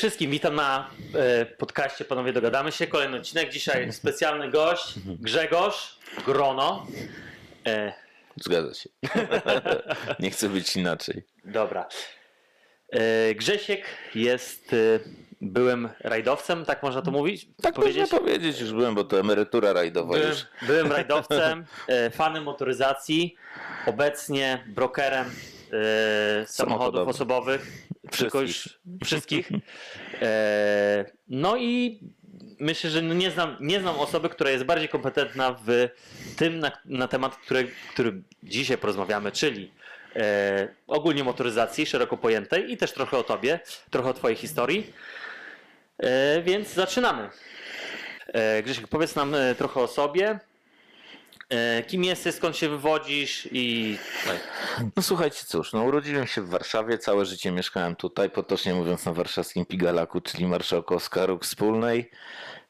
wszystkim, witam na e, podcaście Panowie Dogadamy się. Kolejny odcinek. Dzisiaj specjalny gość Grzegorz Grono. E, Zgadza się. Nie chcę być inaczej. dobra. E, Grzesiek jest byłym rajdowcem, tak można to mówić? Tak powiedzieć? można powiedzieć, już byłem, bo to emerytura rajdowa Byłem, już. byłem rajdowcem, fanem motoryzacji, obecnie brokerem samochodów osobowych. Tylko Wszystkich. już wszystkich. E, no i myślę, że nie znam, nie znam osoby, która jest bardziej kompetentna w tym, na, na temat, który, który dzisiaj porozmawiamy, czyli e, ogólnie motoryzacji szeroko pojętej i też trochę o tobie, trochę o twojej historii. E, więc zaczynamy. E, Grzesiek, powiedz nam e, trochę o sobie. E, kim jesteś, skąd się wywodzisz i No słuchajcie, cóż, no urodziłem się w Warszawie, całe życie mieszkałem tutaj, potocznie mówiąc na warszawskim Pigalaku, czyli Marszałkowska Róg Wspólnej.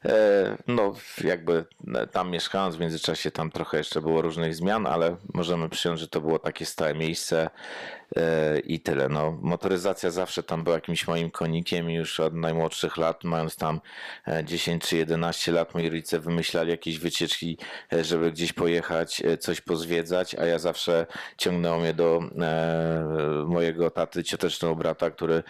E, No jakby e, tam mieszkając, w międzyczasie tam trochę jeszcze było różnych zmian, ale możemy przyjąć, że to było takie stałe miejsce e, i tyle. No, motoryzacja zawsze tam była jakimś moim konikiem już od najmłodszych lat, mając tam e, 10 czy 11 lat, moi rodzice wymyślali jakieś wycieczki, żeby gdzieś pojechać, coś pozwiedzać, a ja zawsze ciągnęło mnie do mojego taty, ciotecznego brata, który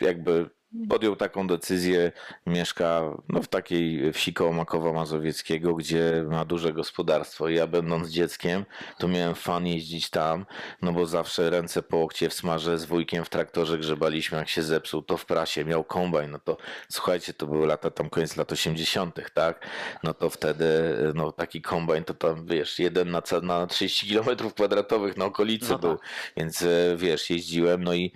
jakby podjął taką decyzję, mieszka no, w takiej wsi koło Makowa Mazowieckiego, gdzie ma duże gospodarstwo. Ja będąc dzieckiem, to miałem fan jeździć tam, no bo zawsze ręce po łokcie w smarze z wujkiem w traktorze grzebaliśmy, jak się zepsuł, to w prasie, miał kombajn, no to słuchajcie, to były lata, tam koniec lat 80., tak? No to wtedy, no taki kombajn to tam, wiesz, jeden na, na 30 km kwadratowych na okolicy No tak. był, więc e, wiesz, jeździłem, no i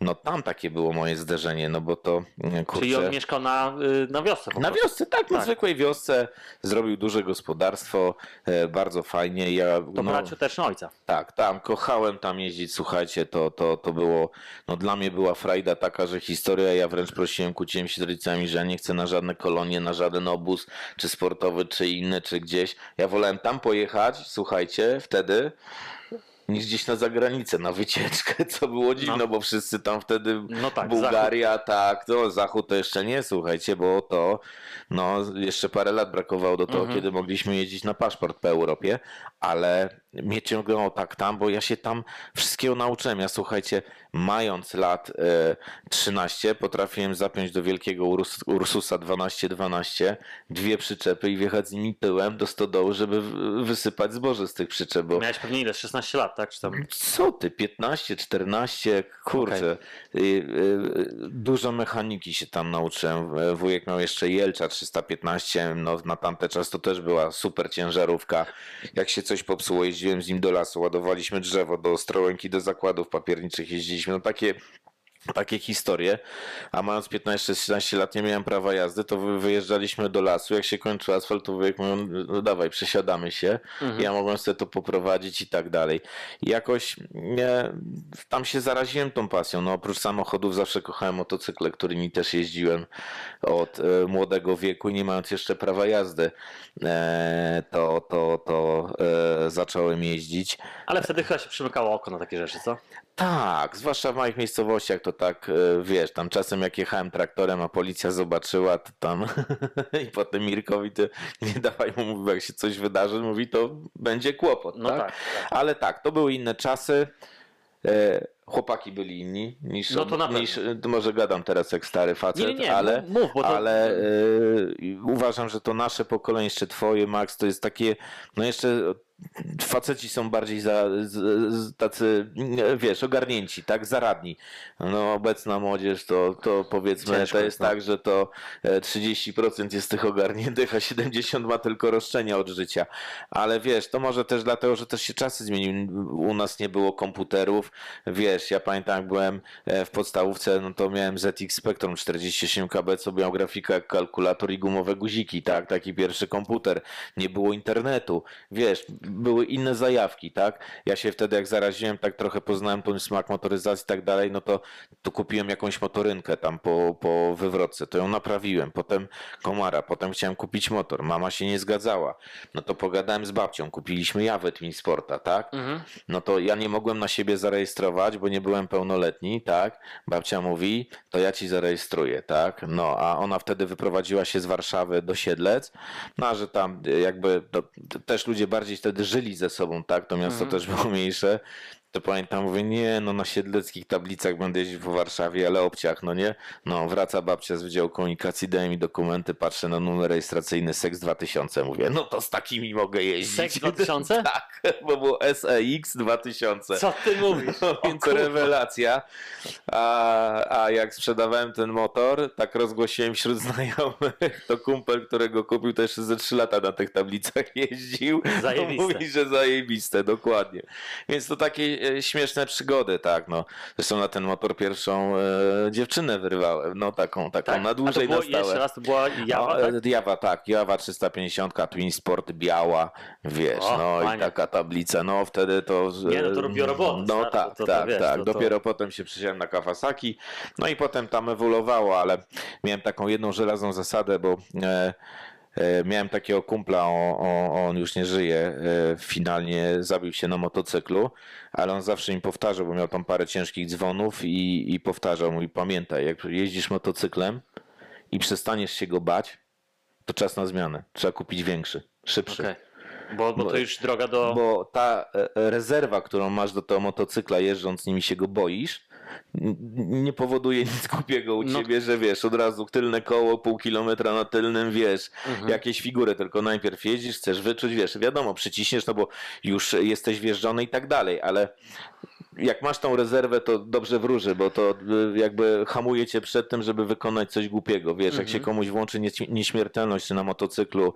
no tam takie było moje zderzenie, no bo to e, kurczę... czyli on mieszkał na, y, na wiosce? Na wiosce, tak, na Tak. zwykłej wiosce zrobił duże gospodarstwo, e, bardzo fajnie. Ja, To no, braciu też ojca. tak, tam kochałem tam jeździć, słuchajcie, to, to, to było, no dla mnie była frajda taka, że historia, ja wręcz prosiłem, kłóciłem się z rodzicami, że ja nie chcę na żadne kolonie, na żaden obóz, czy sportowy, czy inny, czy gdzieś. Ja wolałem tam pojechać, słuchajcie, wtedy, niż gdzieś na zagranicę, na wycieczkę, co było dziwne, No. bo wszyscy tam wtedy No tak, Bułgaria, tak, to Zachód to jeszcze nie, słuchajcie, bo to no jeszcze parę lat brakowało do tego, Mhm. kiedy mogliśmy jeździć na paszport po Europie, ale mnie ciągnęło tak tam, bo ja się tam wszystkiego nauczyłem. Ja słuchajcie, mając lat e, 13, potrafiłem zapiąć do wielkiego Urus, Ursusa 12-12 dwie przyczepy i wjechać z nimi tyłem do stodoły, żeby wysypać zboże z tych przyczep, bo Miałeś pewnie ile? 16 lat, tak? Czy tam? co ty, 15, 14, kurczę. Y, y, Dużo mechaniki się tam nauczyłem. Wujek miał jeszcze Jelcza 315, no na tamte czas to też była super ciężarówka. Jak się coś popsuło, jeździłem z nim do lasu, ładowaliśmy drzewo do Ostrołęki, do zakładów papierniczych jeździliśmy. No takie takie historie, a mając 15-16 lat nie miałem prawa jazdy, to wy- wyjeżdżaliśmy do lasu, jak się kończył asfalt, to wujek mówił, no dawaj, przesiadamy się, Mhm. ja mogłem sobie to poprowadzić i tak dalej. I jakoś nie, tam się zaraziłem tą pasją, no oprócz samochodów zawsze kochałem motocykle, którymi też jeździłem od e, młodego wieku nie mając jeszcze prawa jazdy, e, to, to, to e, zacząłem jeździć. Ale wtedy chyba się przymykało oko na takie rzeczy, co? Tak, zwłaszcza w małych miejscowościach to tak, e, wiesz, tam czasem jak jechałem traktorem, a policja zobaczyła, to tam i potem Mirkowi to nie dawaj mu, jak się coś wydarzy, mówi, to będzie kłopot, No tak? tak. tak. Ale tak, to były inne czasy. E, chłopaki byli inni niż, No to na pewno. niż może gadam teraz jak stary facet, Nie, nie, ale, mów, to... ale e, uważam, że to nasze pokolenie, jeszcze twoje, Max, to jest takie, no jeszcze faceci są bardziej za, tacy, e, wiesz, ogarnięci, tak, zaradni. No obecna młodzież to, to powiedzmy, Ciężko to jest, no. tak, że to e, 30% jest tych ogarniętych, a 70 ma tylko roszczenia od życia. Ale wiesz, to może też dlatego, że też się czasy zmieniły. U nas nie było komputerów. Wiesz, ja pamiętam, jak byłem e, w podstawówce, no to miałem ZX Spectrum 48 KB, co miał grafikę jak kalkulator i gumowe guziki, tak? Taki pierwszy komputer. Nie było internetu. Wiesz, były inne zajawki, tak? Ja się wtedy jak zaraziłem, tak trochę poznałem ten smak motoryzacji i tak dalej, no to, to kupiłem jakąś motorynkę tam po, po wywrotce, to ją naprawiłem, potem komara, potem chciałem kupić motor, mama się nie zgadzała, no to pogadałem z babcią, kupiliśmy Jawę Sporta, tak? Mhm. No to ja nie mogłem na siebie zarejestrować, bo nie byłem pełnoletni, tak? Babcia mówi, to ja ci zarejestruję, tak? No, a ona wtedy wyprowadziła się z Warszawy do Siedlec, no a że tam jakby to też ludzie bardziej wtedy żyli ze sobą, tak? To miasto też było mniejsze. To pamiętam, mówię, nie, no na siedleckich tablicach będę jeździł po Warszawie, ale obciach, no nie? No, wraca babcia z Wydziału Komunikacji, daje mi dokumenty, patrzę na numer rejestracyjny SEX 2000, mówię, no to z takimi mogę jeździć. Seks 2000? tak, bo było SEX 2000. Co ty mówisz? No, więc kurwa. rewelacja. A, a jak sprzedawałem ten motor, tak rozgłosiłem wśród znajomych, to kumpel, którego kupił, to jeszcze ze 3 lata na tych tablicach jeździł. Zajebiste. To mówi, że zajebiste, dokładnie. Więc to takie śmieszne przygody, tak. No. Zresztą na ten motor pierwszą e, dziewczynę wyrywałem, no taką, taką Tak? na dłużej było, na stałe. Jeszcze raz, to była Jawa, no, tak? e, Jawa, tak, Jawa 350, Twin Sport biała, wiesz, O, no fajnie. i taka tablica, no wtedy to... Nie, no to robiło robotę, No stary, tak, to- to tak, wiesz, tak, to- to- dopiero potem się przyjechałem na Kawasaki, no i potem tam ewoluowało, ale miałem taką jedną żelazną zasadę, bo... E, e, Miałem takiego kumpla, o, o, on już nie żyje, e, finalnie zabił się na motocyklu, ale on zawsze mi powtarzał, bo miał tam parę ciężkich dzwonów i, i powtarzał, mówi pamiętaj, jak jeździsz motocyklem i przestaniesz się go bać, to czas na zmianę. Trzeba kupić większy, szybszy. Okej. Bo, bo to już droga do... Bo ta e, e, rezerwa, którą masz do tego motocykla, jeżdżąc nimi się go boisz, nie powoduje nic głupiego u No. ciebie, że wiesz, od razu tylne koło, pół kilometra na tylnym, wiesz, Mhm. jakieś figury, tylko najpierw jeździsz, chcesz wyczuć, wiesz, wiadomo, przyciśniesz, no bo już jesteś wjeżdżony i tak dalej, ale jak masz tą rezerwę, to dobrze wróży, bo to y, jakby hamuje cię przed tym, żeby wykonać coś głupiego. Wiesz, jak się komuś włączy nie- nieśmiertelność, czy na motocyklu,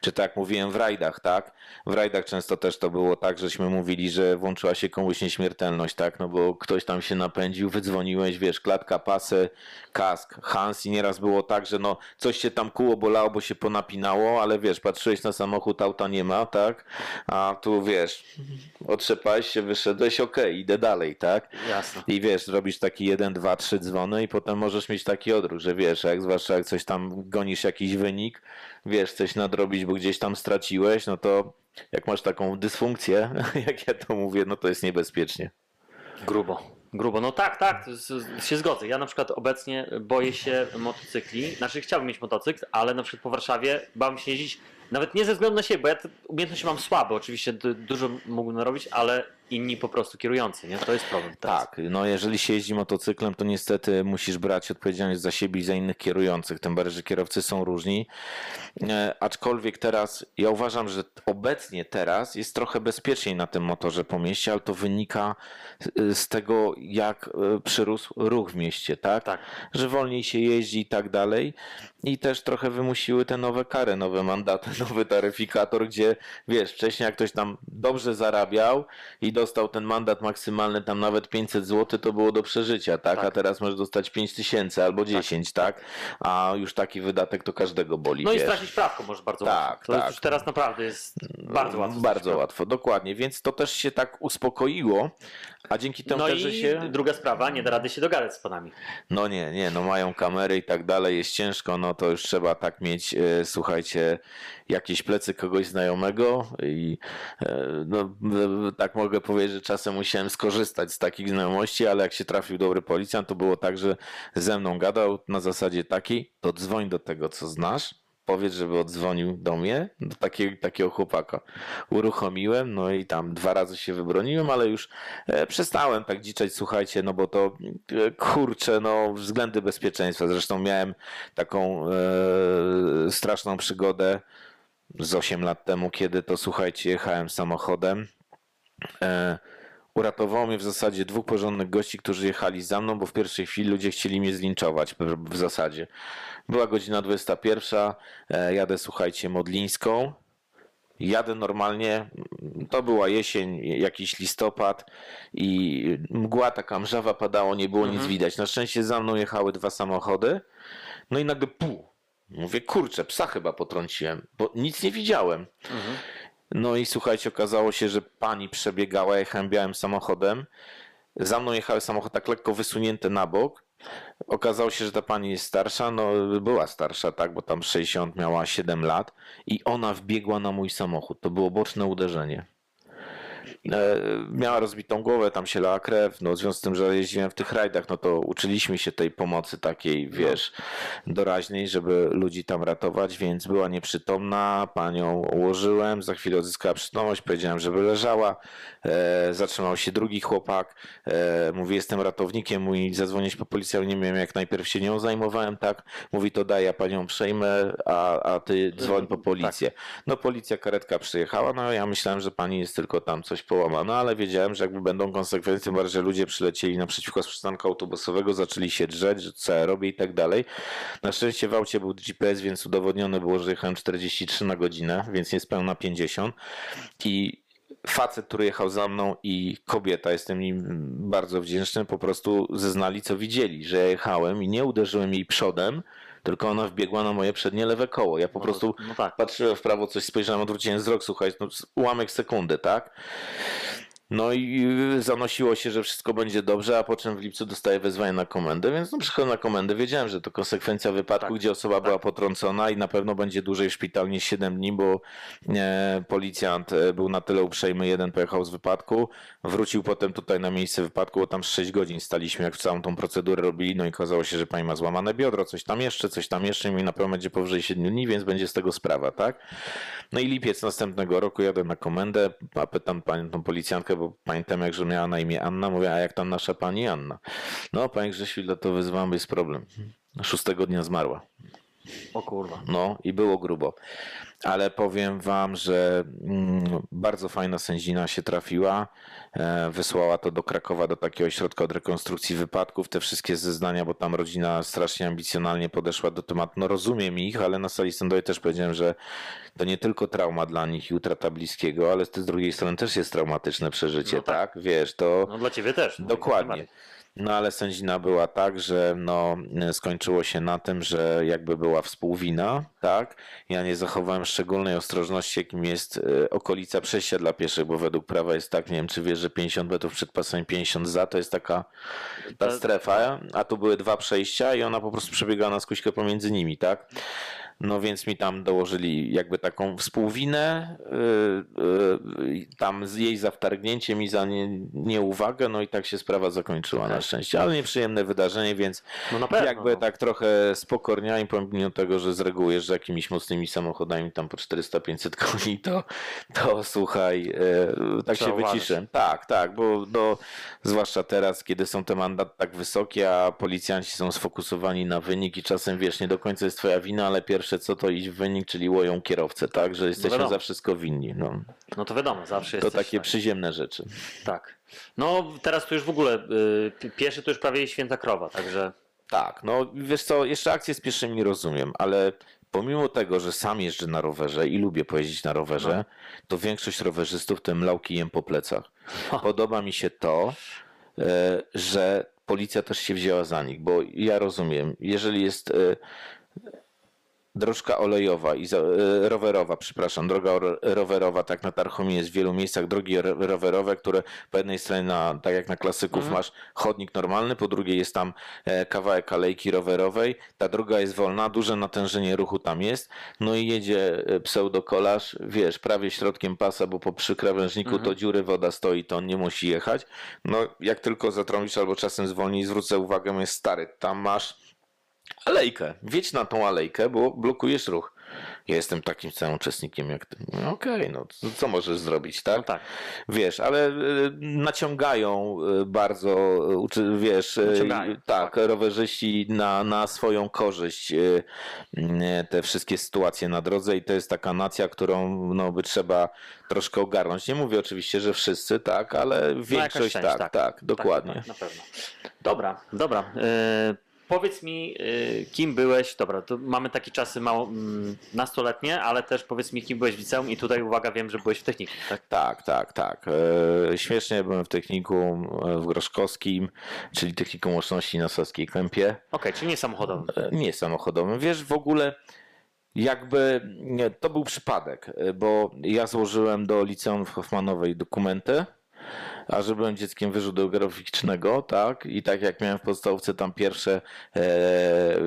czy tak mówiłem w rajdach, tak? W rajdach często też to było tak, żeśmy mówili, że włączyła się komuś nieśmiertelność, tak? No bo ktoś tam się napędził, wydzwoniłeś, wiesz, klatka, pasy, kask, Hans i nieraz było tak, że no coś się tam kuło, bolało, bo się ponapinało, ale wiesz, patrzyłeś na samochód, auta nie ma, tak? A tu wiesz, otrzepałeś się, wyszedłeś, okej, idę dalej, tak? Jasne. I wiesz, zrobisz taki jeden, dwa, trzy dzwony i potem możesz mieć taki odruch, że wiesz, jak zwłaszcza jak coś tam gonisz jakiś wynik, wiesz, coś nadrobić, bo gdzieś tam straciłeś, no to jak masz taką dysfunkcję, jak ja to mówię, no to jest niebezpiecznie. Grubo. Grubo. No tak, tak, się zgodzę. Ja na przykład obecnie boję się motocykli. Znaczy chciałbym mieć motocykl, ale na przykład po Warszawie bałem się jeździć nawet nie ze względu na siebie, bo ja te umiejętności mam słabe. Oczywiście du- dużo mógłbym narobić, ale inni po prostu kierujący, nie? To jest problem. teraz. Tak, no jeżeli się jeździ motocyklem, to niestety musisz brać odpowiedzialność za siebie i za innych kierujących, tym bardziej, że kierowcy są różni. E, aczkolwiek teraz, ja uważam, że obecnie teraz jest trochę bezpieczniej na tym motorze po mieście, ale to wynika z- z tego, jak e, przyrósł ruch w mieście, tak? Tak. Że wolniej się jeździ i tak dalej. I też trochę wymusiły te nowe kary, nowe mandaty, nowy taryfikator, gdzie wiesz, wcześniej jak ktoś tam dobrze zarabiał i dostał ten mandat maksymalny tam nawet 500 zł, to było do przeżycia, tak? Tak. A teraz możesz dostać 5000 albo 10, tak? A już taki wydatek to każdego boli, No i wiesz. stracić prawko może bardzo Tak, łatwo. To tak. już teraz naprawdę jest bardzo łatwo. Bardzo prawko. łatwo, dokładnie. Więc to też się tak uspokoiło, a dzięki temu No i się... druga sprawa, nie da rady się dogadać z panami. No nie, nie, no mają kamery i tak dalej, jest ciężko, no to już trzeba tak mieć, e, słuchajcie, jakieś plecy kogoś znajomego i e, no e, tak mogę powiedzieć, że czasem musiałem skorzystać z takich znajomości, ale jak się trafił dobry policjant, to było tak, że ze mną gadał na zasadzie takiej, to dzwoń do tego, co znasz, powiedz, żeby oddzwonił do mnie, do takiego, takiego chłopaka. Uruchomiłem, no i tam dwa razy się wybroniłem, ale już e, przestałem tak dziczeć, słuchajcie, no bo to e, kurczę, no względy bezpieczeństwa. Zresztą miałem taką e, straszną przygodę z 8 lat temu, kiedy to słuchajcie, jechałem samochodem. E, uratowało mnie w zasadzie dwóch porządnych gości, którzy jechali za mną, bo w pierwszej chwili ludzie chcieli mnie zlinczować w, zasadzie. Była godzina 21, e, jadę słuchajcie Modlińską. Jadę normalnie, to była jesień, jakiś listopad i mgła taka mrzawa padało, nie było nic widać. Na szczęście za mną jechały dwa samochody, no i nagle pół. Mówię, kurczę, psa chyba potrąciłem, bo nic nie widziałem. No i słuchajcie, okazało się, że pani przebiegała, jechałem białym samochodem. Za mną jechał samochód tak lekko wysunięty na bok. Okazało się, że ta pani jest starsza, no była starsza, tak, bo tam 60 miała 7 lat i ona wbiegła na mój samochód. To było boczne uderzenie. E, miała rozbitą głowę, tam się lała krew, no w związku z tym, że jeździłem w tych rajdach, no to uczyliśmy się tej pomocy takiej, wiesz, doraźnej, żeby ludzi tam ratować, więc była nieprzytomna, panią ułożyłem, za chwilę odzyskała przytomność, powiedziałem, żeby leżała, e, zatrzymał się drugi chłopak, e, mówi, jestem ratownikiem, mówi, zadzwonić po policję, nie wiem, jak najpierw się nią zajmowałem, tak, mówi, to daj, ja panią przejmę, a, a ty dzwoń po policję. No policja, karetka przyjechała, no ja myślałem, że pani jest tylko tam coś połamana, ale wiedziałem, że jakby będą konsekwencje, bardziej, że ludzie przylecieli naprzeciwko z przystanku autobusowego, zaczęli się drzeć, że co ja robię i tak dalej. Na szczęście w aucie był GPS, więc udowodnione było, że jechałem 43 na godzinę, więc niespełna 50 i facet, który jechał za mną i kobieta, jestem im bardzo wdzięczny, po prostu zeznali, co widzieli, że ja jechałem i nie uderzyłem jej przodem, tylko ona wbiegła na moje przednie lewe koło. Ja po No prostu no tak. patrzyłem w prawo, coś spojrzałem, odwróciłem wzrok, słuchaj, no, ułamek sekundy, tak? No i zanosiło się, że wszystko będzie dobrze, a po czym w lipcu dostaję wezwanie na komendę, więc no przychodzę na komendę, wiedziałem, że to konsekwencja wypadku, Tak, gdzie osoba była potrącona i na pewno będzie dłużej w szpitalu niż 7 dni, bo e, policjant e, był na tyle uprzejmy, jeden pojechał z wypadku, wrócił potem tutaj na miejsce wypadku, bo tam 6 godzin staliśmy, jak całą tą procedurę robili, no i okazało się, że pani ma złamane biodro, coś tam jeszcze, coś tam jeszcze, i na pewno będzie powyżej 7 dni, więc będzie z tego sprawa, tak? No i lipiec następnego roku jadę na komendę, a pytam panią tą policjantkę, bo pamiętam jak, że miała na imię Anna, mówię, a jak tam nasza pani Anna? No, panie Grzesiu, dla to wyzywam, jest problem. Szóstego dnia zmarła. O kurwa. No i było grubo. Ale powiem wam, że mm, bardzo fajna sędzina się trafiła. E, wysłała to do Krakowa, do takiego ośrodka od rekonstrukcji wypadków. Te wszystkie zeznania, bo tam rodzina strasznie ambicjonalnie podeszła do tematu. No rozumiem ich, ale na sali sądowej też powiedziałem, że to nie tylko trauma dla nich i utrata bliskiego, ale z drugiej strony też jest traumatyczne przeżycie, No tak. tak? Wiesz, to... No dla ciebie też. no, Dokładnie. No ale sędzina była tak, że no, skończyło się na tym, że jakby była współwina, tak? Ja nie zachowałem szczególnej ostrożności, jakim jest e, okolica przejścia dla pieszych, bo według prawa jest tak, nie wiem czy wiesz, że 50 metrów przed pasem 50 za, to jest taka ta strefa, a tu były dwa przejścia i ona po prostu przebiegała na skuśkę pomiędzy nimi, tak? No więc mi tam dołożyli jakby taką współwinę, yy, yy, tam z jej za wtargnięciem i za nie, nieuwagę, no i tak się sprawa zakończyła na Okej. szczęście, ale nieprzyjemne wydarzenie, więc No na pewno. jakby no. tak trochę spokorniałem, pomimo tego, że z reguły jeżdżę jakimiś mocnymi samochodami tam po 400-500 koni, to, to słuchaj, yy, tak Trzeba się uważać. wyciszę. Tak, tak, bo no, zwłaszcza teraz, kiedy są te mandaty tak wysokie, a policjanci są sfokusowani na wynik i czasem wiesz, nie do końca jest twoja wina, ale pierwsze co to iść w wynik, czyli łoją kierowcę, tak, że jesteśmy wiadomo. za wszystko winni. No, no to wiadomo, zawsze to jest takie przyziemne rzeczy. Tak. No teraz to już w ogóle y, pi- pieszy to już prawie święta krowa, także Tak, no wiesz co, jeszcze akcje z pieszymi rozumiem, ale pomimo tego, że sam jeżdżę na rowerze i lubię pojeździć na rowerze, to większość rowerzystów tym lał kijem po plecach. Podoba mi się to, e, że policja też się wzięła za nich, bo ja rozumiem, jeżeli jest e, drożka olejowa i e, rowerowa, przepraszam, droga ro- rowerowa, tak na Tarchomie jest w wielu miejscach drogi ro- rowerowe, które po jednej stronie, na, tak jak na klasyków, masz chodnik normalny, po drugiej jest tam e, kawałek alejki rowerowej, ta druga jest wolna, duże natężenie ruchu tam jest, no i jedzie e, pseudokolarz, wiesz, prawie środkiem pasa, bo po przykrawężniku to dziury, woda stoi, to on nie musi jechać. No jak tylko zatrąbisz albo czasem zwolni, zwrócę uwagę, jest stary, tam masz alejkę. Wiedź na tą alejkę, bo blokujesz ruch. Ja jestem takim samym uczestnikiem jak ty. No Okej, no co- możesz zrobić, tak? no tak. Wiesz, ale y, naciągają y, bardzo, uczy- wiesz, Naciągają, tak, tak. rowerzyści na, na swoją korzyść te wszystkie sytuacje na drodze i to jest taka nacja, którą no, by trzeba troszkę ogarnąć. Nie mówię oczywiście, że wszyscy, tak, ale No, większość część, tak, tak, dokładnie. Tak, na pewno. Dobra, dobra. E, powiedz mi, e, kim byłeś? Dobra, to mamy takie czasy mało mm, nastoletnie, ale też powiedz mi, kim byłeś w liceum i tutaj uwaga, wiem, że byłeś w technikum, tak? Tak, tak, tak. E, śmiesznie byłem w technikum e, w Groszkowskim, czyli technikum łączności na Saskiej Kępie. Okej, czyli nie samochodowym. E, Nie samochodowym. Wiesz, w ogóle jakby nie, to był przypadek, y, bo ja złożyłem do liceum w Hoffmanowej dokumenty, a że byłem dzieckiem wyrzutu geograficznego, tak, i tak jak miałem w podstawówce tam pierwsze e,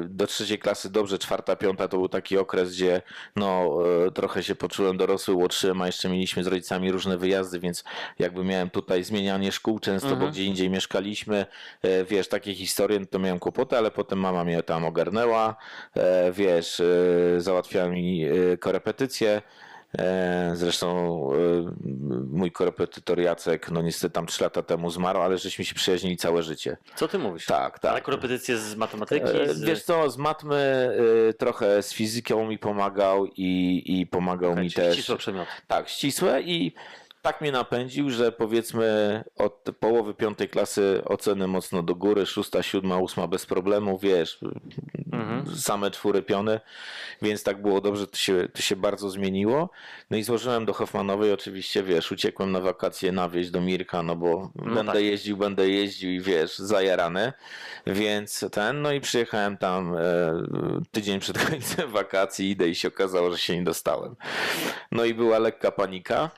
do trzeciej klasy dobrze, czwarta, piąta to był taki okres, gdzie no e, trochę się poczułem dorosły, łotrzyłem, a jeszcze mieliśmy z rodzicami różne wyjazdy, więc jakby miałem tutaj zmienianie szkół często, bo gdzie indziej mieszkaliśmy, e, wiesz, takie historie, no to miałem kłopoty, ale potem mama mnie tam ogarnęła, e, wiesz, e, załatwiała mi e, korepetycje, Zresztą e, mój korepetytor Jacek, no niestety tam 3 lata temu zmarł, ale żeśmy się przyjaźnili całe życie. Co ty mówisz? Tak, Ale tak. korepetycje z matematyki? E, Z... Wiesz co, z matmy e, trochę z fizyką mi pomagał i, i pomagał mi Czyli też. ścisłe przedmioty. Tak, ścisłe i tak mnie napędził, że powiedzmy od połowy piątej klasy oceny mocno do góry, szósta, siódma, ósma bez problemu, wiesz, Mhm. same czwóry piony, więc tak było dobrze, to się, to się bardzo zmieniło. No i złożyłem do Hoffmanowej, oczywiście, wiesz, uciekłem na wakacje na wieś do Mirka, no bo będę tak. jeździł, będę jeździł i wiesz, zajarany, więc ten, no i przyjechałem tam e, tydzień przed końcem wakacji, idę i się okazało, że się nie dostałem. No i była lekka panika.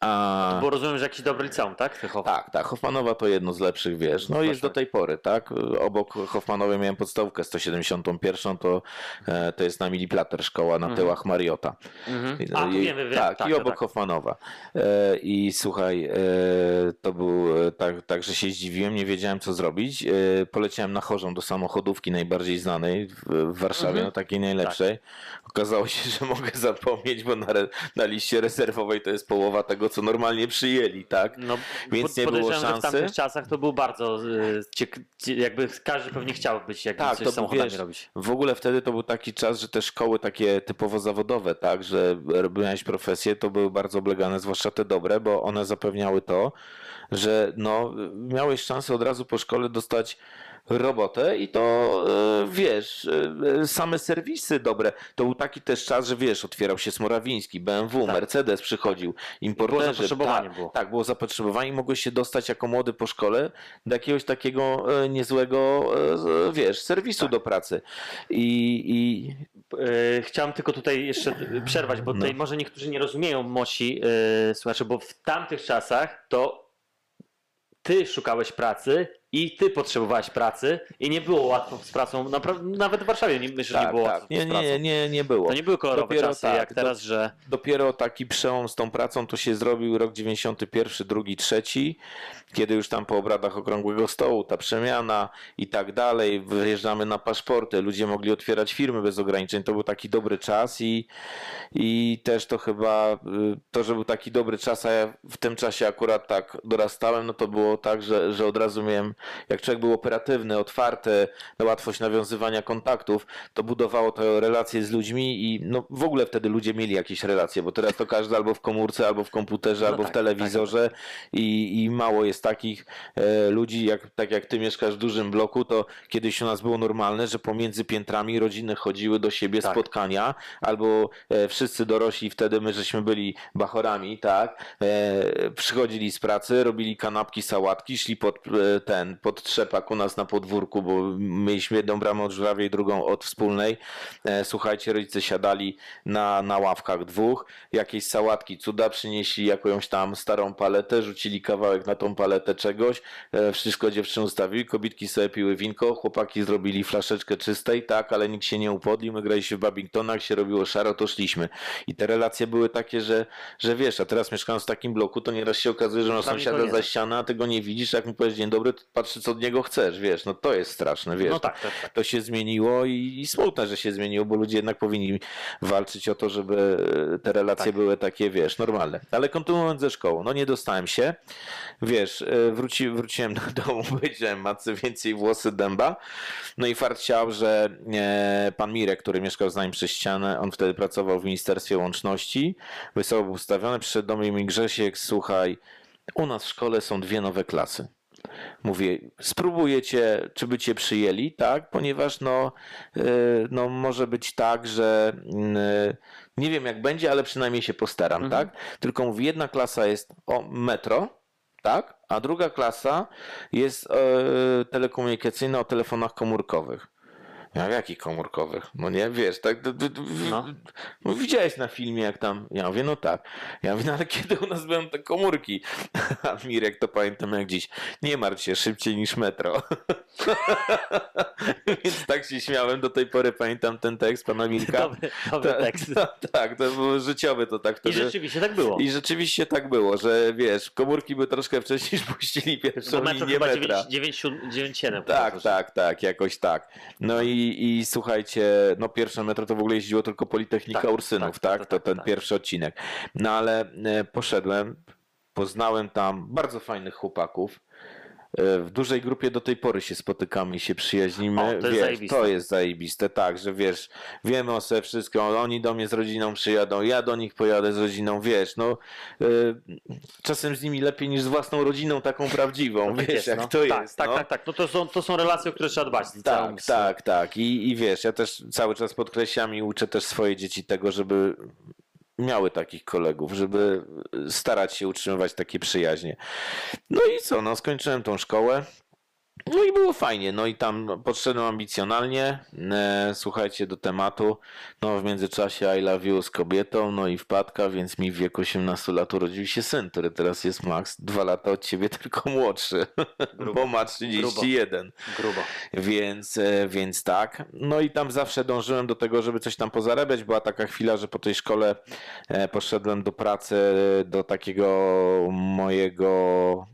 A... Bo rozumiem, że jakiś dobry liceum, tak? Tak, tak. Hoffmanowa to jedno z lepszych, wiesz. No jest do tej pory, tak. Obok Hoffmanowej miałem podstawówkę 171, to, e, to jest na Miliplater szkoła na tyłach Mariota. Mhm. A, i- wiemy, wiem. tak, tak, i obok tak. Hoffmanowa. E, I słuchaj, e, to był tak, tak, że się zdziwiłem, nie wiedziałem co zrobić. Poleciałem na chorzą do samochodówki najbardziej znanej w, Warszawie, Mhm. no takiej najlepszej. Okazało się, że mogę zapomnieć, bo na, re, na liście rezerwowej to jest połowa tego, co normalnie przyjęli, tak? No, Więc nie było podejrzewam, że w szansy. tamtych czasach to był bardzo cie- jakby każdy pewnie chciał być jakby Tak, coś to samochodami wiesz, robić. W ogóle wtedy to był taki czas, że te szkoły takie typowo zawodowe, tak, że robiłeś profesje, to były bardzo oblegane, zwłaszcza te dobre, bo one zapewniały to, że no, miałeś szansę od razu po szkole dostać robotę i to e, wiesz, e, same serwisy dobre. To był taki też czas, że wiesz, otwierał się Smorawiński, BMW, Tak. Mercedes przychodził, importerzy. zapotrzebowanie tak, było. Tak, było zapotrzebowanie i mogłeś się dostać jako młody po szkole do jakiegoś takiego e, niezłego, e, wiesz, serwisu Tak. do pracy. I, i chciałem tylko tutaj jeszcze przerwać, bo No. tutaj może niektórzy nie rozumieją moci, yy, bo w tamtych czasach to ty szukałeś pracy i ty potrzebowałeś pracy i nie było łatwo z pracą, nawet w Warszawie nie, myślę, że nie tak, było tak. łatwo Nie, z pracą. nie, nie, nie było. To nie były kolorowe Dopiero czasy tak, jak teraz, że Dopiero taki przełom z tą pracą to się zrobił rok 91, drugi, trzeci, kiedy już tam po obradach okrągłego stołu, ta przemiana i tak dalej, wyjeżdżamy na paszporty, ludzie mogli otwierać firmy bez ograniczeń, to był taki dobry czas i, i też to chyba, y, to, że był taki dobry czas, a ja w tym czasie akurat tak dorastałem, no to było tak, że, że od razu miałem, jak człowiek był operatywny, otwarty, na łatwość nawiązywania kontaktów, to budowało to relacje z ludźmi i no w ogóle wtedy ludzie mieli jakieś relacje, bo teraz to każdy albo w komórce, albo w komputerze, No albo tak, w telewizorze i, i mało jest takich e, ludzi, jak, tak jak ty mieszkasz w dużym bloku, to kiedyś u nas było normalne, że pomiędzy piętrami rodziny chodziły do siebie Tak. spotkania, albo e, wszyscy dorośli, wtedy my żeśmy byli bachorami, tak, e, przychodzili z pracy, robili kanapki, sałatki, szli pod e, ten, pod trzepak u nas na podwórku, bo mieliśmy jedną bramę od żurawej, drugą od wspólnej. E, słuchajcie, rodzice siadali na, na ławkach dwóch, jakieś sałatki, cuda, przynieśli jakąś tam starą paletę, rzucili kawałek na tą paletę czegoś, e, wszystko dziewczyny ustawili, kobitki sobie piły winko, chłopaki zrobili flaszeczkę czystej, tak, ale nikt się nie upodlił, my graliśmy w Babingtonach, się robiło szaro, to szliśmy. I te relacje były takie, że, że wiesz, a teraz mieszkając w takim bloku, to nieraz się okazuje, że Tam sąsiada za ścianę, a ty go nie widzisz, jak mu powiesz dzień dobry, to patrzy co od niego chcesz, wiesz, no to jest straszne, wiesz. no tak, tak, tak. To się zmieniło i, i smutne, że się zmieniło, bo ludzie jednak powinni walczyć o to, żeby e, te relacje Tak. były takie, wiesz, normalne. Ale kontynuując ze szkołą, no nie dostałem się, wiesz, e, wróci, wróciłem do domu, powiedziałem matce więcej włosy dęba, no i fart chciał, że e, pan Mirek, który mieszkał z nami przez ścianę, on wtedy pracował w Ministerstwie Łączności, wysoko był ustawiony, przyszedł do mnie i mi Grzesiek, słuchaj, u nas w szkole są dwie nowe klasy. Mówię, spróbujecie, czy by cię przyjęli, tak? Ponieważ no, yy, no może być tak, że yy, nie wiem jak będzie, ale przynajmniej się postaram, Mhm. tak? Tylko mówi, jedna klasa jest o metro, tak? A druga klasa jest yy, telekomunikacyjna o telefonach komórkowych. Ja w jakich komórkowych? No nie, wiesz, tak. d- d- d- No. no. widziałeś na filmie, jak tam. Ja mówię, no tak. Ja mówię, no ale kiedy u nas będą te komórki? A Mirek to pamiętam jak dziś. Nie martw się, szybciej niż metro. Więc tak się śmiałem, do tej pory pamiętam ten tekst pana Mirka. Dobry, dobry Ta- tekst. ta- tak, to było życiowy to tak I wtedy. rzeczywiście tak było. I rzeczywiście tak było, że wiesz, komórki by troszkę wcześniej puścili pierwszą metro linię chyba metra. 9,7. Tak, tak, tak, jakoś tak. No i, i słuchajcie, no pierwsze metro to w ogóle jeździło tylko Politechnika Tak, Ursynów, tak, tak? tak, To tak, ten tak. pierwszy odcinek. No ale e, poszedłem, poznałem tam bardzo fajnych chłopaków. E, W dużej grupie do tej pory się spotykamy i się przyjaźnimy. O, to jest wiesz, zajebiste. to jest zajebiste, tak, że wiesz, wiemy o sobie wszystko, oni do mnie z rodziną przyjadą, ja do nich pojadę z rodziną, wiesz, no e, czasem z nimi lepiej niż z własną rodziną taką prawdziwą, Tak wiesz, jest, jak no. to tak, jest. Tak, no. tak, tak. No to są, to są relacje, o które trzeba dbać. Tak, tak, tak. I, I wiesz, ja też cały czas podkreślam i uczę też swoje dzieci tego, żeby miały takich kolegów, żeby starać się utrzymywać takie przyjaźnie. No i co, no skończyłem tą szkołę. No i było fajnie, no i tam podszedłem ambicjonalnie, e, słuchajcie, do tematu, no w międzyczasie I love you z kobietą, no i wpadka, więc mi w wieku 18 lat urodził się syn, który teraz jest Max, dwa lata od ciebie tylko młodszy, Grubo. bo ma 31. Grubo. Więc, e, więc tak. No i tam zawsze dążyłem do tego, żeby coś tam pozarabiać. Była taka chwila, że po tej szkole e, poszedłem do pracy do takiego mojego.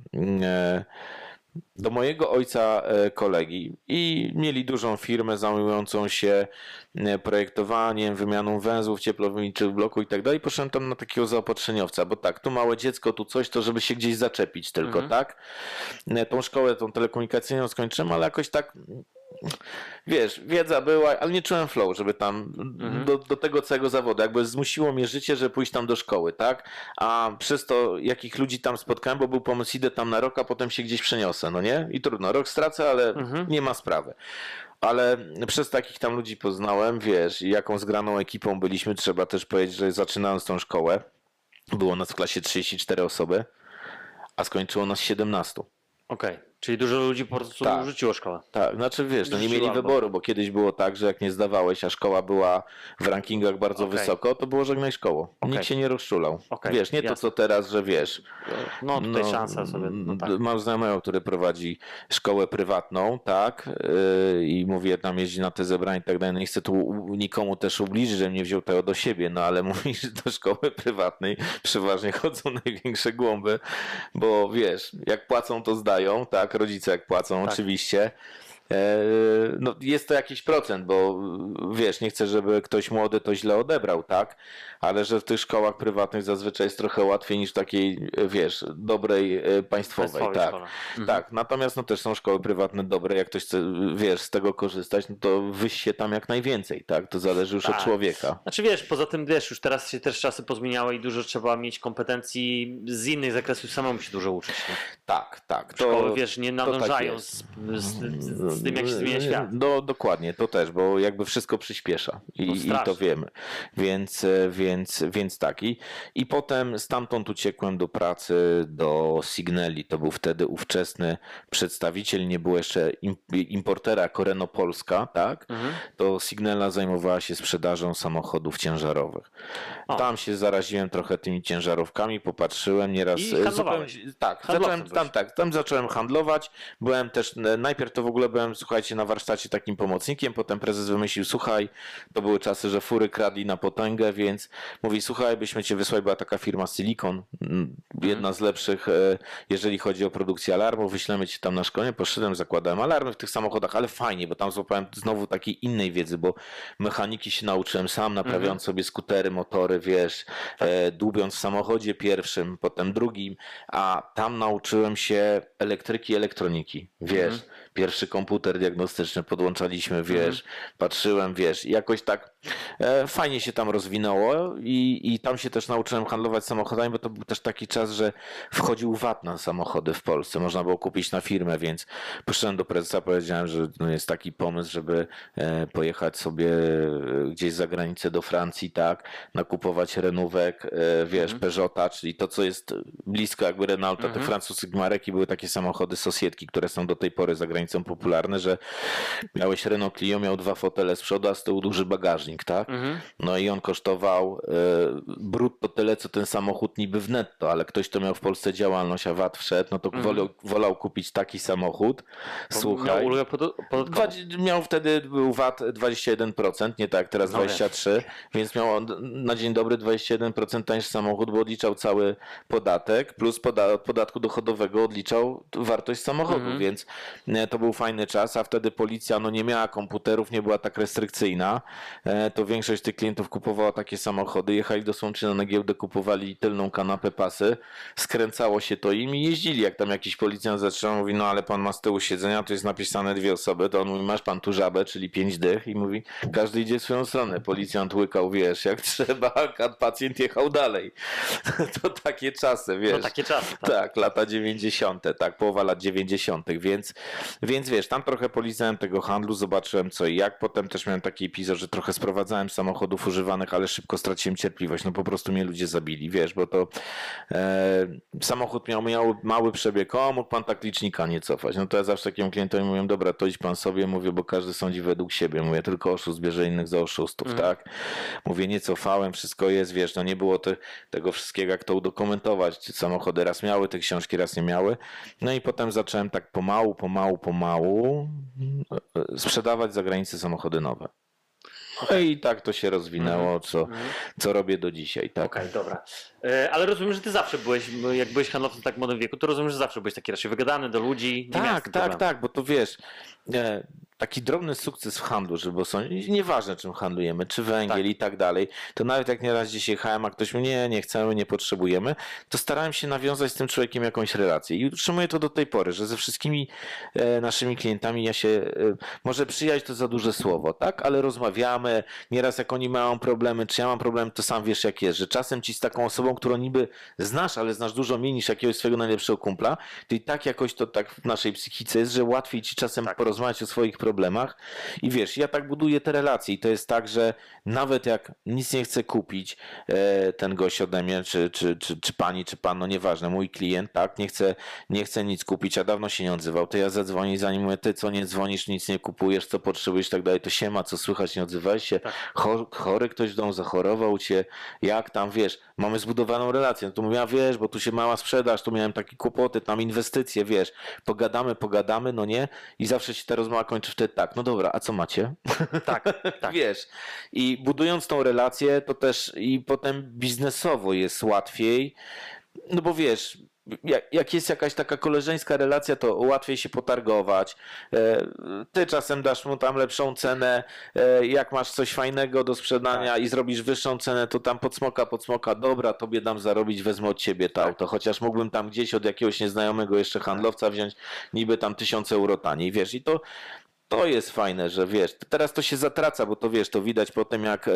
Do mojego ojca e, kolegi i mieli dużą firmę zajmującą się e, projektowaniem, wymianą węzłów ciepłowniczych w bloku i tak dalej. Poszedłem tam na takiego zaopatrzeniowca, bo tak, tu małe dziecko, tu coś, to żeby się gdzieś zaczepić tylko, Mhm. tak? E, Tą szkołę, tą telekomunikacyjną skończyłem, ale jakoś tak wiesz, wiedza była, ale nie czułem flow, żeby tam Mhm. do, do tego całego zawodu. Jakby zmusiło mnie życie, żeby pójść tam do szkoły, tak? A przez to, jakich ludzi tam spotkałem, bo był pomysł, idę tam na rok, a potem się gdzieś przeniosę, no nie? I trudno, rok stracę, ale Mhm. nie ma sprawy. Ale przez takich tam ludzi poznałem, wiesz, jaką zgraną ekipą byliśmy, trzeba też powiedzieć, że zaczynając tą szkołę, było nas w klasie 34 osoby, a skończyło nas 17. Okej. Czyli dużo ludzi po prostu Tak. rzuciło szkołę. Tak, znaczy wiesz, no nie mieli wyboru, bo kiedyś było tak, że jak nie zdawałeś, a szkoła była w rankingach bardzo Okej. wysoko, to było żegnaj szkołą. Okej. Nikt się nie rozczulał. Okej, Wiesz, nie to jasne. co teraz, że wiesz. No tutaj szansa sobie. No, tak. Mam znajomego, który prowadzi szkołę prywatną, tak, yy, i mówię, tam jeździ na te zebrania i tak dalej, no nie chcę tu nikomu też ubliżyć, że nie wziął tego do siebie, no ale mówi, że do szkoły prywatnej przeważnie chodzą największe głąby, bo wiesz, jak płacą, to zdają, tak, rodzice jak płacą, Tak. oczywiście. E, No, jest to jakiś procent, bo wiesz, nie chcę, żeby ktoś młody to źle odebrał, tak? Ale że w tych szkołach prywatnych zazwyczaj jest trochę łatwiej niż w takiej, wiesz, dobrej e, państwowej, Państwowej tak. Mhm. Tak, natomiast no też są szkoły prywatne dobre, jak ktoś chce, wiesz, z tego korzystać, no to wyś się tam jak najwięcej, tak? To zależy już od Tak. człowieka. Znaczy wiesz, poza tym wiesz, już teraz się też czasy pozmieniały i dużo trzeba mieć kompetencji z innych zakresów, samemu się dużo uczyć. Nie? Tak, tak. To, Szkoły, wiesz, nie tak nadążają jest. z, z, z, z tym, jak się zmienia świat. No dokładnie, to też, bo jakby wszystko przyspiesza i, No i to wiemy. Więc, e, więc, więc tak. I, I potem stamtąd uciekłem do pracy do Signeli. To był wtedy ówczesny przedstawiciel, nie było jeszcze im, importera Renault Polska, tak? Mhm. To Signela zajmowała się sprzedażą samochodów ciężarowych. O. Tam się zaraziłem trochę tymi ciężarówkami, popatrzyłem nieraz. I e, handlowałeś. zupełnie- Tak, Handlowcem zacząłem, tam, tak, tam zacząłem handlować. Byłem też, e, najpierw to w ogóle byłem, słuchajcie, na warsztacie takim pomocnikiem, potem prezes wymyślił, słuchaj, to były czasy, że fury kradli na potęgę, więc mówi, słuchaj, byśmy cię wysłali, była taka firma Silicon, mm, jedna z lepszych, e, jeżeli chodzi o produkcję alarmów, wyślemy cię tam na szkolenie, poszedłem, zakładałem alarmy w tych samochodach, ale fajnie, bo tam złapałem znowu takiej innej wiedzy, bo mechaniki się nauczyłem sam, naprawiając sobie skutery, motory, wiesz, e, dłubiąc w samochodzie pierwszym, potem drugim, a tam nauczyłem się elektryki elektroniki, wiesz, pierwszy komputer diagnostyczny podłączaliśmy, wiesz, patrzyłem, wiesz, i jakoś tak e, fajnie się tam rozwinęło i, i tam się też nauczyłem handlować samochodami, bo to był też taki czas, że wchodził VAT na samochody w Polsce, można było kupić na firmę, więc poszedłem do prezesa, powiedziałem, że no jest taki pomysł, żeby e, pojechać sobie e, gdzieś za granicę do Francji, tak, nakupować renówek, e, wiesz, Peugeota, czyli to, co jest blisko jakby Renaulta, tych francuskich marek i były takie samochody Sosietki, które są do tej pory za granicą granicą popularne, że miałeś Renault Clio, miał dwa fotele z przodu, a z tyłu duży bagażnik, tak? Mhm. No i on kosztował e, brutto tyle, co ten samochód niby w netto, ale ktoś, kto miał w Polsce działalność, a VAT wszedł, no to Mhm. wolał, wolał kupić taki samochód. Bo Słuchaj. Miał ulgę podatkową. Miał wtedy był VAT 21%, nie tak teraz No 23%, więc miał on na dzień dobry 21% tańszy samochód, bo odliczał cały podatek, plus poda od podatku dochodowego odliczał wartość samochodu, Mhm. więc e, to był fajny czas, a wtedy policja no, nie miała komputerów, nie była tak restrykcyjna, e, to większość tych klientów kupowała takie samochody, jechali do Słomczyna na giełdę, kupowali tylną kanapę pasy, skręcało się to im i jeździli, jak tam jakiś policjant zatrzymał, mówi, no ale pan ma z tyłu siedzenia, to jest napisane dwie osoby, to on mówi, masz pan tu żabę, czyli pięć dych i mówi, każdy idzie w swoją stronę, policjant łykał, wiesz, jak trzeba, a pacjent jechał dalej. To takie czasy, wiesz. No takie czasy. Tak. Tak, lata 90., tak, połowa lat 90., więc, więc wiesz, tam trochę polizałem tego handlu, zobaczyłem co i jak. Potem też miałem taki epizod, że trochę sprowadzałem samochodów używanych, ale szybko straciłem cierpliwość. No po prostu mnie ludzie zabili, wiesz, bo to e, samochód miał, miał mały przebieg, o, mógł pan tak licznika nie cofać. No to ja zawsze takim klientom mówię, dobra, to idź pan sobie, mówię, bo każdy sądzi według siebie. Mówię, tylko oszust bierze innych za oszustów, Mhm. tak? Mówię, nie cofałem, wszystko jest, wiesz, no nie było te, tego wszystkiego, jak to udokumentować. Samochody raz miały te książki, raz nie miały. No i potem zacząłem tak pomału, pomału, pomału e, e, sprzedawać za granicę samochody nowe. No i tak to się rozwinęło, co, Mhm. co robię do dzisiaj, tak? Okej, dobra. E, Ale rozumiem, że ty zawsze byłeś, jak byłeś handlowcem w tak młodym wieku, to rozumiem, że zawsze byłeś taki raczej wygadany do ludzi. Tak, tak, tak, bo to wiesz, taki drobny sukces w handlu, żeby są, nieważne czym handlujemy, czy węgiel Tak. i tak dalej, to nawet jak nieraz gdzieś jechałem, a ktoś mówi, nie, nie chcemy, nie potrzebujemy, to starałem się nawiązać z tym człowiekiem jakąś relację i utrzymuję to do tej pory, że ze wszystkimi e, naszymi klientami ja się, e, może przyjaźń to za duże słowo, tak, ale rozmawiamy, nieraz jak oni mają problemy, czy ja mam problem, to sam wiesz jak jest, że czasem ci z taką osobą, którą niby znasz, ale znasz dużo mniej niż jakiegoś swojego najlepszego kumpla, to i tak jakoś to tak w naszej psychice jest, że łatwiej ci czasem Tak. porozmawiać o swoich problemach i wiesz, ja tak buduję te relacje i to jest tak, że nawet jak nic nie chce kupić e, ten gość ode mnie, czy, czy, czy, czy pani, czy pan, no nieważne, mój klient, tak, nie chce, nie chce nic kupić, a dawno się nie odzywał, to ja zadzwonię i zanim mówię, ty co nie dzwonisz, nic nie kupujesz, co potrzebujesz tak dalej, to siema, co słychać, nie odzywaj się, Tak. Cho- chory ktoś w domu, zachorował cię, jak tam, wiesz, mamy zbudowaną relację, no to mówię, a wiesz, bo tu się mała sprzedaż, tu miałem takie kłopoty, tam inwestycje, wiesz, pogadamy, pogadamy, no nie, i zawsze się ta rozmowa kończy wtedy tak, no dobra, a co macie? Tak, tak. Wiesz, i budując tą relację, to też i potem biznesowo jest łatwiej, no bo wiesz, jak, jest jakaś taka koleżeńska relacja, to łatwiej się potargować. E, Ty czasem dasz mu tam lepszą cenę, e, jak masz coś fajnego do sprzedania i zrobisz wyższą cenę, to tam podsmoka, podsmoka, dobra, tobie dam zarobić, wezmę od ciebie to auto, chociaż mógłbym tam gdzieś od jakiegoś nieznajomego jeszcze handlowca wziąć niby tam tysiąc euro taniej, wiesz, i to to jest fajne, że wiesz, teraz to się zatraca, bo to wiesz, to widać po tym jak e,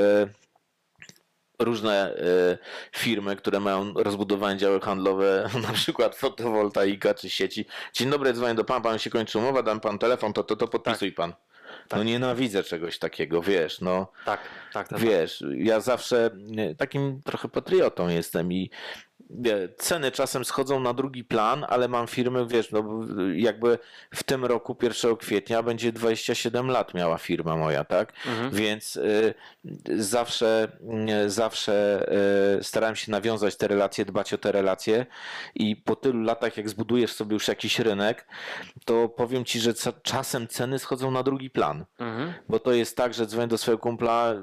różne e, firmy, które mają rozbudowane działy handlowe, na przykład fotowoltaika czy sieci. Dzień dobry, dzwonię do pana, pan się kończy umowa, dam pan telefon, to to, to podpisuj pan. No nienawidzę czegoś takiego, wiesz, no Tak, tak, tak. wiesz, ja zawsze takim trochę patriotą jestem i ceny czasem schodzą na drugi plan, ale mam firmy, wiesz, no jakby w tym roku 1 kwietnia będzie 27 lat miała firma moja, tak? Mhm. Więc y, zawsze, y, zawsze y, starałem się nawiązać te relacje, dbać o te relacje i po tylu latach, jak zbudujesz sobie już jakiś rynek, to powiem ci, że czasem ceny schodzą na drugi plan. Mhm. Bo to jest tak, że dzwonię do swojego kumpla,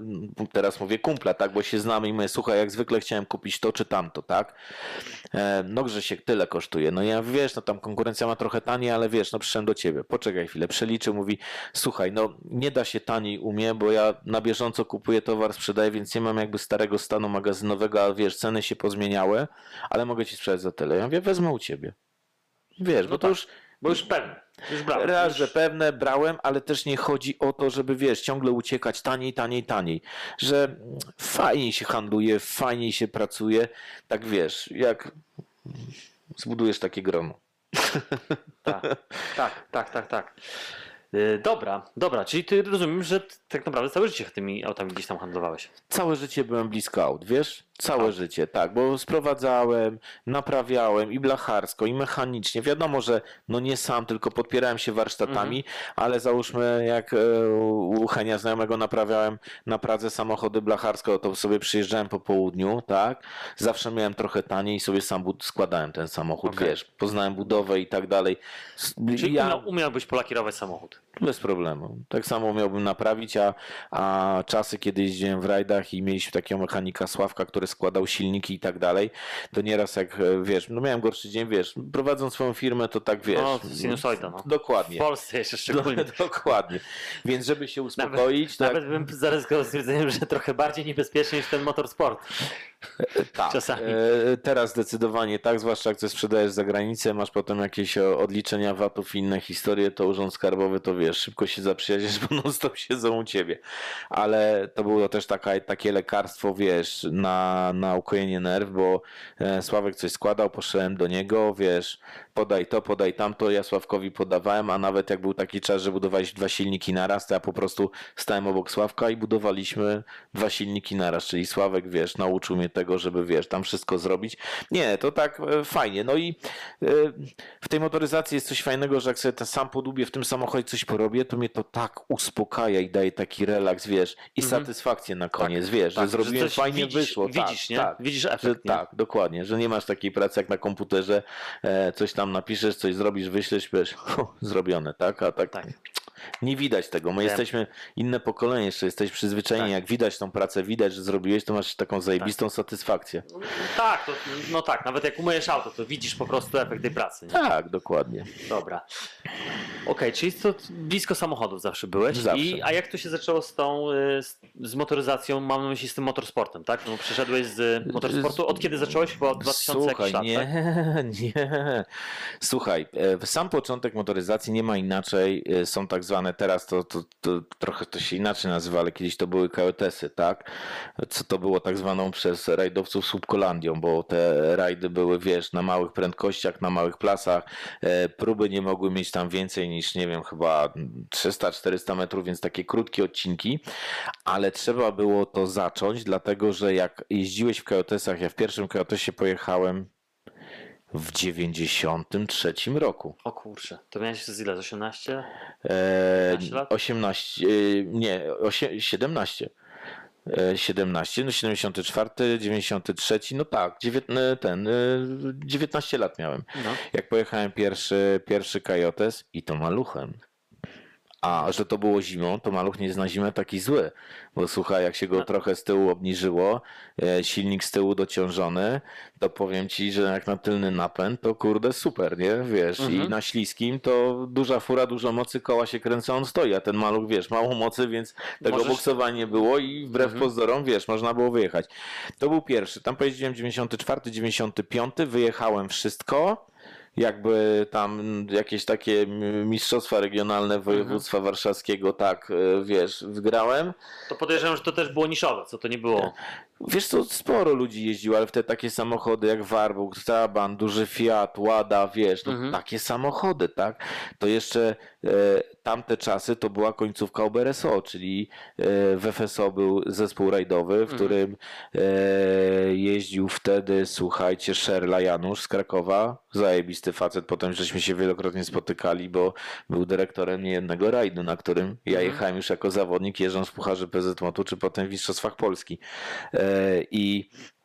teraz mówię kumpla, tak, bo się znamy i mówię, słuchaj, jak zwykle chciałem kupić to czy tamto, tak? E, no Grzesiek, tyle kosztuje. No ja wiesz, no tam konkurencja ma trochę taniej, ale wiesz, no przyszedłem do ciebie, poczekaj chwilę, przeliczył, mówi, słuchaj, no nie da się taniej u mnie, bo ja na bieżąco kupuję towar, sprzedaję, więc nie mam jakby starego stanu magazynowego, a wiesz, ceny się pozmieniały, ale mogę ci sprzedać za tyle. Ja mówię, wezmę u ciebie. Wiesz, bo to tak. już Bo już pewnie. Brałem. Raz, już... że pewne brałem, ale też nie chodzi o to, żeby wiesz, ciągle uciekać taniej, taniej, taniej. Że fajniej się handluje, fajniej się pracuje. Tak wiesz, jak zbudujesz takie grono. Tak, tak, tak, tak. tak. Y, Dobra, dobra, czyli ty rozumiem, że tak naprawdę całe życie tymi autami gdzieś tam handlowałeś. Całe życie byłem blisko aut, wiesz? Całe Tak. życie, tak, bo sprowadzałem, naprawiałem i blacharsko, i mechanicznie. Wiadomo, że no nie sam, tylko podpierałem się warsztatami, Mhm. ale załóżmy, jak e, u Henia znajomego naprawiałem na Pradze samochody blacharsko, to sobie przyjeżdżałem po południu, tak? Zawsze miałem trochę taniej i sobie sam bud- składałem ten samochód, Okej. wiesz, poznałem budowę i tak dalej. Czyli ja umiał, umiałbyś polakierować samochód. bez problemu. Tak samo miałbym naprawić, a, a czasy, kiedy jeździłem w rajdach i mieliśmy takiego mechanika Sławka, który składał silniki i tak dalej, to nieraz jak, e, wiesz, no miałem gorszy dzień, wiesz, prowadząc swoją firmę, to tak, wiesz. No, sinusoida, no. W Dokładnie. Polsce jeszcze szczególnie. Dokładnie. Więc żeby się uspokoić, Nawet, tak, nawet bym zaryzykował stwierdzeniem, że trochę bardziej niebezpieczny niż ten motorsport. tak. czasami. E, teraz zdecydowanie tak, zwłaszcza jak coś sprzedajesz za granicę, masz potem jakieś o, odliczenia VAT-ów i inne historie, to urząd skarbowy, to wiesz, szybko się zaprzyjaźnisz, bo non stop siedzą u ciebie. Ale to było też taka, takie lekarstwo, wiesz, na, na ukojenie nerw, bo e, Sławek coś składał, poszedłem do niego, wiesz, podaj to, podaj tamto, ja Sławkowi podawałem, a nawet jak był taki czas, że budowaliśmy dwa silniki naraz, to ja po prostu stałem obok Sławka i budowaliśmy dwa silniki naraz, czyli Sławek, wiesz, nauczył mnie tego, żeby, wiesz, tam wszystko zrobić. Nie, to tak e, fajnie. No i e, w tej motoryzacji jest coś fajnego, że jak sobie sam podłubię w tym samochodzie coś porobię, to mnie to tak uspokaja i daje taki relaks, wiesz, i Mhm. satysfakcję na koniec, wiesz, tak, że że zrobiłem coś fajnie, widzisz- wyszło. widzisz, tak, nie? Tak, Widzisz że, efekt, nie? tak, dokładnie, że nie masz takiej pracy jak na komputerze, e, coś tam napiszesz, coś zrobisz, wyślesz, wiesz, zrobione, tak? A tak, Tak. Nie widać tego. My Wiem. jesteśmy inne pokolenie, jeszcze jesteś przyzwyczajeni, Tak. jak widać tą pracę, widać, że zrobiłeś, to masz taką zajebistą satysfakcję. No, tak, to, no tak, nawet jak umyjesz auto, to widzisz po prostu efekt tej pracy. Nie? Tak, dokładnie. Dobra. Okej, czyli to blisko samochodów zawsze byłeś. Zawsze. I, a jak to się zaczęło z tą, y, z, z motoryzacją, mam na myśli z tym motorsportem, tak? No, przeszedłeś z motorsportu, od kiedy zacząłeś? Chyba od 2000 Słuchaj, lat, nie, tak? nie. Słuchaj, e, sam początek motoryzacji nie ma inaczej. e, Są tak zwane, teraz to, to, to trochę to się inaczej nazywa, ale kiedyś to były KOTS-y, tak? Co to było tak zwaną przez rajdowców subkolandią, bo te rajdy były, wiesz, na małych prędkościach, na małych plasach. E, Próby nie mogły mieć tam więcej niż, nie wiem, chyba 300-400 metrów, więc takie krótkie odcinki, ale trzeba było to zacząć, dlatego że jak jeździłeś w KOTS-ach, ja w pierwszym KOTS-ie pojechałem w 93 roku. O kurczę, to miałeś z ile? Z 18? E, 15 lat? 18, e, nie, osie- 17. E, 17, no 74, 93, no tak, dziewiętn- ten, e, 19 lat miałem. No. Jak pojechałem pierwszy, pierwszy kajotes i to maluchem. A że to było zimą, to maluch nie jest na zimę taki zły. Bo słuchaj, jak się go No. trochę z tyłu obniżyło, e, silnik z tyłu dociążony, to powiem ci, że jak na tylny napęd, to kurde super, nie? Wiesz, i Mhm. na śliskim to duża fura, dużo mocy, koła się kręcą, on stoi, a ten maluch, wiesz, mało mocy, więc tego Możesz- boksowania nie było i wbrew Mhm. pozorom, wiesz, można było wyjechać. To był pierwszy. Tam pojeździłem 94, 95, wyjechałem wszystko. Jakby tam jakieś takie mistrzostwa regionalne województwa warszawskiego, tak, e, wiesz, wygrałem. To podejrzewam, że to też było niszowe, co to nie było. Wiesz co, sporo ludzi jeździło, ale w te takie samochody jak Warburg, Taban, duży Fiat, Łada, wiesz, no Mhm. takie samochody, tak? To jeszcze tamte czasy to była końcówka OBRSO, czyli e, w FSO był zespół rajdowy, w Mhm. którym e, jeździł wtedy, słuchajcie, Szerla Janusz z Krakowa, zajebisty facet, potem żeśmy się wielokrotnie spotykali, bo był dyrektorem niejednego rajdu, na którym ja Mhm. jechałem już jako zawodnik, jeżdżąc w Pucharze PZ Motu, czy potem w Mistrzostwach Polski. E, I e,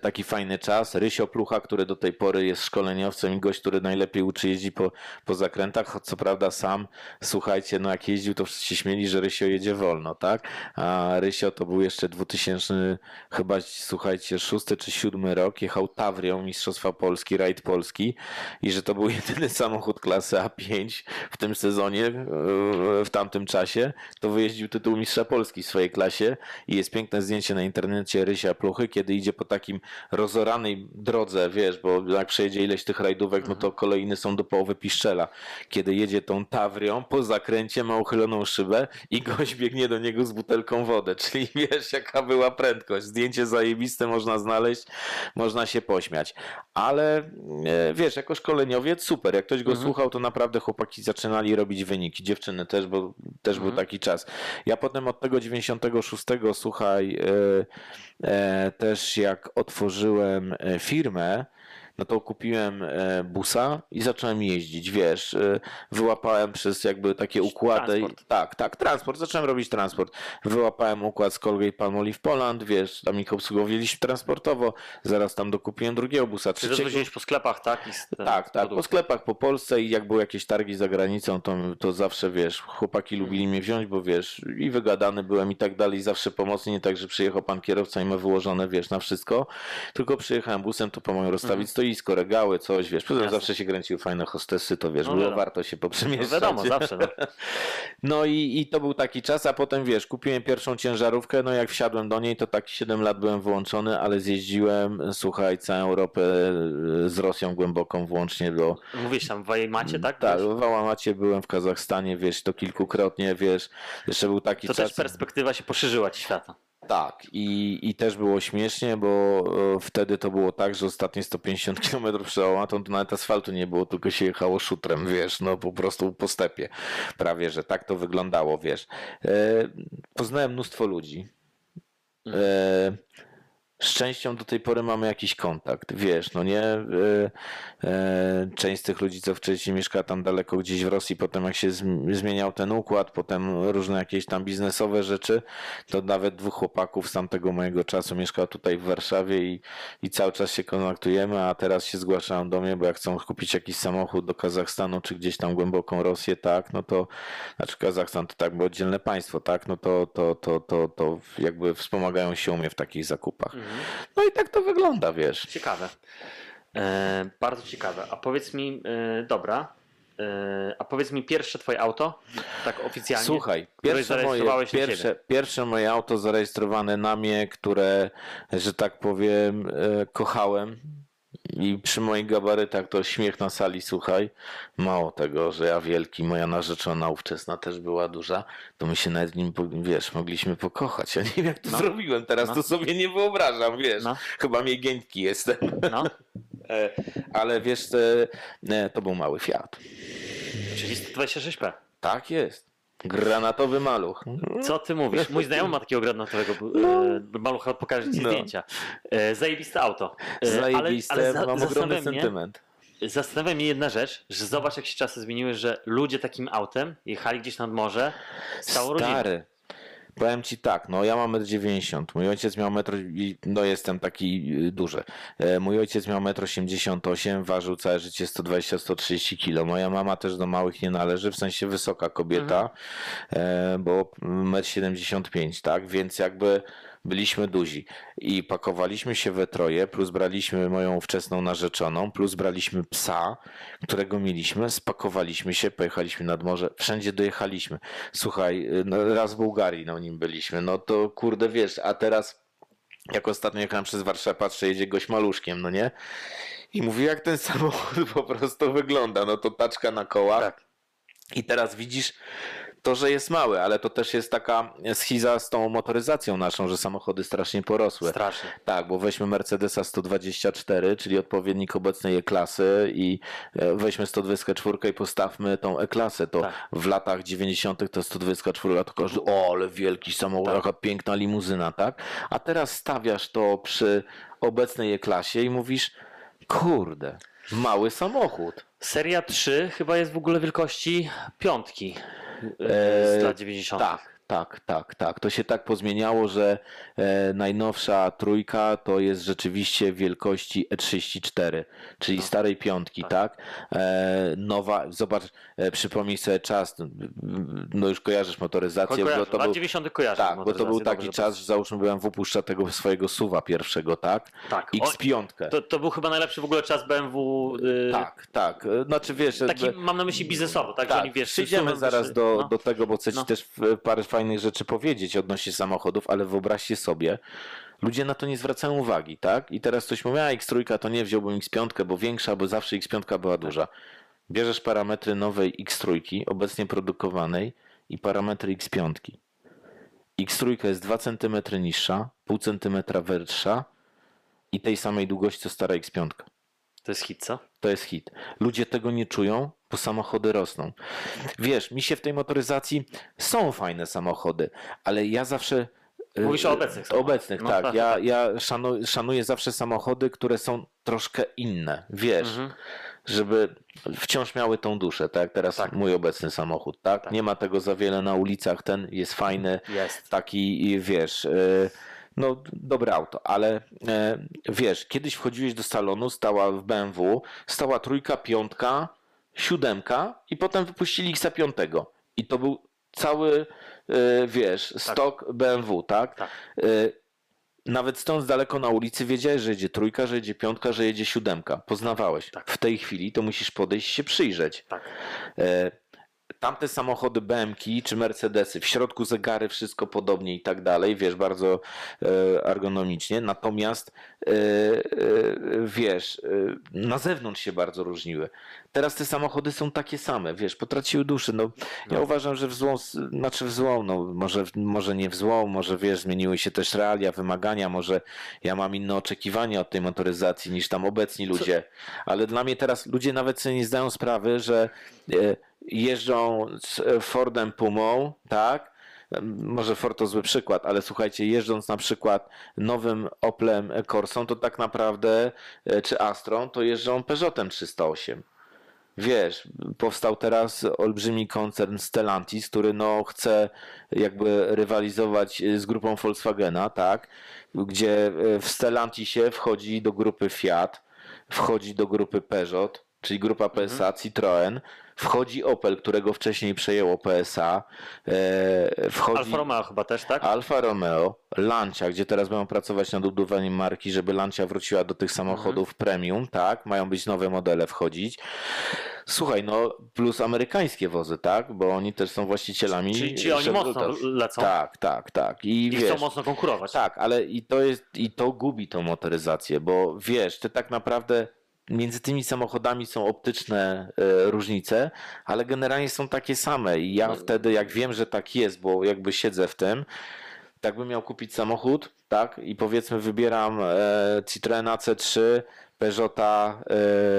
taki fajny czas. Rysio Plucha, który do tej pory jest szkoleniowcem i gość, który najlepiej uczy jeździć po, po zakrętach. Co prawda sam, słuchajcie, no jak jeździł, to wszyscy się śmieli, że Rysio jedzie wolno, tak? A Rysio to był jeszcze 2000, chyba słuchajcie, szósty czy siódmy rok. Jechał Tawrią Mistrzostwa Polski, rajd Polski i że to był jedyny samochód klasy A5 w tym sezonie, e, w tamtym czasie, to wyjeździł tytuł Mistrza Polski w swojej klasie i jest piękne zdjęcie na internecie Rysia Pluchy, kiedy idzie po takim rozoranej drodze, wiesz, bo jak przejedzie ileś tych rajdówek, no to kolejny są do połowy piszczela. Kiedy jedzie tą Tawrią, po zakręcie ma uchyloną szybę i gość biegnie do niego z butelką wody, czyli wiesz, jaka była prędkość. Zdjęcie zajebiste można znaleźć, można się pośmiać. Ale e, wiesz, jako szkoleniowiec super, jak ktoś go Mhm. słuchał, to naprawdę chłopaki zaczynali robić wyniki, dziewczyny też, bo też był Mhm. taki czas. Ja potem od tego 96, słuchaj, e, też jak otworzyłem e, firmę, no to kupiłem e, busa i zacząłem jeździć, wiesz, e, wyłapałem przez jakby takie układy. Transport. Tak, tak, transport, zacząłem robić transport. Wyłapałem układ z Colgate Palmolive Poland, wiesz, tam ich obsługowaliśmy transportowo, zaraz tam dokupiłem drugiego busa, Czy trzeciego. rozwoziłeś po sklepach, tak? I Tak, tak, po sklepach po Polsce i jak były jakieś targi za granicą, to, to zawsze, wiesz, chłopaki lubili mnie wziąć, bo wiesz, i wygadany byłem i tak dalej, zawsze pomocny, nie tak, że przyjechał pan kierowca i ma wyłożone, wiesz, na wszystko, tylko przyjechałem busem, to pomogłem rozstawić stoisko, regały, coś, wiesz, poza zawsze się kręciły fajne hostessy, to wiesz, No było warto się No poprzemieszczać. wiadomo, zawsze. No. No i, i to był taki czas, a potem wiesz, kupiłem pierwszą ciężarówkę, no jak wsiadłem do niej, to tak 7 lat byłem wyłączony, ale zjeździłem, słuchaj, całą Europę e, z Rosją głęboką włącznie do... Mówisz tam w Wajmacie, tak? Tak, w Wałamacie byłem w Kazachstanie, wiesz, to kilkukrotnie, wiesz, jeszcze był taki To czas... też perspektywa się poszerzyła ci świata. Tak, i, i też było śmiesznie, bo e, wtedy to było tak, że ostatnie 150 km przed Ałmatą to nawet asfaltu nie było, tylko się jechało szutrem, wiesz, no po prostu po stepie. Prawie, że tak to wyglądało, wiesz. E, poznałem mnóstwo ludzi. E, z częścią do tej pory mamy jakiś kontakt, wiesz, no nie, e, e, część z tych ludzi, co wcześniej mieszkała tam daleko gdzieś w Rosji, potem jak się zm- zmieniał ten układ, potem różne jakieś tam biznesowe rzeczy, to nawet dwóch chłopaków z tamtego mojego czasu mieszka tutaj w Warszawie i, i cały czas się kontaktujemy, a teraz się zgłaszają do mnie, bo jak chcą kupić jakiś samochód do Kazachstanu, czy gdzieś tam głęboką Rosję, tak, no to, znaczy Kazachstan to tak, bo oddzielne państwo, tak, no to, to, to, to, to jakby wspomagają się u mnie w takich zakupach. No i tak to wygląda, wiesz. Ciekawe. E, bardzo ciekawe. A powiedz mi, e, dobra, e, a powiedz mi pierwsze twoje auto, tak oficjalnie. Słuchaj, pierwsze moje, pierwsze, pierwsze moje auto zarejestrowane na mnie, które, że tak powiem, e, kochałem. I przy moich gabarytach to śmiech na sali, słuchaj. Mało tego, że ja wielki, moja narzeczona ówczesna też była duża, to my się nawet nim, wiesz, mogliśmy pokochać. Ja nie wiem, jak to No. zrobiłem, teraz No. to sobie nie wyobrażam, wiesz. No. Chyba miękki jestem. No, E, Ale wiesz, e, e, to był mały Fiat. czyli 126P. Tak jest. Granatowy maluch. Co ty mówisz? Mój znajomy ma takiego granatowego e, malucha, pokażę ci No. zdjęcia. E, zajebiste auto. E, Zajebiste, ale, ale za, mam ogromny sentyment. zastanawia mnie jedna rzecz, że zobacz jak się czasy zmieniły, że ludzie takim autem jechali gdzieś nad morze z całą rodziną. Powiem ci tak, no ja mam 1,90 m. Mój ojciec miał metr no jestem taki y, duży. E, Mój ojciec miał 1,88 m, ważył całe życie 120-130 kg. Moja mama też do małych nie należy, w sensie wysoka kobieta, e, bo 1,75 m, tak? Więc jakby byliśmy duzi i pakowaliśmy się we troje, plus braliśmy moją wczesną narzeczoną, plus braliśmy psa, którego mieliśmy, spakowaliśmy się, pojechaliśmy nad morze, wszędzie dojechaliśmy. Słuchaj, no, raz w Bułgarii na nim byliśmy, no to kurde wiesz, a teraz jak ostatnio jechałem przez Warszawę, patrzę, jedzie gość maluszkiem, no nie? I mówi, jak ten samochód po prostu wygląda, no to taczka na kołach. Tak. I teraz widzisz to, że jest mały, ale to też jest taka schiza z tą motoryzacją naszą, że samochody strasznie porosły. Strasznie. Tak, bo weźmy Mercedesa 124, czyli odpowiednik obecnej E-klasy i e, weźmy 124 i postawmy tą E-klasę, to Tak. w latach 90. to 124, to każdy, o ale wielki samochód, Tak. jaka piękna limuzyna, tak? A teraz stawiasz to przy obecnej E-klasie i mówisz, kurde, mały samochód. Seria 3 chyba jest w ogóle wielkości piątki z E, lat 90. Tak, tak, tak, tak. To się tak pozmieniało, że e, najnowsza trójka to jest rzeczywiście wielkości E34, czyli starej piątki, tak? E, nowa, zobacz, e, przypomnij sobie czas, no już kojarzysz motoryzację, Kojarzę, bo to był, 90 kojarzę. tak, bo to był taki dobrze, czas, że załóżmy BMW puszcza tego swojego suwa pierwszego, tak? Tak. O, X5. to, to był chyba najlepszy w ogóle czas BMW. y, Tak, tak. E, Znaczy wiesz, Taki mam na myśli biznesowo, tak? że tak, oni wiesz, przyjdziemy zaraz do, No. do tego, bo chcę ci No. też e, parę fajnych rzeczy powiedzieć odnośnie samochodów, ale wyobraźcie sobie, Ludzie na to nie zwracają uwagi, tak? I teraz ktoś mówi, a X3 to nie wziąłbym X5, bo większa, bo zawsze X5 była duża. Bierzesz parametry nowej X3, obecnie produkowanej i parametry X5. X3 jest 2 cm niższa, pół cm wyższa i tej samej długości co stara X5. To jest hit, co? To jest hit. Ludzie tego nie czują, bo samochody rosną. Wiesz, mi się w tej motoryzacji są fajne samochody, ale ja zawsze. y, Mówisz o obecnych samochodach. Obecnych, No tak. tak, Ja, ja szanu, szanuję zawsze samochody, które są troszkę inne. Wiesz, Mhm. żeby wciąż miały tą duszę, tak jak teraz Tak. mój obecny samochód, tak? Tak. Nie ma tego za wiele na ulicach, ten jest fajny, Jest. taki, wiesz, e, no dobre auto, ale e, wiesz, kiedyś wchodziłeś do salonu, stała w BMW, stała trójka, piątka, siódemka i potem wypuścili X5 i to był cały, e, wiesz, stok BMW, tak? Tak. E, Nawet stąd daleko na ulicy wiedziałeś, że jedzie trójka, że jedzie piątka, że jedzie siódemka. Poznawałeś. Tak. W tej chwili to musisz podejść i się przyjrzeć. Tak. Tamte samochody BMW czy Mercedesy, w środku zegary, wszystko podobnie i tak dalej, wiesz, bardzo e, ergonomicznie. Natomiast e, e, wiesz, na zewnątrz się bardzo różniły. Teraz te samochody są takie same, wiesz, potraciły duszę. No, ja No. uważam, że w złą, znaczy w złą, no może, może nie w złą, może wiesz, zmieniły się też realia, wymagania, może ja mam inne oczekiwania od tej motoryzacji niż tam obecni ludzie, ale dla mnie teraz ludzie nawet sobie nie zdają sprawy, że jeżdżą z e, Fordem Pumą, tak? Może Ford to zły przykład, ale słuchajcie, jeżdżąc na przykład nowym Oplem Corsą, to tak naprawdę, e, czy Astrą, to jeżdżą Peugeotem 308. Wiesz, powstał teraz olbrzymi koncern Stellantis, który no chce jakby rywalizować z grupą Volkswagena, tak? Gdzie e, w Stellantisie wchodzi do grupy Fiat, wchodzi do grupy Peugeot, czyli grupa PSA, Citroën, wchodzi Opel, którego wcześniej przejęło PSA, e, wchodzi Alfa Romeo chyba też, tak? Alfa Romeo, Lancia, gdzie teraz będą pracować nad budowaniem marki, żeby Lancia wróciła do tych samochodów Mhm. premium, tak? Mają być nowe modele wchodzić. Słuchaj, no plus amerykańskie wozy, tak? Bo oni też są właścicielami. Czyli, czyli oni mocno lecą Tak, tak, tak. I, i wiesz, chcą mocno konkurować. tak, ale i to jest i to gubi tą motoryzację, bo wiesz, ty tak naprawdę między tymi samochodami są optyczne e, różnice, ale generalnie są takie same. I ja No. wtedy, jak wiem, że tak jest, bo jakby siedzę w tym, tak bym miał kupić samochód, tak, i powiedzmy wybieram e, Citroena C3, Peugeota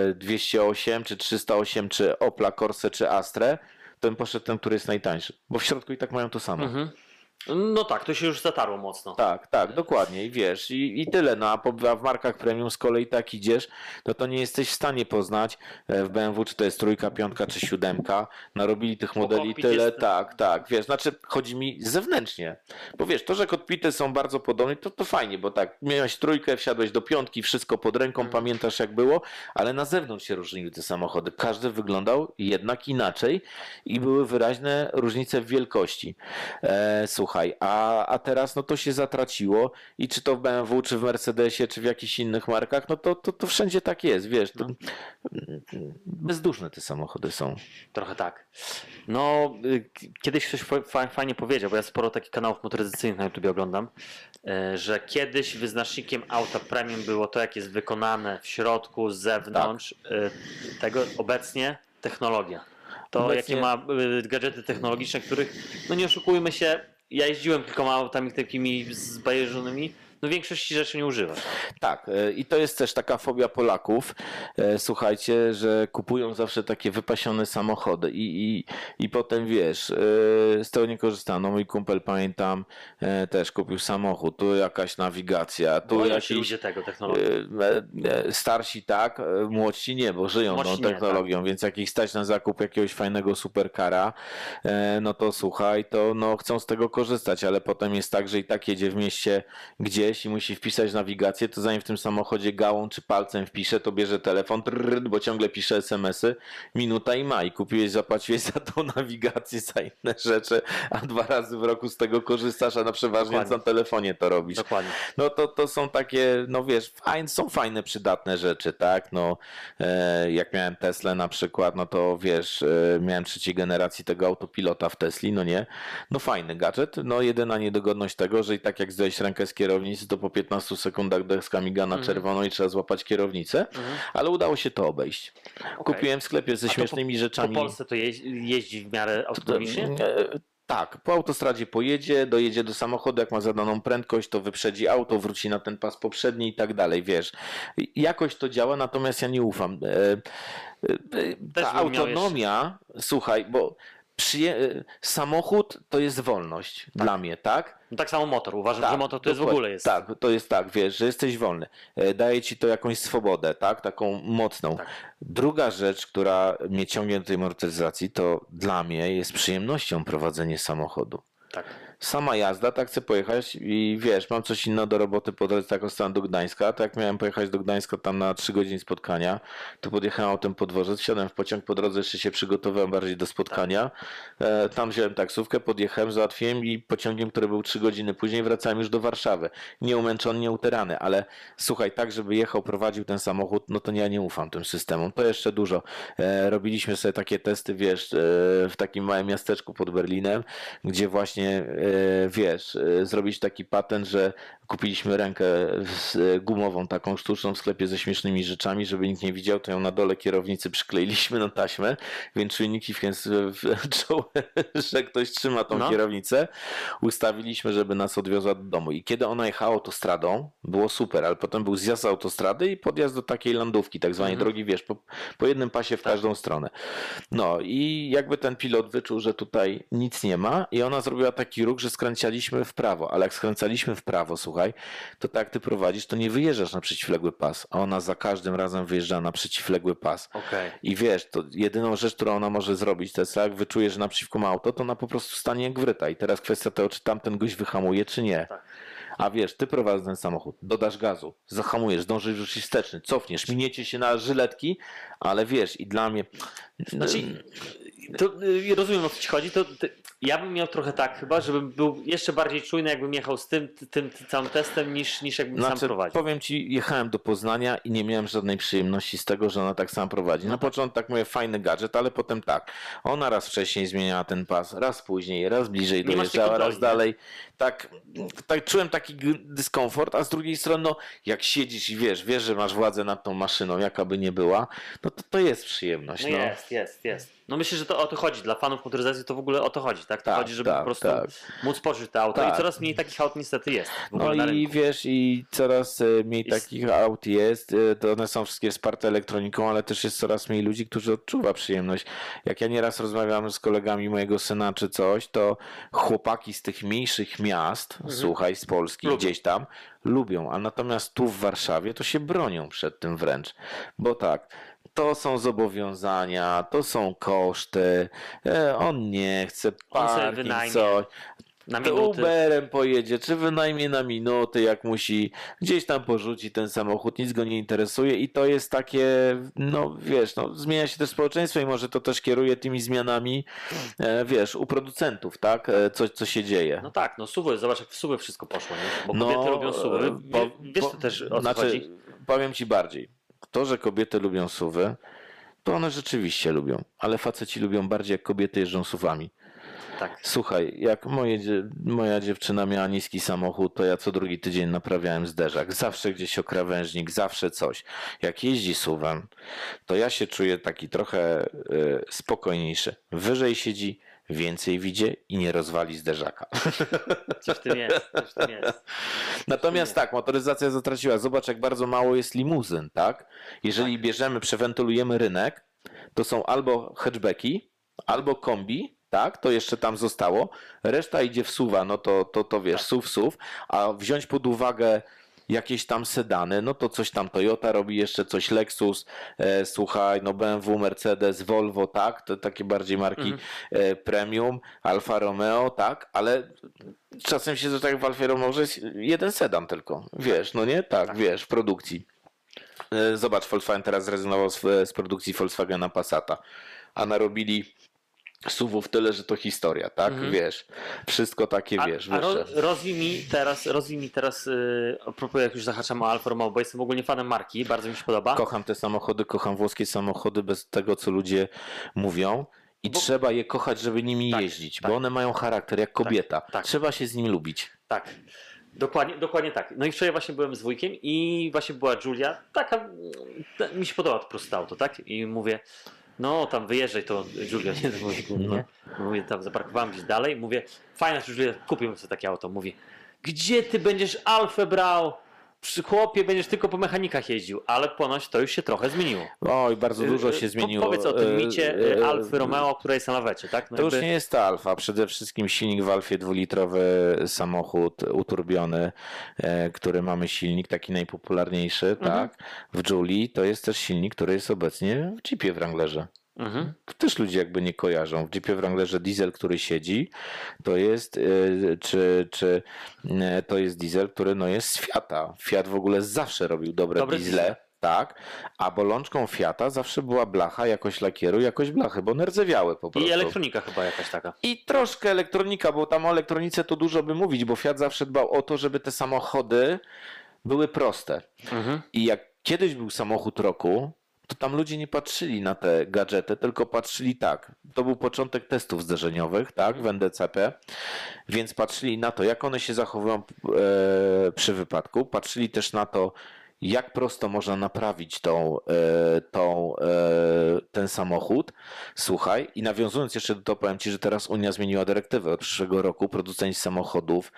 e, 208, czy 308, czy Opla Corsa, czy Astrę, to bym poszedł ten, który jest najtańszy, bo w środku i tak mają to samo. Mhm. No tak, to się już zatarło mocno. Tak, tak, dokładnie. I wiesz, i, i tyle. No, a, po, a w markach premium z kolei tak idziesz, no to nie jesteś w stanie poznać e, w BMW, czy to jest trójka, piątka, czy siódemka. Narobili tych modeli tyle, jest- tak, tak. Wiesz, znaczy chodzi mi zewnętrznie. Bo wiesz, to, że kokpity są bardzo podobne, to, to fajnie, bo tak, miałeś trójkę, wsiadłeś do piątki, wszystko pod ręką, Mhm. pamiętasz jak było, ale na zewnątrz się różniły te samochody. Każdy wyglądał jednak inaczej i były wyraźne różnice w wielkości. E, słuchaj, a, a teraz no to się zatraciło i czy to w BMW, czy w Mercedesie, czy w jakichś innych markach, no to, to, to wszędzie tak jest, wiesz. To, bezduszne te samochody są. Trochę tak. No, y, kiedyś ktoś fa- fa- fajnie powiedział, bo ja sporo takich kanałów motoryzacyjnych na YouTube oglądam, e, że kiedyś wyznacznikiem auta premium było to, jak jest wykonane w środku, z zewnątrz. e, Tego obecnie technologia. To Obecnie- jakie ma y, gadżety technologiczne, których, no nie oszukujmy się, ja jeździłem kilkoma autami takimi zbajeżonymi, no większości rzeczy nie używam. Tak, e, i to jest też taka fobia Polaków. e, Słuchajcie, że kupują zawsze takie wypasione samochody i, i, i potem wiesz, e, z tego nie korzystają. No mój kumpel pamiętam też kupił samochód, tu jakaś nawigacja, tu Boją się jakiś ludzie tego technologii. Starsi tak, młodsi nie, bo żyją Młodsi tą nie, tak. technologią, więc jak ich stać na zakup jakiegoś fajnego superkara, no to słuchaj, to no chcą z tego korzystać, ale potem jest tak, że i tak jedzie w mieście gdzieś i musi wpisać nawigację, to zanim w tym samochodzie gałą czy palcem wpisze, to bierze telefon, trrr, bo ciągle pisze SMS-y, minuta i ma i kupiłeś, zapłaciłeś za tą nawigację, za inne rzeczy, a dwa razy w roku z tego korzystasz, a na przeważnie na telefonie to robisz. Dokładnie. No to, to są takie, no wiesz, fajne, są fajne, przydatne rzeczy, tak? No, e, jak miałem Teslę na przykład, no to wiesz, e, miałem trzeciej generacji tego autopilota w Tesli, no nie? No fajny gadżet, no jedyna niedogodność tego, że i tak jak zdjąłeś rękę z kierownicy, kierownicy, to po 15 sekundach deska miga na Mhm. czerwono i trzeba złapać kierownicę, Mhm. ale udało się to obejść. Okej. Kupiłem w sklepie ze śmiesznymi Po rzeczami. Polsce to jeździ, jeździ w miarę autonomicznie? Tak, po autostradzie pojedzie, dojedzie do samochodu, jak ma zadaną prędkość, to wyprzedzi auto, wróci na ten pas poprzedni i tak dalej, wiesz. Jakoś to działa, natomiast ja nie ufam. E, e, e, Ta autonomia, słuchaj, bo przyje... e, samochód to jest wolność dla mnie, tak? No tak samo motor. Uważam, że motor to jest w ogóle jest. Tak, to jest tak, wiesz, że jesteś wolny. E, Daje ci to jakąś swobodę, tak? Taką mocną. Tak. Druga rzecz, która mnie ciągnie do tej motoryzacji, to dla mnie jest przyjemnością prowadzenie samochodu. tak. Sama jazda, tak chcę pojechać i wiesz, mam coś innego do roboty po drodze, tak ostałem do Gdańska, tak miałem pojechać do Gdańska tam na 3 godziny spotkania, to podjechałem autem po dworze, wsiadłem w pociąg, po drodze jeszcze się przygotowałem bardziej do spotkania, e, tam wziąłem taksówkę, podjechałem, załatwiłem i pociągiem, który był 3 godziny później wracałem już do Warszawy. Nie umęczony, nie uterany, ale słuchaj, tak żeby jechał, prowadził ten samochód, no to ja nie ufam tym systemom, to jeszcze dużo. E, robiliśmy sobie takie testy, wiesz, e, w takim małym miasteczku pod Berlinem, gdzie właśnie, wiesz, e, zrobić taki patent, że kupiliśmy rękę e, gumową, taką sztuczną w sklepie ze śmiesznymi rzeczami, żeby nikt nie widział, to ją na dole kierownicy przykleiliśmy na taśmę, więc czujniki w, w czoło, że ktoś trzyma tą No. kierownicę, ustawiliśmy, żeby nas odwiozła do domu. I kiedy ona jechała autostradą, było super, ale potem był zjazd z autostrady i podjazd do takiej landówki, tak zwanej Mhm. drogi, wiesz, po, po jednym pasie w każdą stronę. No i jakby ten pilot wyczuł, że tutaj nic nie ma i ona zrobiła taki ruch, że skręcaliśmy w prawo, ale jak skręcaliśmy w prawo, słuchaj, to tak ty prowadzisz, to nie wyjeżdżasz na przeciwległy pas, a ona za każdym razem wyjeżdża na przeciwległy pas. Okej. I wiesz, to jedyną rzecz, którą ona może zrobić, to jest jak wyczuje, że naprzeciwko ma auto, to ona po prostu stanie jak wryta. I teraz kwestia tego, czy tamten gość wyhamuje, czy nie. Tak. A wiesz, ty prowadzisz ten samochód, dodasz gazu, zahamujesz, dążysz rzucić wsteczny, cofniesz, miniecie się na żyletki, ale wiesz, i dla mnie... Znaczy, to, y, rozumiem o co ci chodzi. To, ty, ja bym miał trochę tak chyba, żebym był jeszcze bardziej czujny, jakbym jechał z tym, tym, tym całym testem, niż, niż jakbym sam Znaczy, prowadził. powiem ci, jechałem do Poznania i nie miałem żadnej przyjemności z tego, że ona tak samo prowadzi. Na początku tak mówię, fajny gadżet, ale potem tak. Ona raz wcześniej zmieniała ten pas, raz później, raz bliżej Nie dojeżdżała, raz dalej. Tak, tak czułem taki dyskomfort, a z drugiej strony, no, jak siedzisz i wiesz, wiesz, że masz władzę nad tą maszyną, jaka by nie była, no to to jest przyjemność. No No, jest, jest, jest. No myślę, że to o to chodzi. Dla fanów motoryzacji to w ogóle o to chodzi, tak? To Tak, chodzi, żeby tak, po prostu tak. móc poczuć te auto. Tak. I coraz mniej takich aut niestety jest No i wiesz, i coraz e, mniej Jest- takich aut jest, e, to one są wszystkie wsparte elektroniką, ale też jest coraz mniej ludzi, którzy odczuwa przyjemność. Jak ja nieraz rozmawiam z kolegami mojego syna czy coś, to chłopaki z tych mniejszych miast, słuchaj, z Polski, Lubią. gdzieś tam, lubią, a natomiast tu w Warszawie to się bronią przed tym wręcz. Bo tak, to są zobowiązania, to są koszty, e, on nie chce, On parking, wynajmie coś. Na To minuty. Uberem pojedzie, czy wynajmie na minuty, jak musi, gdzieś tam porzuci ten samochód, nic go nie interesuje i to jest takie, no wiesz, no, zmienia się też społeczeństwo i może to też kieruje tymi zmianami, e, wiesz, u producentów, tak, e, co, co się dzieje. No tak, no suwy, zobacz jak w suwy wszystko poszło, nie? Bo No, kobiety suwy. e, po- Wie- Wiesz po- to też o co znaczy, chodzi? powiem ci bardziej, to, że kobiety lubią suwy, to one rzeczywiście lubią, ale faceci lubią bardziej, jak kobiety jeżdżą suwami. Tak. Słuchaj, jak moje, moja dziewczyna miała niski samochód, to ja co drugi tydzień naprawiałem zderzak. Zawsze gdzieś okrawężnik, zawsze coś. Jak jeździ suwem, to ja się czuję taki trochę y, spokojniejszy. Wyżej siedzi, więcej widzi i nie rozwali zderzaka. Coś w tym jest, coś w tym jest. Natomiast tak, motoryzacja zatraciła. Zobacz, jak bardzo mało jest limuzyn, tak? Jeżeli bierzemy, przewentylujemy rynek, to są albo hatchbacki, albo kombi, tak? To jeszcze tam zostało. Reszta idzie w suwa, no to, to, to wiesz, SUV, SUV, a wziąć pod uwagę jakieś tam sedany, no to coś tam Toyota robi, jeszcze coś Lexus, e, słuchaj, no BMW, Mercedes, Volvo, tak, to takie bardziej marki e, premium, Alfa Romeo, tak, ale czasem się, że tak w Alfa Romeo, że jest jeden sedan tylko, wiesz, no nie, tak, wiesz, w produkcji. E, Zobacz, Volkswagen teraz zrezygnował z, z produkcji Volkswagena Passata, a narobili suwów tyle, że to historia, tak, wiesz, wszystko takie, A, wiesz, a ro, rozwij mi teraz, rozwij mi teraz, yy, a propos jak już zahaczam o Alfa Romeo, bo jestem ogólnie fanem marki, bardzo mi się podoba. Kocham te samochody, kocham włoskie samochody bez tego, co ludzie mówią. I Bo- trzeba je kochać, żeby nimi Tak, jeździć, tak. bo one mają charakter jak kobieta. tak. Trzeba się z nim lubić. Tak. Dokładnie, dokładnie tak. No i wczoraj właśnie byłem z wujkiem i właśnie była Julia, taka, mi się podoba to proste auto, tak? I mówię, no tam wyjeżdżaj to Julia, nie do wujku, nie? Mówię, tam zaparkowałem gdzieś dalej, mówię, fajna Julia, kupimy sobie takie auto. Mówi, gdzie ty będziesz Alfę brał? Przy chłopie będziesz tylko po mechanikach jeździł, ale ponoć to już się trochę zmieniło. Oj, bardzo dużo się Po- zmieniło. Powiedz o tym E, micie Alfy Romeo, która jest na lawecie, tak? No To już jakby- nie jest ta Alfa. Przede wszystkim silnik w Alfie dwulitrowy samochód uturbiony, e, który mamy silnik taki najpopularniejszy, Mhm. tak? W Julii to jest też silnik, który jest obecnie w Jeepie Wranglerze. Mhm. Też ludzie jakby nie kojarzą. W Jeepie Wranglerze diesel, który siedzi, to jest e, czy, czy e, to jest diesel, który no jest z Fiata. Fiat w ogóle zawsze robił dobre Dobre diesle. diesle. Tak, a bolączką Fiata zawsze była blacha, jakość lakieru, jakość blachy, bo one rdzewiały po prostu. I elektronika chyba jakaś taka. I troszkę elektronika, bo tam o elektronice to dużo by mówić, bo Fiat zawsze dbał o to, żeby te samochody były proste. Mhm. I jak kiedyś był samochód roku, to tam ludzie nie patrzyli na te gadżety, tylko patrzyli tak. To był początek testów zderzeniowych, tak, w NDCP, więc patrzyli na to, jak one się zachowują e, przy wypadku. Patrzyli też na to, jak prosto można naprawić tą, e, tą, e, ten samochód. Słuchaj, i nawiązując jeszcze do tego, powiem Ci, że teraz Unia zmieniła dyrektywę. Od przyszłego roku producenci samochodów,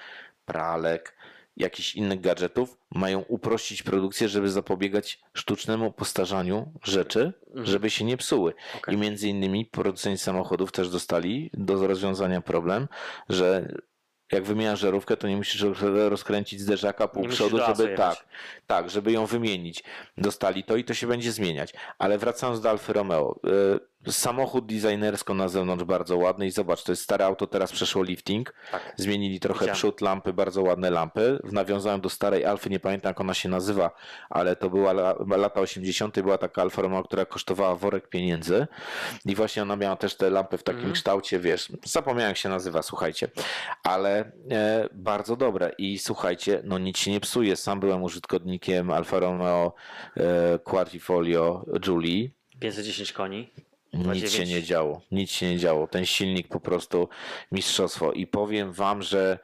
pralek, jakichś innych gadżetów mają uprościć produkcję, żeby zapobiegać sztucznemu postarzaniu rzeczy, żeby się nie psuły. Okej. I między innymi producenci samochodów też dostali do rozwiązania problem, że jak wymieniasz żarówkę, to nie musisz roz- rozkręcić zderzaka pół Nie przodu, żeby tak, tak, żeby ją wymienić. Dostali to i to się będzie zmieniać. Ale wracając do Alfy Romeo. y, Samochód designersko na zewnątrz bardzo ładny i zobacz, to jest stare auto, teraz przeszło lifting. Tak. Zmienili trochę Widziałem. przód, lampy, bardzo ładne lampy. W nawiązaniu do starej Alfy, nie pamiętam jak ona się nazywa, ale to była la, lata 80. była taka Alfa Romeo, która kosztowała worek pieniędzy i właśnie ona miała też te lampy w takim Mhm. kształcie, wiesz, zapomniałem jak się nazywa, słuchajcie, ale e, bardzo dobre i słuchajcie, no nic się nie psuje. Sam byłem użytkownikiem Alfa Romeo e, Quadrifoglio Julie 510 koni. Nic 2,9. się nie działo, nic się nie działo. Ten silnik po prostu mistrzostwo. I powiem wam, że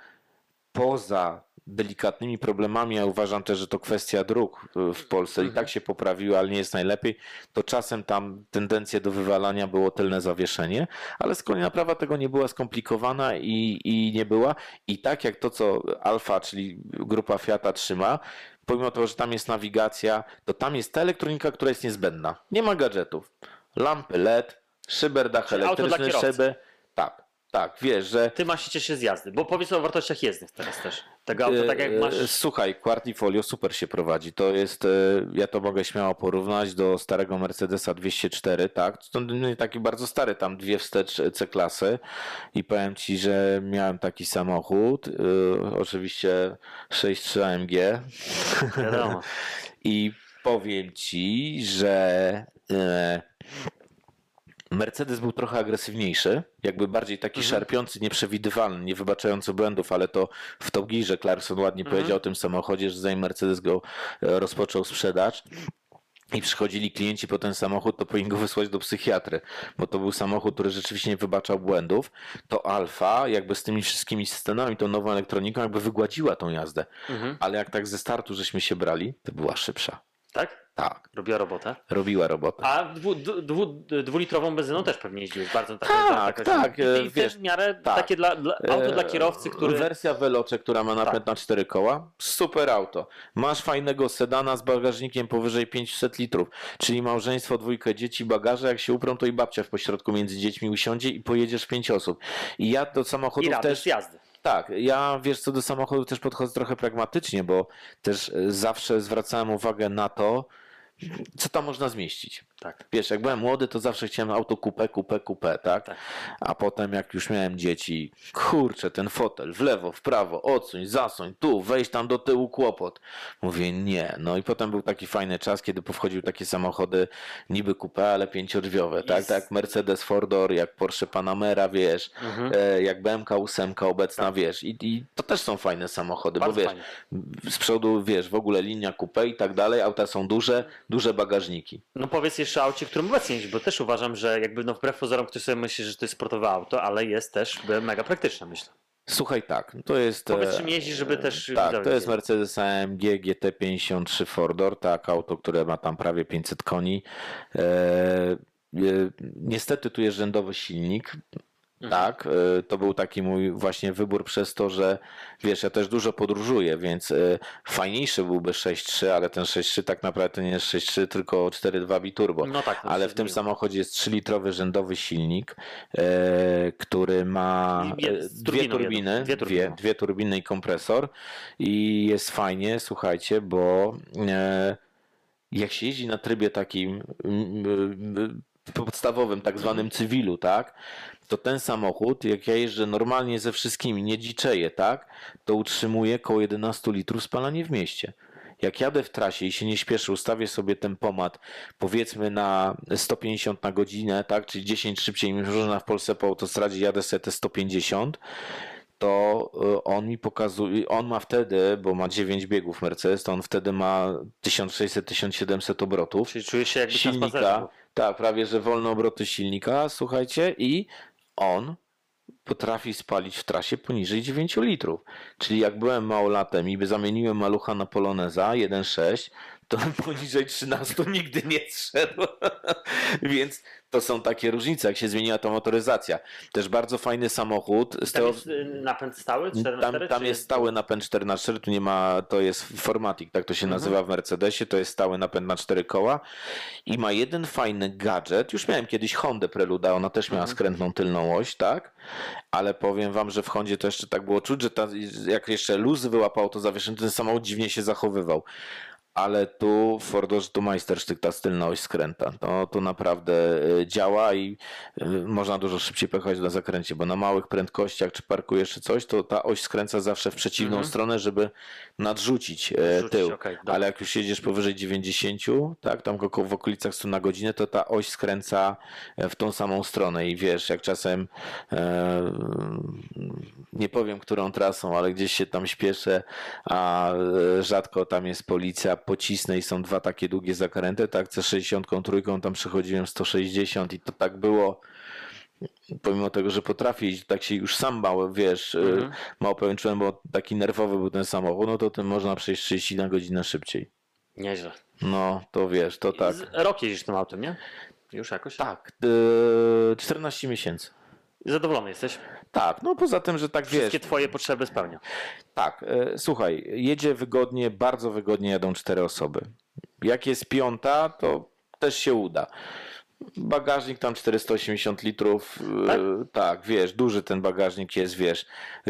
poza delikatnymi problemami, ja uważam też, że to kwestia dróg y, w Polsce i tak się poprawiły, ale nie jest najlepiej, to czasem tam tendencja do wywalania było tylne zawieszenie, ale z kolei naprawa tego nie była skomplikowana i, i nie była. I tak jak to, co Alfa, czyli grupa Fiata trzyma, pomimo tego, że tam jest nawigacja, to tam jest ta elektronika, która jest niezbędna. Nie ma gadżetów. Lampy LED, szyber, dach Czyli auto dla elektryczny, kierowcy. szyby. Tak, tak, wiesz, że Ty masz się cieszyć z jazdy, bo powiedz o wartościach jezdnych teraz też. Tego auta, tak jak E, masz... e, Słuchaj, Quartifolio super się prowadzi. To jest, e, ja to mogę śmiało porównać do starego Mercedesa 204, tak? To nie taki bardzo stary, tam dwie wstecz C-klasy i powiem Ci, że miałem taki samochód, e, oczywiście 6.3 AMG Wiadomo. i powiem Ci, że e, Mercedes był trochę agresywniejszy, jakby bardziej taki Mhm. szarpiący, nieprzewidywalny, nie wybaczający błędów, ale to w Top Gearze Clarkson ładnie Mhm. powiedział o tym samochodzie, że zanim Mercedes go e, rozpoczął sprzedaż, i przychodzili klienci po ten samochód, to powinien go wysłać do psychiatry, bo to był samochód, który rzeczywiście nie wybaczał błędów. To Alfa, jakby z tymi wszystkimi systemami, tą nową elektroniką, jakby wygładziła tą jazdę. Mhm. Ale jak tak ze startu żeśmy się brali, to była szybsza. Tak? Tak, Robiła robotę. robiła robotę. A dwu, dwu, dwu, dwulitrową benzyną też pewnie jeździłeś bardzo tak. Tak, tak, e, I, i wiesz, w miarę tak. takie dla, dla, auto dla E, kierowcy, który... Wersja Veloce, która ma napęd Tak. na cztery koła, super auto. Masz fajnego sedana z bagażnikiem powyżej 500 litrów, czyli małżeństwo, dwójkę dzieci, bagaże, jak się uprą, to i babcia w pośrodku między dziećmi usiądzie i pojedziesz pięć osób. I ja do I samochodów radość też... jazdy. Tak, ja wiesz co do samochodu też podchodzę trochę pragmatycznie, bo też e, zawsze zwracałem uwagę na to, co tam można zmieścić. Tak. Wiesz, jak byłem młody, to zawsze chciałem auto coupé, coupé, coupé, tak? Tak. A potem jak już miałem dzieci, kurczę, ten fotel, w lewo, w prawo, odsuń, zasuń, tu, wejść tam do tyłu, kłopot. Mówię, nie. No i potem był taki fajny czas, kiedy powchodziły takie samochody niby coupé, ale pięciodrzwiowe, tak? Jest. Tak jak Mercedes Four Door, jak Porsche Panamera, wiesz, Mhm. e, jak BMK 8 obecna, wiesz. I, I to też są fajne samochody, Bardzo bo wiesz, fajnie. z przodu, wiesz, w ogóle linia coupé i tak dalej, auta są duże, duże bagażniki. No powiedz o aucie, którym obecnie jeździsz, bo też uważam, że jakby no wbrew pozorom ktoś sobie myśli, że to jest sportowe auto, ale jest też mega praktyczne, myślę. Słuchaj, tak, to jest... Powiedz, e, czym jeździsz, żeby też Tak, widzowie to jest. Mercedes AMG GT53 Four Door, tak, auto, które ma tam prawie 500 koni. E, e, niestety tu jest rzędowy silnik. Mhm. Tak, e, to był taki mój właśnie wybór przez to, że wiesz, ja też dużo podróżuję, więc e, fajniejszy byłby 6.3, ale ten 6.3 tak naprawdę to nie jest 6.3, tylko 4.2 biturbo. No tak. Ale w tym zmieniło. samochodzie jest 3-litrowy rzędowy silnik, e, który ma dwie turbiny, dwie dwie, turbiny. dwie turbiny i kompresor. I jest fajnie, słuchajcie, bo e, jak się jeździ na trybie takim podstawowym, tak zwanym cywilu, tak? To ten samochód, jak ja jeżdżę normalnie ze wszystkimi, nie dziczeję, tak? To utrzymuje około 11 litrów spalanie w mieście. Jak jadę w trasie i się nie śpieszę, ustawię sobie tempomat powiedzmy na 150 na godzinę, tak? Czyli 10 szybciej niż można w Polsce po autostradzie, jadę sobie te 150, to y, on mi pokazuje, on ma wtedy, bo ma 9 biegów Mercedes, to on wtedy ma 1600-1700 obrotów Czyli czujesz się jakby silnika, tak, prawie że wolne obroty silnika, słuchajcie, i on potrafi spalić w trasie poniżej 9 litrów. Czyli jak byłem małolatem i by zamieniłem malucha na Poloneza 1.6, to poniżej 13 nigdy nie zszedł. Więc to są takie różnice, jak się zmieniła ta motoryzacja. Też bardzo fajny samochód. Z Tam jest y, napęd stały? 4 tam, tam jest stały napęd 4 na 4 tu nie ma, to jest Formatic, tak to się Mhm. nazywa w Mercedesie, to jest stały napęd na 4 koła i ma jeden fajny gadżet, już miałem kiedyś Hondę Preluda, ona też miała Mhm. skrętną tylną oś, tak, ale powiem wam, że w Hondzie to jeszcze tak było czuć, że ta, jak jeszcze luz wyłapał to zawieszenie, ten samochód dziwnie się zachowywał. Ale tu Fordorze tu majstersztyk ta tylna oś skręta. To, to naprawdę y, działa i y, można dużo szybciej pojechać na zakręcie, bo na małych prędkościach, czy parkujesz, czy coś, to ta oś skręca zawsze w przeciwną Mhm. stronę, żeby nadrzucić e, Rzucić, tył. dobra. Ale jak już jedziesz powyżej 90, tak, tam w okolicach 100 na godzinę, to ta oś skręca w tą samą stronę i wiesz, jak czasem e, nie powiem, którą trasą, ale gdzieś się tam śpieszę, a rzadko tam jest policja, pocisnę i są dwa takie długie zakręty, tak, C60 trójką tam przechodziłem 160 i to tak było pomimo tego, że potrafię iść, tak się już sam mały, wiesz, Mhm. mhm. mało pewien czułem, bo taki nerwowy był ten samochód, no to tym można przejść 30 na godzinę szybciej. Nieźle. No, to wiesz, to tak. Rok jeździsz tym autem, nie? Już jakoś? Tak, yy, 14 miesięcy. Zadowolony jesteś? Tak, no poza tym, że tak wiesz, Wszystkie twoje potrzeby spełnia. tak, e, słuchaj, jedzie wygodnie, bardzo wygodnie jadą cztery osoby. Jak jest piąta, to też się uda. Bagażnik tam 480 litrów, e, Tak? tak? wiesz, duży ten bagażnik jest, wiesz.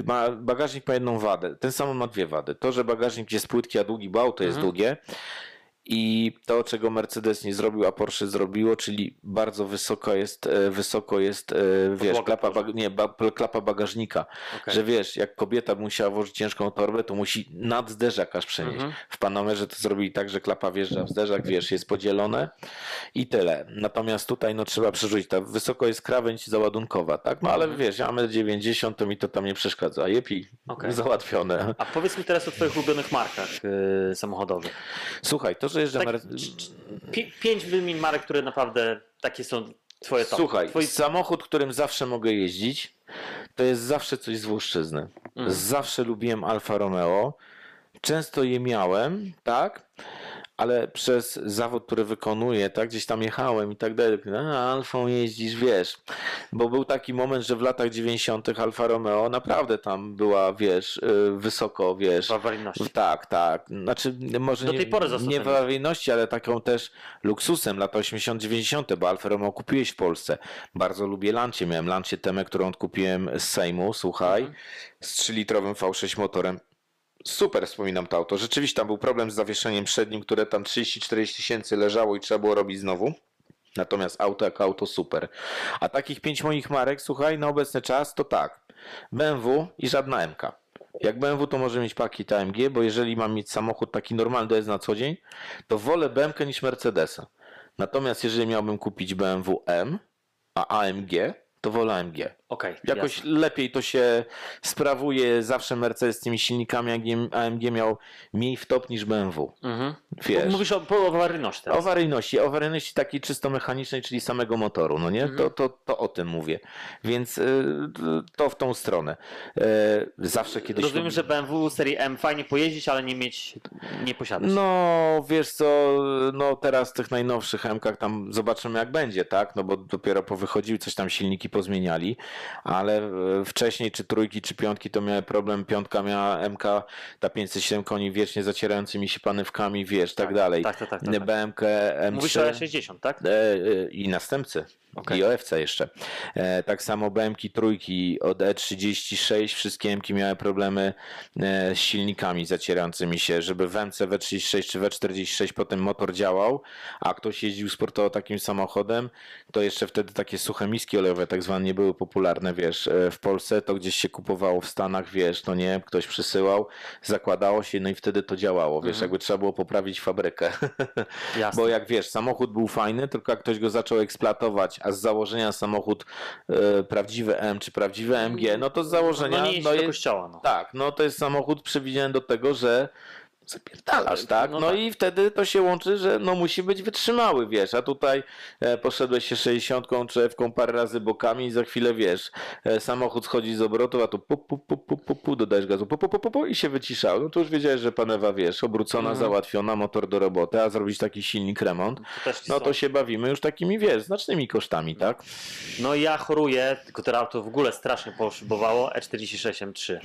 Ma, bagażnik ma jedną wadę, ten sam ma dwie wady. To, że bagażnik jest płytki, a długi, bo auto jest Mhm. długie. I to, czego Mercedes nie zrobił, a Porsche zrobiło, czyli bardzo wysoko jest, e, wysoko jest, e, wiesz, Podłoga klapa, nie, ba, klapa bagażnika. Okej. Że wiesz, jak kobieta musiała włożyć ciężką torbę, to musi nad zderzak aż przenieść. Mhm. W Panamerze to zrobili tak, że klapa wjeżdża w zderzak, wiesz, jest podzielone i tyle. Natomiast tutaj no trzeba przerzucić. Ta wysoko jest krawędź załadunkowa, tak? No ale Mhm. wiesz, ja mam 90, to mi to tam nie przeszkadza. Jepi, Okej. załatwione. A powiedz mi teraz o twoich ulubionych markach yy, samochodowych. Słuchaj, to, że jeżdżę... Tak, pięć wymień marek, które naprawdę takie są twoje top. Słuchaj, Twoi... samochód, którym zawsze mogę jeździć, to jest zawsze coś z Włoszczyzny. Mhm. Zawsze lubiłem Alfa Romeo. Często je miałem, tak? Ale przez zawód, który wykonuję, tak, gdzieś tam jechałem i tak dalej, a Alfą jeździsz, wiesz, bo był taki moment, że w latach 90. Alfa Romeo naprawdę tam była, wiesz, y, wysoko, wiesz, w awaryjności. tak, tak. Znaczy, może Do nie, tej pory został nie w awaryjności, ale taką też luksusem lata 80-90, bo Alfa Romeo kupiłeś w Polsce. Bardzo lubię Lancia. Miałem Lancię Temę, którą odkupiłem z Sejmu, słuchaj, Mhm. z 3-litrowym V6 motorem. Super wspominam to auto. Rzeczywiście tam był problem z zawieszeniem przednim, które tam 30-40 tysięcy leżało i trzeba było robić znowu. Natomiast auto jako auto super. A takich pięć moich marek, słuchaj, na obecny czas to tak. BMW i żadna MK. Jak BMW to może mieć pakiet AMG, bo jeżeli mam mieć samochód taki normalny, to jest na co dzień, to wolę BMW niż Mercedesa. Natomiast jeżeli miałbym kupić BMW M, a AMG, to wolę AMG. Okej, Jakoś jasne. lepiej to się sprawuje. Zawsze Mercedes z tymi silnikami AMG, miał mniej wtop niż BMW. Mhm. Wiesz. Mówisz o, po awaryjności O teraz. awaryjności, o awaryjności takiej czysto mechanicznej, czyli samego motoru, no nie? Mhm. To, to, to o tym mówię. Więc y, to w tą stronę. E, Zawsze kiedyś... Rozumiem, że BMW serii M fajnie pojeździć, ale nie mieć, nie posiadać. No, wiesz co, no teraz w tych najnowszych MK tam zobaczymy jak będzie, tak? No bo dopiero powychodziły, coś tam silniki pozmieniali, ale e, wcześniej czy trójki, czy piątki to miały problem. Piątka miała MK, ta 507 koni wiecznie zacierającymi się panewkami, wiesz, tak, Tak, dalej. tak, tak, tak, tak, tak. BMK M3. Mówisz o E60, tak? E, e, i następcy. Okej. I OFC jeszcze. E, tak samo BMK trójki od E36, wszystkie MK miały problemy e, z silnikami zacierającymi się, żeby w MC W36 czy W46 potem motor działał, a ktoś jeździł sportowo takim samochodem, to jeszcze wtedy takie suche miski olejowe tak zwane nie były popularne, wiesz, e, w Polsce to gdzieś się kupowało w Stanach, wiesz, no nie, ktoś przysyłał, zakładało się, no i wtedy to działało, wiesz, Mhm. jakby trzeba było poprawić fabrykę. Jasne. Bo jak wiesz, samochód był fajny, tylko jak ktoś go zaczął eksploatować, a z założenia samochód e, prawdziwy M czy prawdziwy MG, no to z założenia no nie jeździ no do jest, kościoła, no. tak, no to jest samochód przewidziany do tego, że zapierdalasz, tak? No No, tak. i wtedy to się łączy, że no musi być wytrzymały, wiesz, a tutaj e, poszedłeś się 60 czy F-ką parę razy bokami i za chwilę, wiesz, e, samochód schodzi z obrotu, a tu pu, pu, pu, pu, pu, pu, dodajesz gazu, pu, pu, pu, pu, pu, i się wyciszał. No to już wiedziałeś, że panewa, wiesz, obrócona, Mhm. załatwiona, motor do roboty, a zrobić taki silnik remont, To no to się bawimy już takimi, wiesz, znacznymi kosztami, tak? No ja choruję, tylko to auto w ogóle strasznie poszybowało, E E46 M3.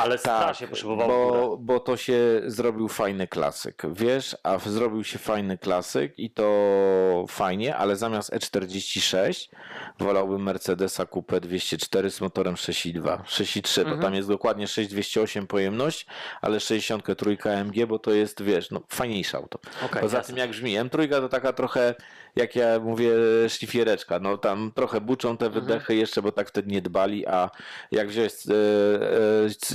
Ale strasznie poszybowało w górę. bo, bo to się zrobił fajny klasyk, wiesz, a zrobił się fajny klasyk i to fajnie, ale zamiast E46 wolałbym Mercedesa Coupe 204 z motorem 6.2, 6.3, Mhm. to tam jest dokładnie 6.208 pojemność, ale 63 AMG, bo to jest, wiesz, no fajniejsze auto. Okej, Poza jasne. tym jak brzmi, M3 to taka trochę, jak ja mówię, szlifiereczka, no tam trochę buczą te Mhm. wydechy jeszcze, bo tak wtedy nie dbali, a jak wziąłeś e,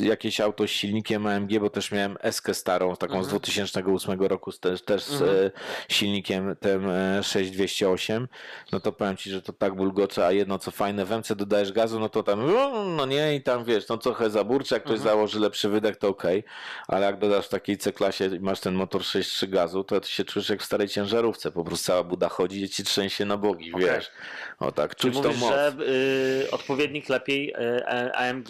e, jakieś auto z silnikiem AMG, bo też miałem Eskę starą, taką Mhm. z 2008 roku, też, też z e, silnikiem tym e, 6208, no to powiem Ci, że to tak bulgocze, a jedno co fajne, w MC dodajesz gazu, no to tam, no, nie i tam wiesz, no trochę zaburczy, jak ktoś Mhm. założy lepszy wydech, to okej, ale jak dodasz w takiej C-klasie i masz ten motor 6.3 gazu, to ty się czujesz jak w starej ciężarówce, po prostu cała buda chodzi i ci trzęsie na bogi, Okej. wiesz. O tak, Czyli czuć tą mówisz, moc. że y, odpowiednik lepiej y, AMG,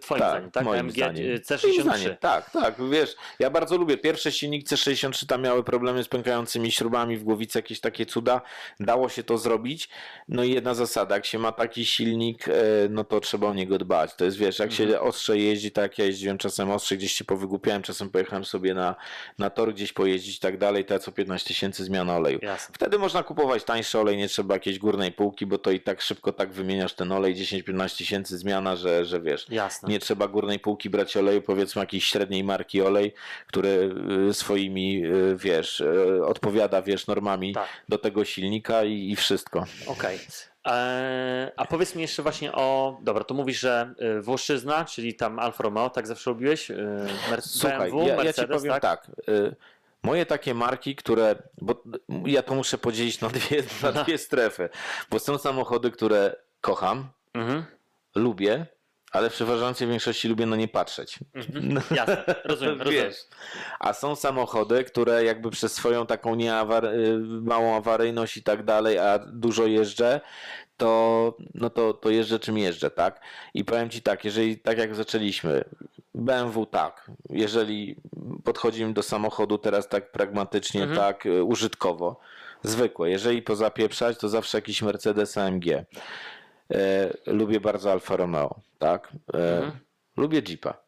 twoim Tak, zdaniem, tak? moim AMG zdaniem. y, Moim C63. zdaniem, Tak, tak, wiesz, ja bardzo lubię. Pierwsze silnik C63 tam miały problemy z pękającymi śrubami w głowicy, jakieś takie cuda. Dało się to zrobić. No i jedna zasada, jak się ma taki silnik, e, no to trzeba o niego dbać. To jest, wiesz, jak Mhm. się ostrze jeździ, tak jak ja jeździłem czasem ostrze, gdzieś się powygłupiałem, czasem pojechałem sobie na, na tor gdzieś pojeździć i tak dalej, to ja co 15 tysięcy zmiana oleju. Jasne. Wtedy można kupować tańszy olej, nie trzeba jakiejś górnej półki, bo to i tak szybko tak wymieniasz ten olej, 10-15 tysięcy zmiana, że, że wiesz, Jasne. nie trzeba górnej półki brać oleju, powiedzmy jakiejś średniej marki olej, który y, swoimi, y, wiesz, y, odpowiada, wiesz, normami Tak. do tego silnika i, i wszystko. Okej. Eee, A powiedz mi jeszcze właśnie o. Dobra, to mówisz, że Włoszczyzna, czyli tam Alfa Romeo, tak zawsze lubiłeś? Y, Mer- Słuchaj, BMW, ja, ja ci Mercedes, powiem tak? tak. Moje takie marki, które, bo ja to muszę podzielić na dwie, na dwie strefy, bo są samochody, które kocham, Mhm. lubię, ale w przeważającej większości lubię na nie patrzeć. Mhm. Jasne, rozumiem, rozumiem. A są samochody, które jakby przez swoją taką nieawar- y, małą awaryjność i tak dalej, a dużo jeżdżę, to, no to, to jeżdżę czym jeżdżę, tak? I powiem Ci tak, jeżeli tak jak zaczęliśmy, BMW tak, jeżeli podchodzimy do samochodu teraz tak pragmatycznie, Mhm. tak y, użytkowo, zwykłe, jeżeli pozapieprzać, to zawsze jakiś Mercedes AMG. E, lubię bardzo Alfa Romeo, tak? E, Mhm. Lubię Jeepa.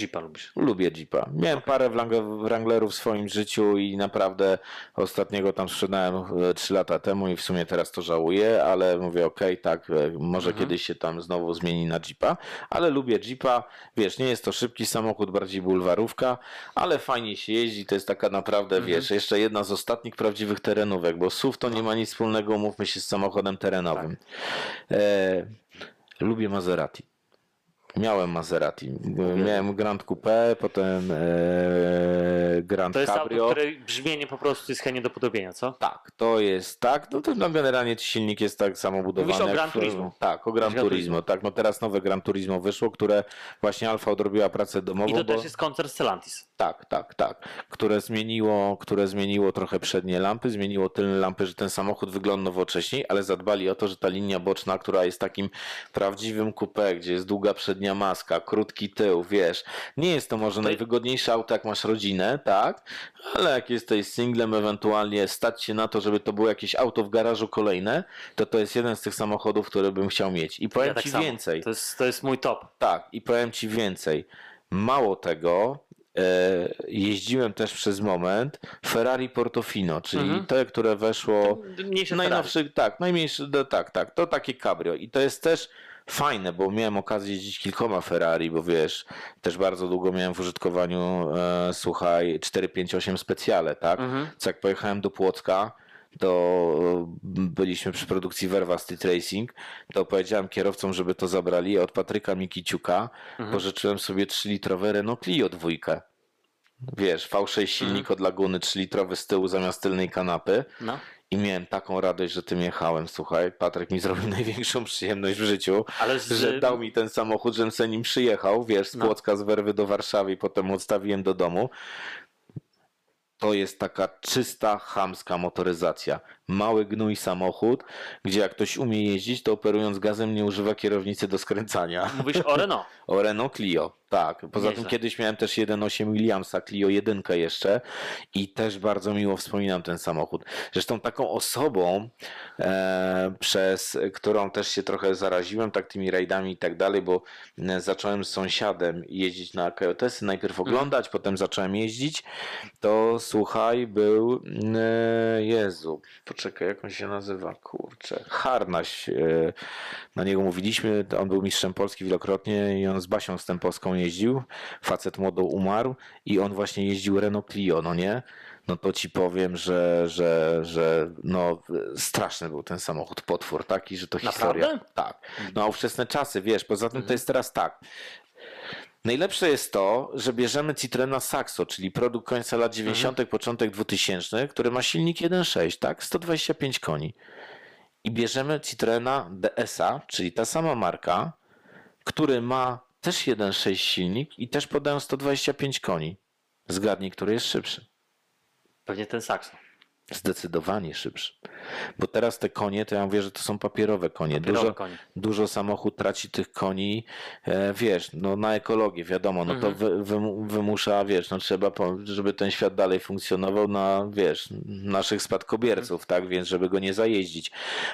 Jeepa lubisz. Lubię Jeepa. Miałem parę Wrang- Wranglerów w swoim życiu i naprawdę ostatniego tam sprzedałem 3 lata temu i w sumie teraz to żałuję, ale mówię okej, tak, e, może Mhm. kiedyś się tam znowu zmieni na Jeepa, ale lubię Jeepa. Wiesz, nie jest to szybki samochód, bardziej bulwarówka, ale fajnie się jeździ, to jest taka naprawdę, Mhm. wiesz, jeszcze jedna z ostatnich prawdziwych terenówek, bo SUV to nie ma nic wspólnego, umówmy się, z samochodem terenowym. Tak. E, lubię Maserati. Miałem Maserati. Miałem Grand Coupe, potem e, Grand To jest Cabrio. auto, której brzmienie po prostu jest chętnie do podobienia, co? Tak, to jest tak. No to no, generalnie silnik jest tak samo budowany. Mówisz o Gran Turismo. Tak, o Gran Turismo. Tak, no teraz nowe Gran Turismo wyszło, które właśnie Alfa odrobiła pracę domową. I to bo... też jest koncert Stellantis. Tak, tak, tak. Które zmieniło, które zmieniło trochę przednie lampy, zmieniło tylne lampy, że ten samochód wygląda nowocześniej, ale zadbali o to, że ta linia boczna, która jest takim prawdziwym coupé, gdzie jest długa przednia maska, krótki tył, wiesz, nie jest to może najwygodniejsze auto, jak masz rodzinę, tak, ale jak jesteś singlem, ewentualnie stać się na to, żeby to było jakieś auto w garażu kolejne, to to jest jeden z tych samochodów, który bym chciał mieć. I powiem Ja tak ci samo. więcej. To jest, to jest mój top. Tak, i powiem ci więcej. Mało tego, e, jeździłem też przez moment Ferrari Portofino, czyli Mhm. to, które weszło. Najnowszy, tak, najmniejszy, tak, tak, to takie cabrio. I to jest też fajne, bo miałem okazję jeździć kilkoma Ferrari, bo wiesz, też bardzo długo miałem w użytkowaniu, e, słuchaj, 458 specjale, tak? Mhm. Co jak pojechałem do Płocka, to e, byliśmy przy produkcji Verva Street Racing, to powiedziałem kierowcom, żeby to zabrali. Od Patryka Mikiciuka Mhm. pożyczyłem sobie 3-litrowe Renault Clio dwójkę. Wiesz, V6 silnik od Laguny 3-litrowy z tyłu zamiast tylnej kanapy. No. I miałem taką radość, że tym jechałem. Słuchaj, Patryk mi zrobił największą przyjemność w życiu, Ale z, że dał mi ten samochód, żebym se nim przyjechał, wiesz, z No. Płocka, z Werwy do Warszawy i potem odstawiłem do domu. To jest taka czysta, chamska motoryzacja. Mały gnój samochód, gdzie jak ktoś umie jeździć, to operując gazem nie używa kierownicy do skręcania. Mówisz o Renault. O Renault Clio, tak. Poza Nieźle. tym kiedyś miałem też 1.8 Williamsa Clio 1 jeszcze i też bardzo miło wspominam ten samochód. Zresztą taką osobą, e, przez którą też się trochę zaraziłem, tak tymi rajdami i tak dalej, bo e, zacząłem z sąsiadem jeździć na KOTS, najpierw oglądać, potem zacząłem jeździć, to słuchaj, był e, Jezu, poczekaj, jak on się nazywa, kurczę, Harnaś, e, na niego mówiliśmy, on był mistrzem Polski wielokrotnie i on z Basią Stępowską jeździł, facet młodo umarł i on właśnie jeździł Renault Clio, no nie? No to ci powiem, że, że, że no straszny był ten samochód, potwór taki, że to historia. Naprawdę? Tak. No a ówczesne czasy, wiesz, poza tym to jest teraz tak. Najlepsze jest to, że bierzemy Citroena Saxo, czyli produkt końca lat 90., początek 2000, który ma silnik 1.6, tak? 125 koni. I bierzemy Citroena DS-a, czyli ta sama marka, który ma też 1.6 silnik i też podają 125 koni. Zgadnij, który jest szybszy. Pewnie ten Saxo. Zdecydowanie szybszy. Bo teraz te konie, to ja mówię, że to są papierowe konie. Papierowe dużo, konie. dużo samochód traci tych koni, e, wiesz, no na ekologię, wiadomo, no to wy, wymu- wymusza, wiesz, no trzeba, żeby ten świat dalej funkcjonował na, wiesz, naszych spadkobierców, tak, więc żeby go nie zajeździć.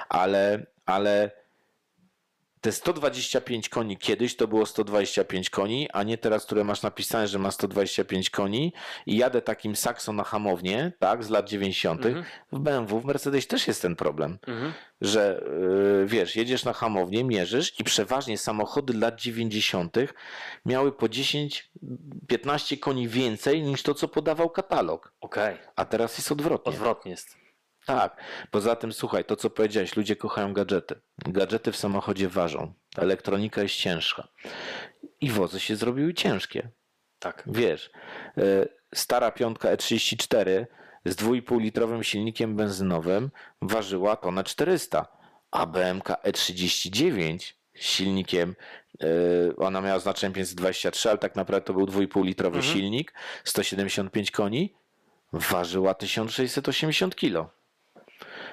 Ale, ale te 125 koni kiedyś to było 125 koni, a nie teraz, które masz napisane, że ma 125 koni i jadę takim Saxo na hamownię, tak, z lat 90. W BMW, w Mercedes też jest ten problem, Mhm. że yy, wiesz, jedziesz na hamownię, mierzysz i przeważnie samochody lat 90. miały po 10-15 koni więcej niż to, co podawał katalog. Okej. A teraz jest odwrotnie. Odwrotnie jest. Tak. Poza tym, słuchaj, to co powiedziałeś, ludzie kochają gadżety. Gadżety w samochodzie ważą. Elektronika jest ciężka. I wozy się zrobiły ciężkie. Tak. Wiesz, y, stara piątka E34 z 2,5 litrowym silnikiem benzynowym ważyła tonę 400, a BMK E39 z silnikiem, y, ona miała znaczenie 523, ale tak naprawdę to był 2,5 litrowy silnik, 175 koni, ważyła 1680 kg.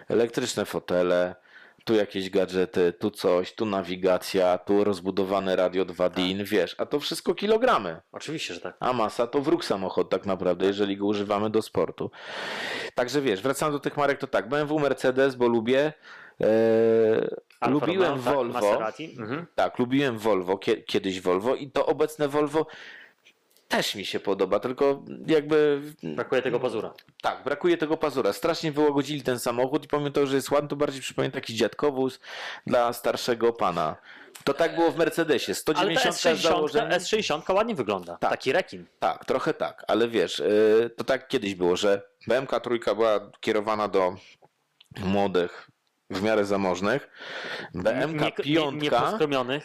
Elektryczne fotele, tu jakieś gadżety, tu coś, tu nawigacja, tu rozbudowane radio 2 DIN, wiesz, a to wszystko kilogramy. Oczywiście, że tak. A masa to wróg samochód tak naprawdę, jeżeli go używamy do sportu. Także wiesz, wracając do tych marek, to tak, BMW, Mercedes, bo lubię. E, lubiłem Romeo, tak, Volvo. Maserati. Mhm. Tak, lubiłem Volvo, kie, kiedyś Volvo i to obecne Volvo też mi się podoba, tylko jakby Brakuje tego pazura. tak, brakuje tego pazura. Strasznie wyłagodzili ten samochód i pomimo tego, że jest ładny, to bardziej przypomina taki dziadkowóz dla starszego pana. To tak było w Mercedesie. Ale 190 ta z S60, założeniem. S60 ładnie wygląda. Tak. Taki rekin. Tak, trochę tak, ale wiesz, yy, to tak kiedyś było, że BMK trójka była kierowana do młodych, w miarę zamożnych. BMK piątka.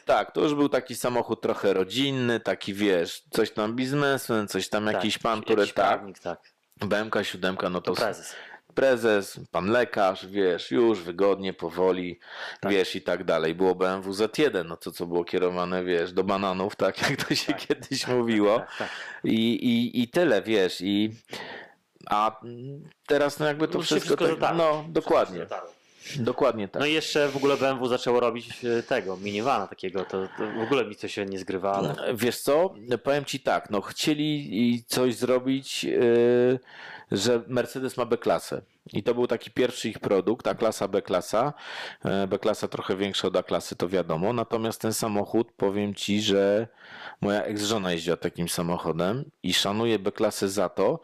Tak, to już był taki samochód trochę rodzinny, taki wiesz, coś tam biznesmen, coś tam jakiś tak, pan, który jakiś tak. prawnik, tak. BMK siódemka, no to, To prezes. prezes, pan lekarz, wiesz, już wygodnie, powoli, Tak. wiesz i tak dalej. Było BMW Z1, no to co było kierowane, wiesz, do bananów, tak jak to się kiedyś mówiło. Tak, tak. I, i, I tyle, wiesz, i a teraz no jakby to wszystko, wszystko tak, no dokładnie, Zatarło. Dokładnie tak. No i jeszcze w ogóle BMW zaczęło robić e, tego, minivana takiego, to, to w ogóle mi to się nie zgrywa, ale Wiesz co, powiem ci tak, no chcieli coś zrobić, yy, że Mercedes ma B-klasę. I to był taki pierwszy ich produkt, a klasa B-klasa. E, B-klasa trochę większa od A-klasy, to wiadomo. Natomiast ten samochód, powiem ci, że moja ex-żona jeździła takim samochodem i szanuję B-klasę za to,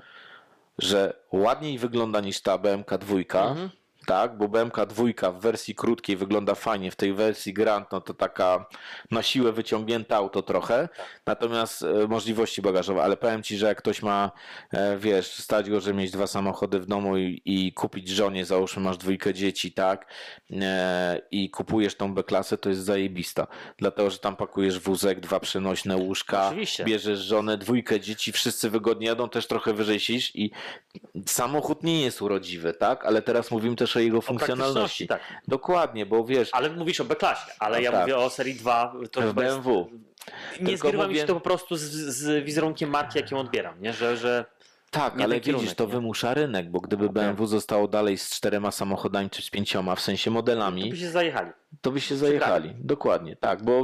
że ładniej wygląda niż ta BMK dwójka. Mhm. Tak, bo BMK dwójka w wersji krótkiej wygląda fajnie, w tej wersji Grand no to taka na siłę wyciągnięte auto trochę, natomiast e, możliwości bagażowe, ale powiem Ci, że jak ktoś ma, e, wiesz, stać go, że mieć dwa samochody w domu i, i kupić żonie, załóżmy masz dwójkę dzieci, tak, e, i kupujesz tą B-klasę, to jest zajebista, dlatego, że tam pakujesz wózek, dwa przenośne łóżka, Oczywiście. bierzesz żonę, dwójkę dzieci, wszyscy wygodnie jadą, też trochę wyżej siedzisz i samochód nie jest urodziwy, tak, ale teraz mówimy też jego funkcjonalności. tak. Dokładnie, bo wiesz, Ale mówisz o B-klasie, ale No ja tak. mówię o serii 2, to w chyba jest, BMW. nie Tylko zgrywa mi mówię- się to po prostu z, z wizerunkiem marki, jaką odbieram, nie? Że, że Tak, nie ale kierunek, widzisz, to nie? wymusza rynek, bo gdyby BMW zostało dalej z czterema samochodami czy z pięcioma, w sensie to modelami, by się zajechali. To by się zajechali. Dokładnie, tak, bo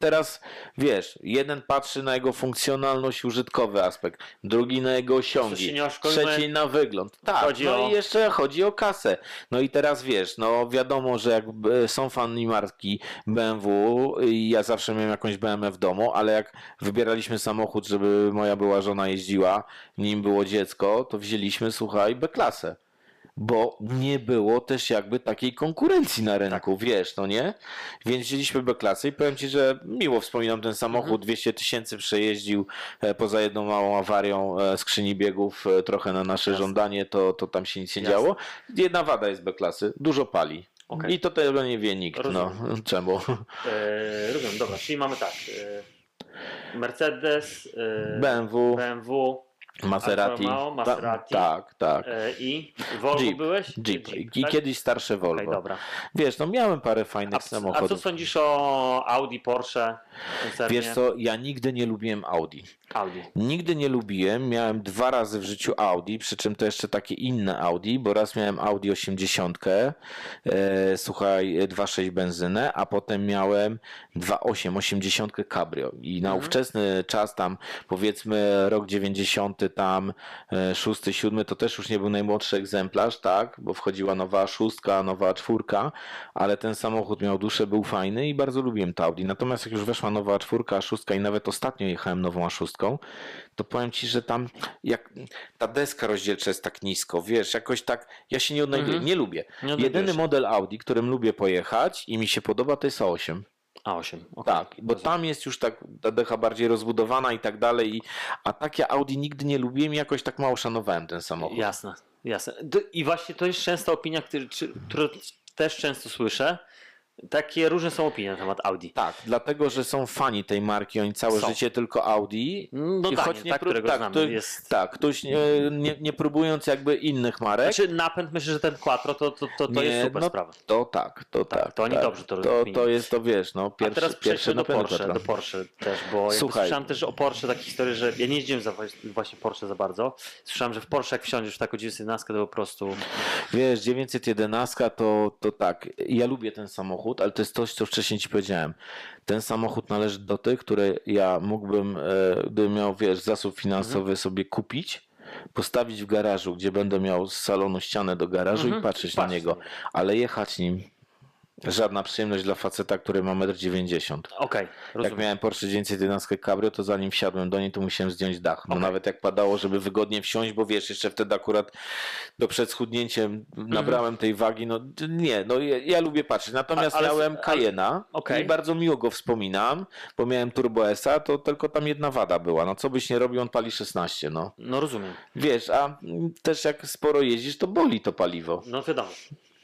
teraz wiesz, jeden patrzy na jego funkcjonalność, użytkowy aspekt, drugi na jego osiągi, trzeci na wygląd. Tak, chodzi no o- i jeszcze chodzi o kasę. No i teraz wiesz, no wiadomo, że jak są fani marki BMW i ja zawsze miałem jakąś BMW w domu, ale jak wybieraliśmy samochód, żeby moja była żona jeździła, nim było dziecko, to wzięliśmy, słuchaj, B-klasę. Bo nie było też jakby takiej konkurencji na rynku, wiesz, no nie? Więc wzięliśmy B-klasę i powiem Ci, że miło wspominam ten samochód, 200 tysięcy przejeździł e, poza jedną małą awarią e, skrzyni biegów, e, trochę na nasze Jasne. żądanie, to, to tam się nic nie Jasne. działo. Jedna wada jest B-klasy, dużo pali. Okej. I to tego nie wie nikt, no czemu. E, rozumiem, dobra, czyli mamy tak. Mercedes, e, BMW, BMW Maserati. Maserati. Ta, tak, tak. e, i Volvo Jeep, byłeś? Jeep. I tak? kiedyś starsze Volvo. dobra. Wiesz, no miałem parę fajnych A, a co samochodów. sądzisz o Audi, Porsche? koncernie? Wiesz co, ja nigdy nie lubiłem Audi. Audi. Nigdy nie lubiłem, miałem dwa razy w życiu Audi, przy czym to jeszcze takie inne Audi, bo raz miałem Audi 80, e, słuchaj, 2.6 benzynę, a potem miałem 2.8, 80 Cabrio i na ówczesny czas tam powiedzmy rok 90 tam, e, 6, 7 to też już nie był najmłodszy egzemplarz, tak, bo wchodziła nowa szóstka, nowa czwórka, ale ten samochód miał duszę, był fajny i bardzo lubiłem to Audi. Natomiast jak już weszła nowa czwórka, szóstka i nawet ostatnio jechałem nową A6, to powiem ci, że tam jak ta deska rozdzielcza jest tak nisko, wiesz, jakoś tak, ja się nie odnajduję, Mhm. nie lubię. Nie Jedyny model Audi, którym lubię pojechać i mi się podoba, to jest A8. A8. okej. Tak, bo tam jest już tak ta decha bardziej rozbudowana i tak dalej, i, a takie Audi nigdy nie lubiłem i jakoś tak mało szanowałem ten samochód. Jasne, jasne. I właśnie to jest częsta opinia, którą też często słyszę. Takie różne są opinie na temat Audi. Tak, dlatego, że są fani tej marki, oni całe Są. życie tylko Audi. No I tak, choć nie tak prób- którego tak, znamy. to- jest... Tak, ktoś nie, nie, nie próbując jakby innych marek. Znaczy napęd, myślę, że ten Quattro to, to, to, to Nie, jest super no, sprawa. To tak, to Tak, tak. to oni tak. dobrze to to, rozwinęli. to jest to wiesz, no A pierwszy, teraz pierwszy przejdźmy do Porsche, do Porsche też, bo Słuchaj. słyszałem też o Porsche takie historie, że ja nie jeździłem za właśnie- właśnie Porsche za bardzo. Słyszałem, że w Porsche jak wsiądziesz w taką 911 to po prostu Wiesz, 911 to, to tak, ja lubię ten samochód, ale to jest coś, co wcześniej ci powiedziałem. Ten samochód należy do tych, które ja mógłbym, e, gdybym miał, wiesz, zasób finansowy Mhm. sobie kupić, postawić w garażu, gdzie będę miał z salonu ścianę do garażu Mhm. i patrzeć Patrz na niego, ale jechać nim żadna przyjemność dla faceta, który ma 1,90 m. okej, Jak rozumiem. miałem Porsche 911 Cabrio, to zanim wsiadłem do niej, to musiałem zdjąć dach. No Okej. nawet jak padało, żeby wygodnie wsiąść, bo wiesz, jeszcze wtedy akurat do przed schudnięciem nabrałem tej wagi. No nie, no ja, ja lubię patrzeć. Natomiast ale- miałem Cayena Okej. i bardzo miło go wspominam, bo miałem Turbo S-a, to tylko tam jedna wada była. No co byś nie robił, on pali 16, no. No rozumiem. Wiesz, a też jak sporo jeździsz, to boli to paliwo. No wiadomo.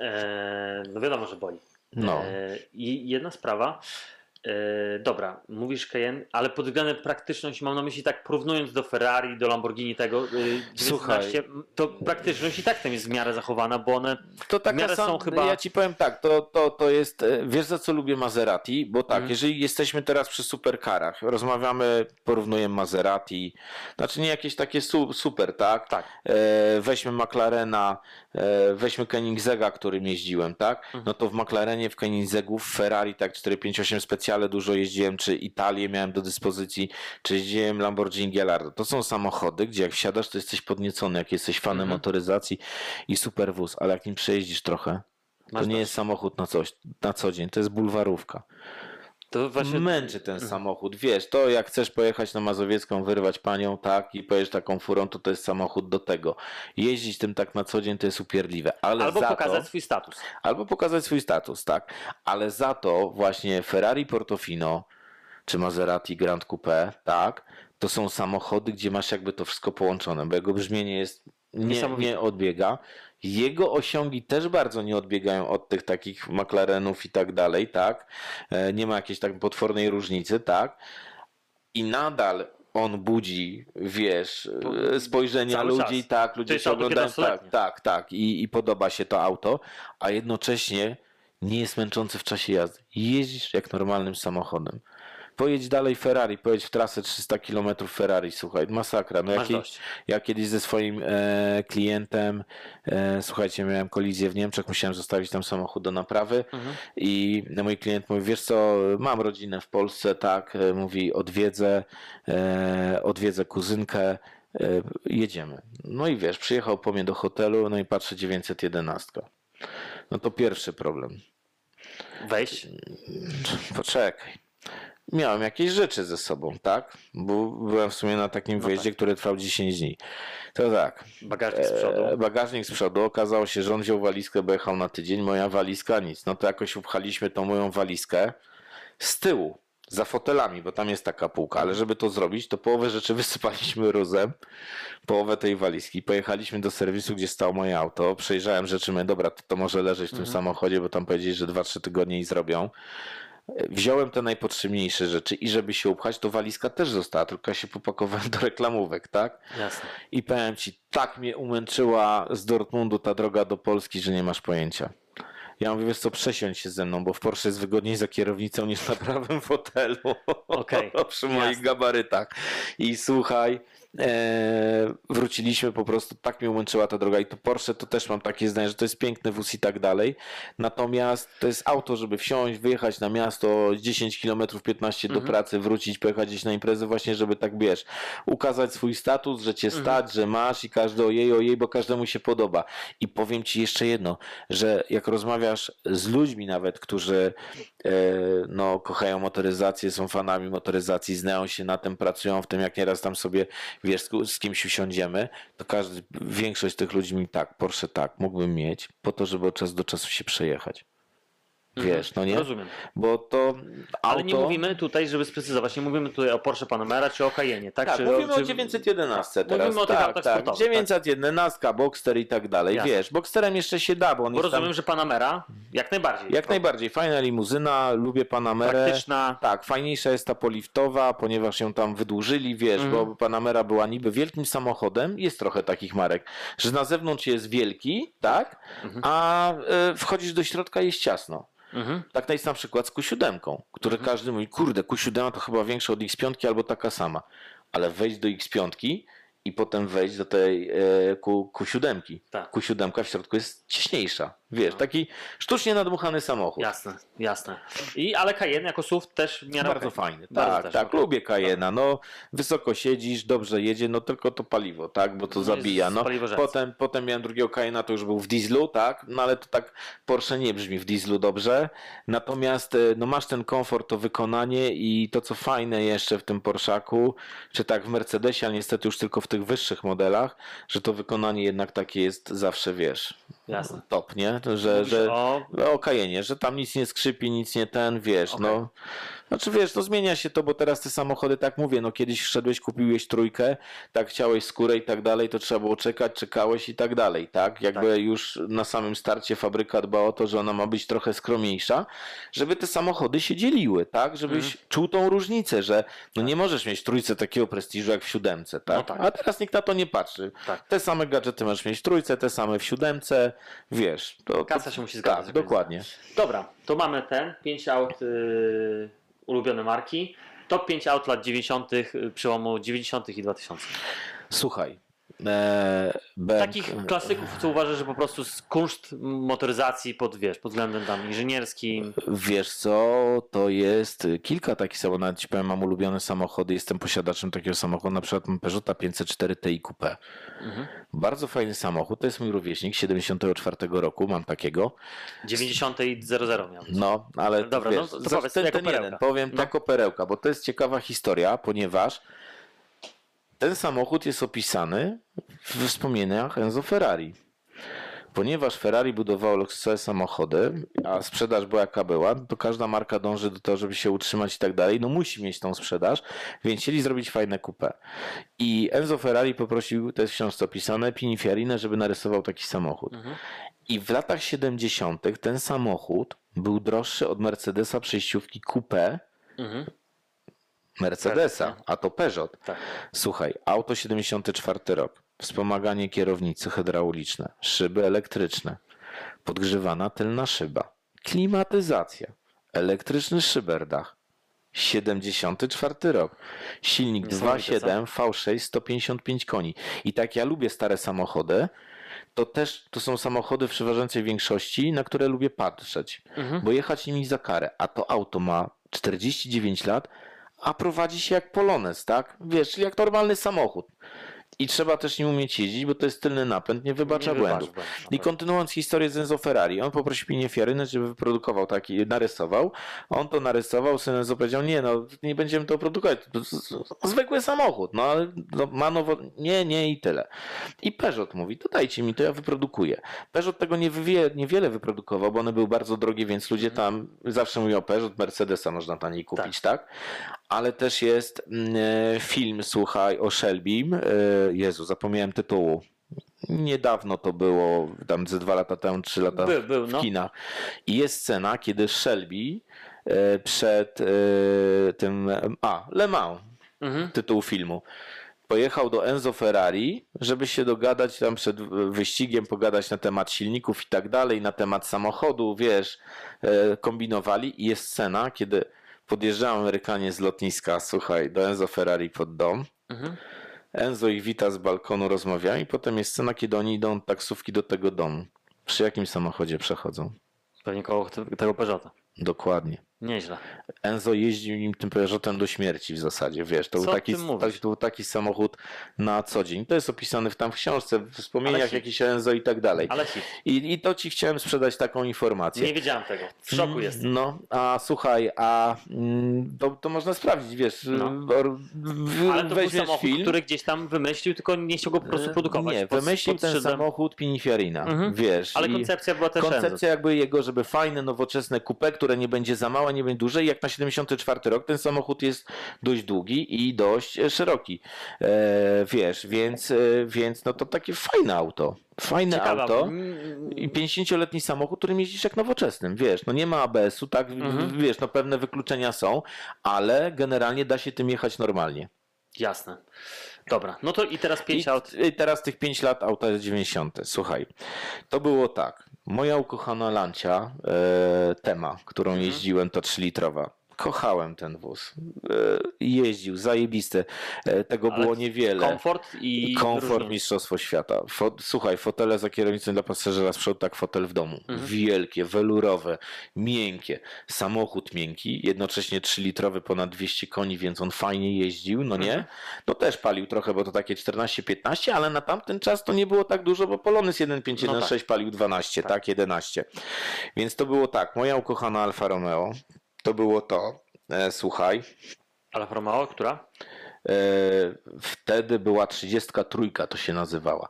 E, no wiadomo, że boli. No. E, I jedna sprawa. E, dobra, mówisz Cayenne, ale pod względem praktyczności mam na myśli tak porównując do Ferrari, do Lamborghini tego, e, 19, Słuchaj. to praktyczność i tak tam jest w miarę zachowana, bo one To W taka miarę sam, są chyba- Ja ci powiem tak, to, to, to jest. e, Wiesz za co lubię Maserati? Bo tak, Mhm. jeżeli jesteśmy teraz przy superkarach, rozmawiamy, porównujemy Maserati, znaczy nie jakieś takie su, super, tak? tak. E, weźmy McLarena, e, weźmy Koenigsegga, którym jeździłem, tak? Mhm. No to w McLarenie, w Koenigseggu, w Ferrari, tak 458 specjale dużo jeździłem, czy Italię miałem do dyspozycji, czy jeździłem Lamborghini Gallardo. To są samochody, gdzie jak wsiadasz, to jesteś podniecony, jak jesteś fanem Mhm. motoryzacji i super wóz, ale jak nim przejeździsz trochę, to Masz nie dość. jest samochód na coś, na co dzień, to jest bulwarówka. To właśnie Męczy ten samochód, wiesz, to jak chcesz pojechać na Mazowiecką, wyrwać panią, tak, i pojedziesz taką furą, to to jest samochód do tego. Jeździć tym tak na co dzień to jest upierdliwe, ale Albo za pokazać to, swój status. albo pokazać swój status, tak, ale za to właśnie Ferrari Portofino, czy Maserati Grand Coupe, tak, to są samochody, gdzie masz jakby to wszystko połączone, bo jego brzmienie jest nie, nie odbiega. Jego osiągi też bardzo nie odbiegają od tych takich McLarenów i tak dalej, tak. E, Nie ma jakiejś tak potwornej różnicy, tak. I nadal on budzi, wiesz, e, spojrzenia Cały ludzi, czas. tak, ludzie się oglądają, tak, 15-letnie. tak, tak, I, i podoba się to auto, a jednocześnie nie jest męczący w czasie jazdy. Jeździsz jak normalnym samochodem. Pojedź dalej Ferrari, pojedź w trasę 300 km Ferrari, słuchaj, masakra. No jakiej, ja kiedyś ze swoim e, klientem, e, słuchajcie, miałem kolizję w Niemczech, musiałem zostawić tam samochód do naprawy Mhm. i mój klient mówi, wiesz co, mam rodzinę w Polsce, tak, e, mówi, odwiedzę, e, odwiedzę kuzynkę, e, jedziemy. No i wiesz, przyjechał po mnie do hotelu, no i patrzę 911. No to pierwszy problem. Wejść. Poczekaj. Miałem jakieś rzeczy ze sobą, tak? Bo byłem w sumie na takim No wyjeździe, który trwał 10 dni. To tak. Bagażnik z przodu. E, bagażnik z przodu. Okazało się, że on wziął walizkę, bo jechał na tydzień. Moja walizka nic. No to jakoś upchaliśmy tą moją walizkę z tyłu, za fotelami, bo tam jest taka półka. Ale żeby to zrobić, to połowę rzeczy wysypaliśmy ruzem, połowę tej walizki. Pojechaliśmy do serwisu, gdzie stało moje auto. Przejrzałem rzeczy, mówię, dobra, to, to może leżeć w tym samochodzie, bo tam powiedzieli, że 2-3 tygodnie i zrobią. Wziąłem te najpotrzebniejsze rzeczy i żeby się upchać, to walizka też została, tylko ja się popakowałem do reklamówek, tak? Jasne. I powiem ci, tak mnie umęczyła z Dortmundu ta droga do Polski, że nie masz pojęcia. Ja mówię, wiesz co, przesiądź się ze mną, bo w Porsche jest wygodniej za kierownicą niż na prawym fotelu. Okej, Przy moich jasne. gabarytach. I słuchaj, e, wróciliśmy po prostu, tak mnie umęczyła ta droga. I to Porsche to też mam takie zdanie, że to jest piękny wóz i tak dalej. Natomiast to jest auto, żeby wsiąść, wyjechać na miasto 10 km, 15 do Mhm. pracy, wrócić, pojechać gdzieś na imprezę, właśnie, żeby tak wiesz, ukazać swój status, że cię Mhm. stać, że masz i każdy ojej, ojej, bo każdemu się podoba. I powiem ci jeszcze jedno, że jak rozmawiasz z ludźmi nawet, którzy e, no, kochają motoryzację, są fanami motoryzacji, znają się na tym, pracują w tym, jak nieraz tam sobie, wiesz, z, kimś usiądziemy, to każdy, większość tych ludzi mi tak, Porsche tak, mógłbym mieć, po to, żeby od czasu do czasu się przejechać. Wiesz, no nie? Rozumiem. Bo to auto... Ale nie mówimy tutaj, żeby sprecyzować, nie mówimy tutaj o Porsche Panamera czy o Cayenne, tak? Tak, czy, mówimy czy... o 911 teraz. Mówimy o tych tak, autach tak. sportowych, 911, Boxster i tak dalej. Jasne. Wiesz, Boxsterem jeszcze się da, bo on Bo jest rozumiem, tam... że Panamera jak najbardziej. Jak najbardziej, fajna limuzyna, lubię Panamerę. Praktyczna. Tak, fajniejsza jest ta poliftowa, ponieważ ją tam wydłużyli, wiesz, Mhm. bo Panamera była niby wielkim samochodem, jest trochę takich marek, że na zewnątrz jest wielki, tak, Mhm. a y, wchodzisz do środka i jest ciasno. Mhm. Tak jest na przykład z Q7, który każdy mówi, kurde, Q7 to chyba większa od X5 albo taka sama. Ale wejść do X5 i potem wejść do tej e, Q, Q7. Tak. Q7 w środku jest ciśniejsza. Wiesz, taki sztucznie nadmuchany samochód. Jasne, jasne. I, ale Cayenne jako SUV też w miarę Bardzo okej. fajny. Bardzo tak, też tak, lubię Cayena. No, wysoko siedzisz, dobrze jedzie, no tylko to paliwo, tak, bo to No, zabija. No, potem, potem miałem drugiego Cayena, to już był w dieslu, tak, no ale to tak Porsche nie brzmi w dieslu dobrze. Natomiast e, no masz ten komfort, to wykonanie i to co fajne jeszcze w tym Porszaku, czy tak w Mercedesie, ale niestety już tylko w tych wyższych modelach, że to wykonanie jednak takie jest zawsze, wiesz, Jasne. top, nie? To, Że, Mówisz że, o- o Cayenne, że tam nic nie skrzypi, nic nie ten, wiesz, Okej. no. Znaczy wiesz, no zmienia się to, bo teraz te samochody, tak mówię, no kiedyś wszedłeś, kupiłeś trójkę, tak chciałeś skórę i tak dalej, to trzeba było czekać, czekałeś i tak dalej, tak? Jakby Tak. już na samym starcie fabryka dba o to, że ona ma być trochę skromniejsza, żeby te samochody się dzieliły, tak? Żebyś Mhm. czuł tą różnicę, że no nie możesz mieć trójce takiego prestiżu jak w siódemce, tak? No tak. A teraz nikt na to nie patrzy. Tak. Te same gadżety masz mieć w trójce, te same w siódemce, wiesz. To, Kasa się musi zgadzać. Tak, dokładnie. Dobra, to mamy ten, 5 aut yy, ulubione marki. Top 5 aut lat 90. y, przełomu 90. i 2000. Słuchaj. E, BM, Takich klasyków, co uważasz, że po prostu z kunszt motoryzacji pod, wiesz, pod względem tam inżynierskim. Wiesz co, to jest kilka takich samochodów, nawet ci powiem, mam ulubione samochody, jestem posiadaczem takiego samochodu, na przykład mam Peugeota 504 Ti Coupe. Mhm. Bardzo fajny samochód, to jest mój rówieśnik, 74 roku, mam takiego. 90 i 00 miał być. No, ale Dobra, wiesz, no to- powiedz, ten, ten jeden, powiem No. jako perełka, bo to jest ciekawa historia, ponieważ ten samochód jest opisany w wspomnieniach Enzo Ferrari. Ponieważ Ferrari budowało luksusowe samochody, a sprzedaż była jaka była, to każda marka dąży do tego, żeby się utrzymać i tak dalej. No musi mieć tą sprzedaż, więc chcieli zrobić fajne kupę. I Enzo Ferrari poprosił, to jest w książce opisane, Pininfarina, żeby narysował taki samochód. Mhm. I w latach 70. ten samochód był droższy od Mercedesa przejściówki Coupe Mhm. Mercedesa, a to Peugeot. Tak. Słuchaj, auto 74 rok, wspomaganie kierownicy hydrauliczne, szyby elektryczne, podgrzewana tylna szyba, klimatyzacja, elektryczny szyberdach. 74 rok. Silnik Niesamowite, 2.7 V6 155 koni. I tak ja lubię stare samochody, to też to są samochody w przeważającej większości, na które lubię patrzeć, Mhm. bo jechać nimi za karę. A to auto ma 49 lat, a prowadzi się jak Polones, tak? Wiesz, czyli jak normalny samochód. I trzeba też nim umieć jeździć, bo to jest tylny napęd, nie wybacza Nie błędów. błędów, I kontynuując historię z Enzo Ferrari, on poprosił Pininfarina, żeby wyprodukował taki, narysował. On to narysował, syn Enzo powiedział, nie no, nie będziemy to produkować, zwykły samochód, no ale no, ma nowo, nie, nie i tyle. I Peugeot mówi, to dajcie mi, to ja wyprodukuję. Peugeot tego nie wywie, niewiele wyprodukował, bo one były bardzo drogie, więc ludzie tam zawsze mówią Peugeot, Mercedesa można taniej kupić, tak? Ale też jest mm, e, film, słuchaj, o Shelbym, e, Jezu, zapomniałem tytułu. Niedawno to było, tam ze dwa lata temu, trzy lata Był, był, w no. kinach. I jest scena, kiedy Shelby e, przed tym, a, Le Mans, Mhm. tytuł filmu, pojechał do Enzo Ferrari, żeby się dogadać tam przed wyścigiem, pogadać na temat silników i tak dalej, na temat samochodu, wiesz, kombinowali i jest scena, kiedy podjeżdżają Amerykanie z lotniska, słuchaj, do Enzo Ferrari pod dom, Mhm. Enzo ich wita z balkonu, rozmawiają i potem jest scena, kiedy oni idą taksówki do tego domu. Przy jakim samochodzie przechodzą? Pewnie koło te- tego Peugeota. Dokładnie. Nieźle. Enzo jeździł nim tym Peugeotem do śmierci w zasadzie, wiesz, to był, taki, ty mówisz? tak, to był taki samochód na co dzień. To jest opisane w, tam w książce, w wspomnieniach o Enzo i tak dalej. Ale hit. I, I to ci chciałem sprzedać taką informację. Nie wiedziałem tego. W szoku jestem. No, a słuchaj, a mm, to, to można sprawdzić, wiesz, No. w- Ale to był samochód, film. który gdzieś tam wymyślił, tylko nie chciał go po prostu produkować. Nie, wymyślił pod ten samochód Pininfarina, Mhm. wiesz. Ale koncepcja była też Koncepcja jakby jego, żeby fajne, nowoczesne coupe, które nie będzie za małe, nie będzie duże i jak na 74 rok ten samochód jest dość długi i dość e, szeroki. E, wiesz, więc, e, więc no to takie fajne auto. Fajne Ciekawe auto. Mm, I 50-letni samochód, którym jeździsz jak nowoczesnym, wiesz, no nie ma ABS-u, tak, Mhm. wiesz, no pewne wykluczenia są, ale generalnie da się tym jechać normalnie. Jasne. Dobra, no to i teraz 5 I, aut. I teraz tych 5 lat auta jest 90. Słuchaj, to było tak. Moja ukochana Lancia, e, Tema, którą Mhm. jeździłem, to 3-litrowa. Kochałem ten wóz. E, jeździł, zajebiste. E, tego Ale było niewiele. Komfort i Komfort różnice. Mistrzostwo Świata. Fo, słuchaj, fotele za kierownicą dla pasażera z przodu, tak fotel w domu. Mhm. Wielkie, welurowe, miękkie. Samochód miękki, jednocześnie 3-litrowy, ponad 200 koni, więc on fajnie jeździł, no nie? Mhm. No też palił trochę, bo to takie 14-15, ale na tamten czas to nie było tak dużo, bo Polonez 1.5.1.6 No palił 12, tak. Tak. 11. Więc to było tak, moja ukochana Alfa Romeo, to było to, e, słuchaj, Alfa Romeo, która? E, wtedy była 33, to się nazywała.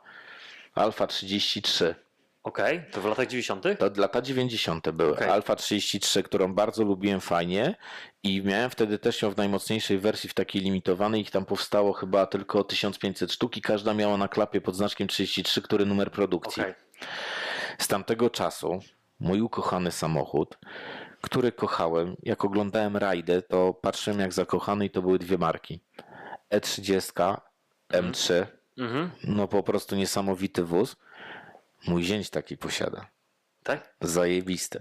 Alfa 33. Okej, to w latach 90. To lata 90. były. Okej. Alfa 33, którą bardzo lubiłem fajnie i miałem wtedy też ją w najmocniejszej wersji, w takiej limitowanej. Ich tam powstało chyba tylko 1500 sztuk i każda miała na klapie pod znaczkiem 33, który numer produkcji. Okej. Z tamtego czasu mój ukochany samochód, który kochałem, jak oglądałem rajdę, to patrzyłem jak zakochany i to były dwie marki. E30, M3, Mhm. no po prostu niesamowity wóz. Mój zięć taki posiada. Tak? Zajebiste.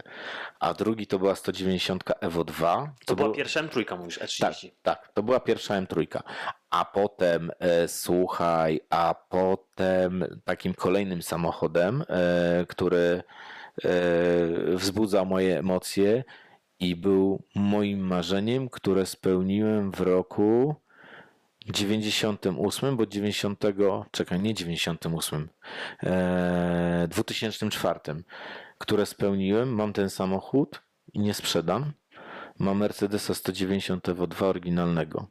A drugi to była 190 Evo 2. To była było- pierwsza M3, mówisz, tak, E30. tak, to była pierwsza M3. A potem, e, słuchaj, a potem takim kolejnym samochodem, e, który wzbudzał moje emocje i był moim marzeniem, które spełniłem w roku 98, bo 90, czekaj, nie 98, e, 2004, które spełniłem. Mam ten samochód i nie sprzedam. Mam Mercedesa 190 Evo 2 oryginalnego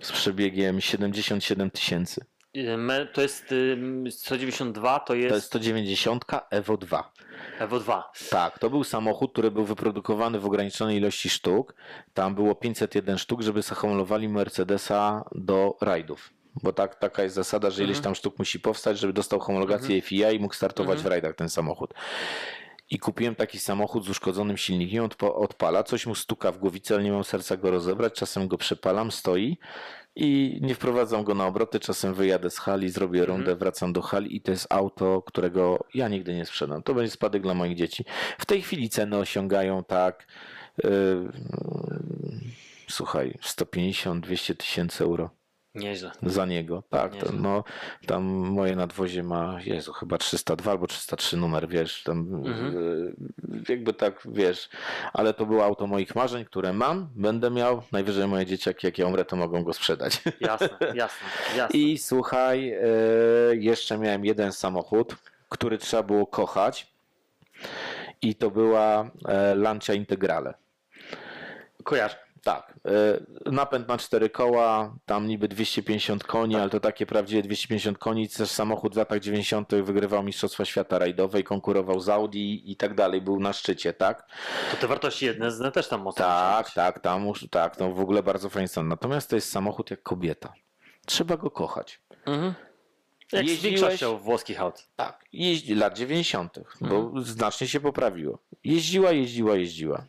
z przebiegiem 77 tysięcy. Y, To jest ym, 192, to jest, To jest 190 Evo 2. Evo 2. Tak, to był samochód, który był wyprodukowany w ograniczonej ilości sztuk. Tam było 501 sztuk, żeby zahamulowali Mercedesa do rajdów. Bo tak, taka jest zasada, że ileś tam sztuk musi powstać, żeby dostał homologację FIA i mógł startować w rajdach ten samochód. I kupiłem taki samochód z uszkodzonym silnikiem, odpa- odpala, coś mu stuka w głowicy, ale nie mam serca go rozebrać, czasem go przepalam, stoi i nie wprowadzam go na obroty, czasem wyjadę z hali, zrobię rundę, wracam do hali i to jest auto, którego ja nigdy nie sprzedam. To będzie spadek dla moich dzieci. W tej chwili ceny osiągają tak, yy, słuchaj, 150-200 tysięcy euro Nieźle. za niego. Tak, to, no, tam moje nadwozie ma, Jezu, chyba 302 albo 303 numer, wiesz, tam Mhm. e, jakby tak, wiesz, ale to było auto moich marzeń, które mam, będę miał, najwyżej moje dzieciaki, jak ja umrę, to mogą go sprzedać. Jasne, jasne, jasne. I słuchaj, e, jeszcze miałem jeden samochód, który trzeba było kochać i to była e, Lancia Integrale. Kojarzę. Tak, e, napęd na cztery koła, tam niby 250 koni, Tak. ale to takie prawdziwe 250 koni, też samochód w latach 90. wygrywał Mistrzostwa Świata rajdowe i konkurował z Audi i tak dalej, był na szczycie, tak? To te wartości jedne też tam mocno Tak, tak, tam, tak, no w ogóle bardzo fajny stan. Natomiast to jest samochód jak kobieta. Trzeba go kochać. Mhm. Jak z Jeździłeś- większością włoskich aut. Tak, jeździ lat 90., bo Mhm. znacznie się poprawiło. Jeździła, jeździła, jeździła.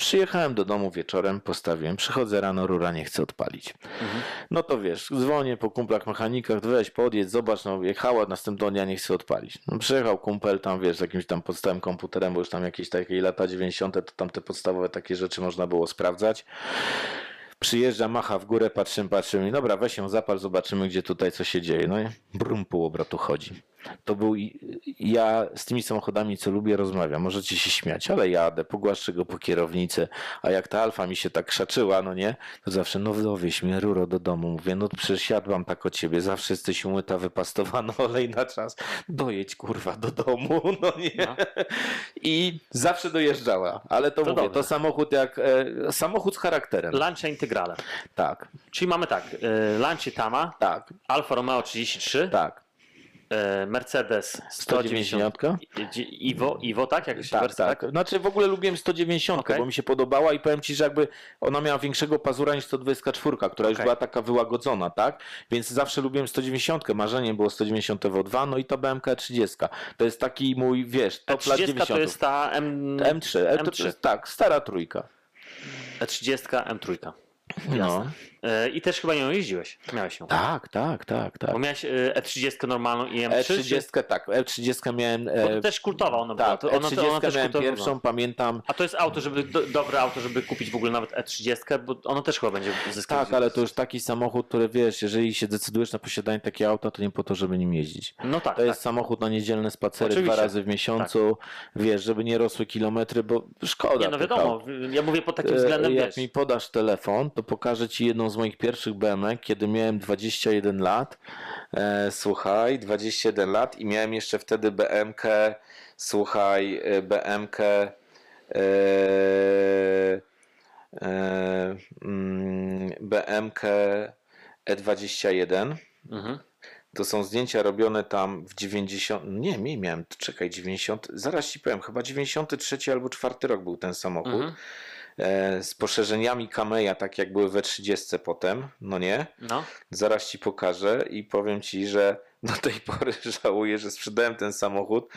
Przyjechałem do domu wieczorem, postawiłem, przychodzę rano, rura nie chce odpalić. Mhm. No to wiesz, dzwonię po kumplach mechanikach, weź, podjedź, zobacz, no jechała, następnego dnia nie chce odpalić. No przyjechał kumpel tam, wiesz, z jakimś tam podstawowym komputerem, bo już tam jakieś takie lata 90., to tam te podstawowe takie rzeczy można było sprawdzać. Przyjeżdża, macha w górę, patrzymy, patrzymy. Dobra, weź ją zapal, zobaczymy, gdzie tutaj co się dzieje. No i brum, pół obrotu chodzi. To był. Ja z tymi samochodami, co lubię, rozmawiam. Możecie się śmiać, ale jadę, pogłaszczę go po kierownicy. A jak ta alfa mi się tak krzaczyła, no nie, to zawsze, no dowieź mnie ruro do domu. Mówię, no przecież jadłam tak o ciebie, zawsze jesteś umyta, wypastowana, olej na czas. Dojedź kurwa do domu, no nie. No. I zawsze dojeżdżała. Ale to, To mówię, to samochód jak. E, samochód z charakterem. Lancia Integrale. Tak, Czyli mamy tak, y, Lancia Tama, tak, Alfa Romeo 33, tak. Y, Mercedes 190. 190, I- Iwo, Iwo, tak? Jak się Tak, wersja, tak. Znaczy w ogóle lubiłem 190, Okej. bo mi się podobała i powiem ci, że jakby ona miała większego pazura niż 124, która już Okej. była taka wyłagodzona, tak? Więc zawsze lubiłem 190, marzeniem było 190 Evo2, no i to BMK 30. To jest taki mój, wiesz, top lat 30 90. to jest ta M... M3, E, to, to M3. jest, tak, stara trójka. E30 M3. No. Y, I też chyba nią jeździłeś. Miałeś ją. Tak, tak, tak, tak. Bo miałeś y, E30 normalną i M3. czy- E30, tak, E30 miałem... Bo E, to też kultowa ona była. tak, To ona, to ona E30 też miałem kultowa pierwszą, była. pamiętam, A to jest auto, żeby do, dobre auto, żeby kupić w ogóle nawet E30, bo ono też chyba będzie zyskać. Tak, ale to już taki samochód, który wiesz, jeżeli się decydujesz na posiadanie takiego auta, to nie po to, żeby nim jeździć. No tak, To jest tak. samochód na niedzielne spacery Oczywiście. dwa razy w miesiącu, wiesz, żeby nie rosły kilometry, bo szkoda. Nie, no wiadomo, ja mówię pod takim E, względem, Jak wiesz, mi podasz telefon, to pokażę ci jedną z moich pierwszych BMK, kiedy miałem 21 lat. E, słuchaj, 21 lat i miałem jeszcze wtedy BMK, słuchaj, e, BMK e, e, mm, BMK E21. mhm. To są zdjęcia robione tam w 90. Nie, nie miałem, czekaj, 90. Zaraz ci powiem, chyba 93 albo 4 rok był ten samochód. Mhm. E, z poszerzeniami Kameja, tak jak były we 30 potem, no nie? No. Zaraz ci pokażę i powiem ci, że do tej pory żałuję, że sprzedałem ten samochód,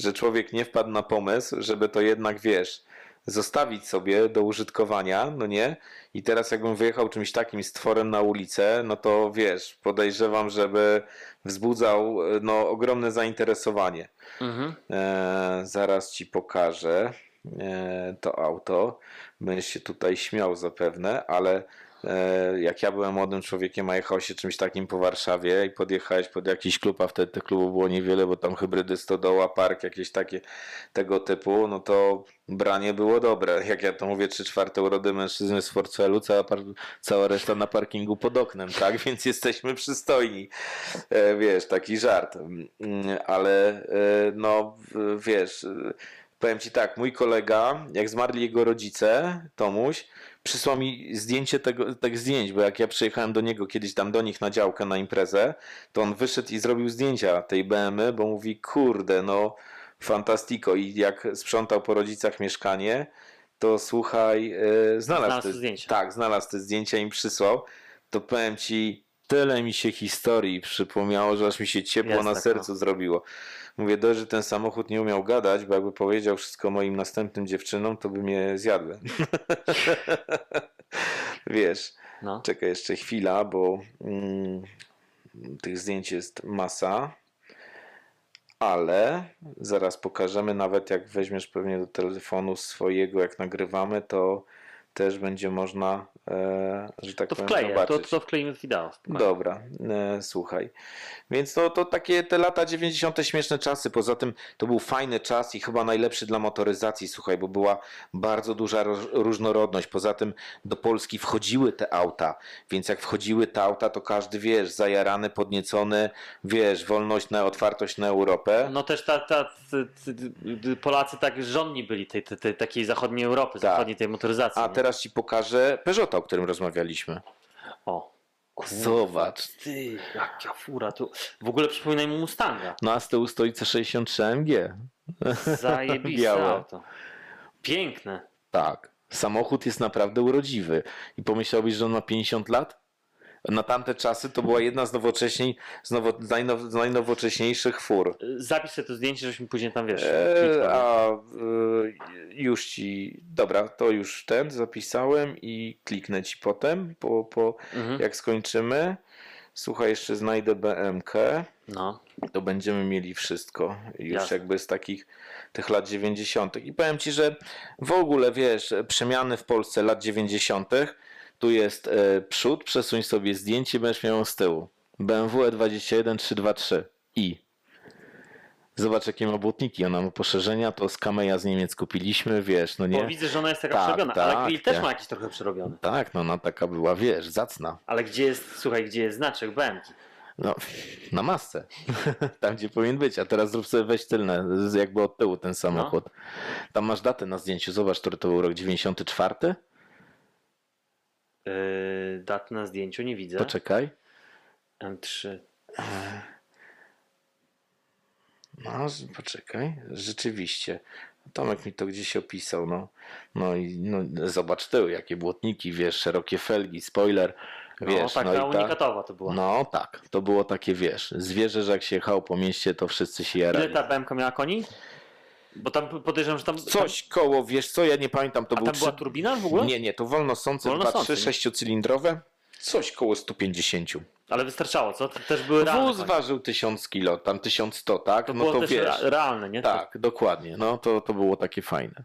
że człowiek nie wpadł na pomysł, żeby to jednak, wiesz, zostawić sobie do użytkowania, no nie? I teraz jakbym wyjechał czymś takim stworem na ulicę, no to wiesz, podejrzewam, żeby wzbudzał no, ogromne zainteresowanie. Mhm. E, zaraz ci pokażę e, to auto. Będziesz się tutaj śmiał zapewne, ale e, jak ja byłem młodym człowiekiem, a jechał się czymś takim po Warszawie i podjechałeś pod jakiś klub, a wtedy tych klubów było niewiele, bo tam hybrydy Stodoła, Park, jakieś takie tego typu, no to branie było dobre. Jak ja to mówię, 3 czwarte urody mężczyzny z Forcelu, cała, cała reszta na parkingu pod oknem, tak? Więc jesteśmy przystojni. E, wiesz, taki żart. Mm, Ale e, no, wiesz, powiem ci tak, mój kolega, jak zmarli jego rodzice, Tomuś, przysłał mi zdjęcie tego, tych zdjęć, bo jak ja przyjechałem do niego kiedyś tam do nich na działkę na imprezę, to on wyszedł i zrobił zdjęcia tej BMW, bo mówi, kurde, no fantastico i jak sprzątał po rodzicach mieszkanie, to słuchaj, e, znalazł, Znalazł te, zdjęcia. Tak, znalazł te zdjęcia i mi przysłał. To powiem ci, tyle mi się historii przypomniało, że aż mi się ciepło Jest na tak, sercu zrobiło. Mówię, dość, że ten samochód nie umiał gadać, bo jakby powiedział wszystko moim następnym dziewczynom, to by mnie zjadły. Wiesz, No. czekaj jeszcze chwila, bo mm, tych zdjęć jest masa. Ale zaraz pokażemy, nawet jak weźmiesz pewnie do telefonu swojego, jak nagrywamy, to też będzie można, e, że tak To powiem, wkleję, to, zobaczyć. to wkleimy w wideo. Dobra, e, słuchaj. Więc to, to takie te lata 90. śmieszne czasy. Poza tym to był fajny czas i chyba najlepszy dla motoryzacji, słuchaj, bo była bardzo duża ro- różnorodność. Poza tym do Polski wchodziły te auta, więc jak wchodziły te auta, to każdy, wiesz, zajarany, podniecony, wiesz, wolność na otwartość na Europę. No też ta, ta, Polacy tak żonni byli tej, tej, tej takiej zachodniej Europy, Tak. zachodniej tej motoryzacji. A? Teraz ci pokażę Peugeota, o którym rozmawialiśmy. O. Zobacz. Ty, jaka fura. Tu... W ogóle przypomina mi Mustanga. No a z tyłu stoi C63 AMG. Zajebiste Białe. auto. Piękne. Tak. Samochód jest naprawdę urodziwy. I pomyślałbyś, że on ma 50 lat? Na tamte czasy to była jedna z, nowocześniej, z, nowo, z, najnow, z najnowocześniejszych fur. Zapisz sobie to zdjęcie, żebyśmy później tam wiesz. E, a e, już ci. Dobra, to już ten zapisałem i kliknę ci potem, po, po, Mhm. jak skończymy. Słuchaj, jeszcze znajdę BMK. No. to będziemy mieli wszystko już Jasne. jakby z takich tych lat 90. I powiem ci, że w ogóle wiesz, przemiany w Polsce lat 90. Tu jest e, przód, przesuń sobie zdjęcie, będziesz miał z tyłu. BMW E21 323 i Zobacz jakie ma błotniki, ona ma poszerzenia, to z Kameja z Niemiec kupiliśmy, wiesz, no Bo nie? widzę, że ona jest taka Tak, przerobiona, tak, ale grill też tak. ma jakiś trochę przerobiony. Tak, no ona taka była, wiesz, zacna. Ale gdzie jest, słuchaj, gdzie jest znaczek BMK? No, na masce. Tam, gdzie powinien być. A teraz zrób sobie weź tylne, jakby od tyłu ten samochód. Tam masz datę na zdjęciu. Zobacz, który to był rok 94. Yy, dat na zdjęciu nie widzę. Poczekaj. M3. No, z- poczekaj. Rzeczywiście. Tomek mi to gdzieś opisał, no. No i no, zobacz tył, jakie błotniki, wiesz, szerokie felgi, spoiler, wiesz. no, taka i ta- unikatowa to była. No tak, to było takie, wiesz, zwierzę, że jak się jechało po mieście, to wszyscy się Ile jarali. ta BMK miała koni? Bo tam podejrzewam, że tam. Coś koło, wiesz co, ja nie pamiętam, to Tam, a był tam była trzy- turbina w ogóle? Nie, nie, to wolnosące Wolnosące, 2-3 nie? sześciocylindrowe. Coś koło 150. Ale wystarczało, co? To też były realne. Wóz ważył 1000 kilo, tam 1100, tak? To no było to też wiesz. realne, nie? Tak, dokładnie. No to, to było takie fajne.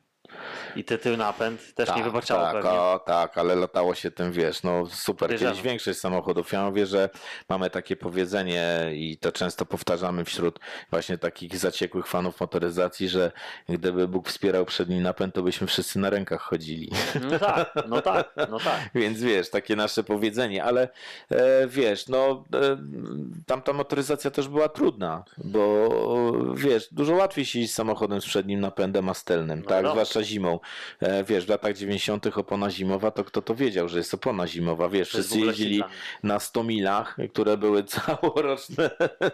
I ty tył napęd też tak, nie wybaczało tak, pewnie. o, tak, ale latało się tym, wiesz, no super. Podejrzewam. Kiedyś większość samochodów. Ja mówię, że mamy takie powiedzenie i to często powtarzamy wśród właśnie takich zaciekłych fanów motoryzacji, że gdyby Bóg wspierał przedni napęd, to byśmy wszyscy na rękach chodzili. No tak, no tak, no tak. Więc wiesz, takie nasze powiedzenie, ale e, wiesz, no e, tamta motoryzacja też była trudna, bo wiesz, dużo łatwiej się jeździć samochodem z przednim napędem, a z tylnym, No tak? wiadomo. Zwłaszcza zimą. E, wiesz, w latach 90. opona zimowa, to kto to wiedział, że jest opona zimowa, wiesz, wszyscy jeździli na 100 milach, które były całoroczne,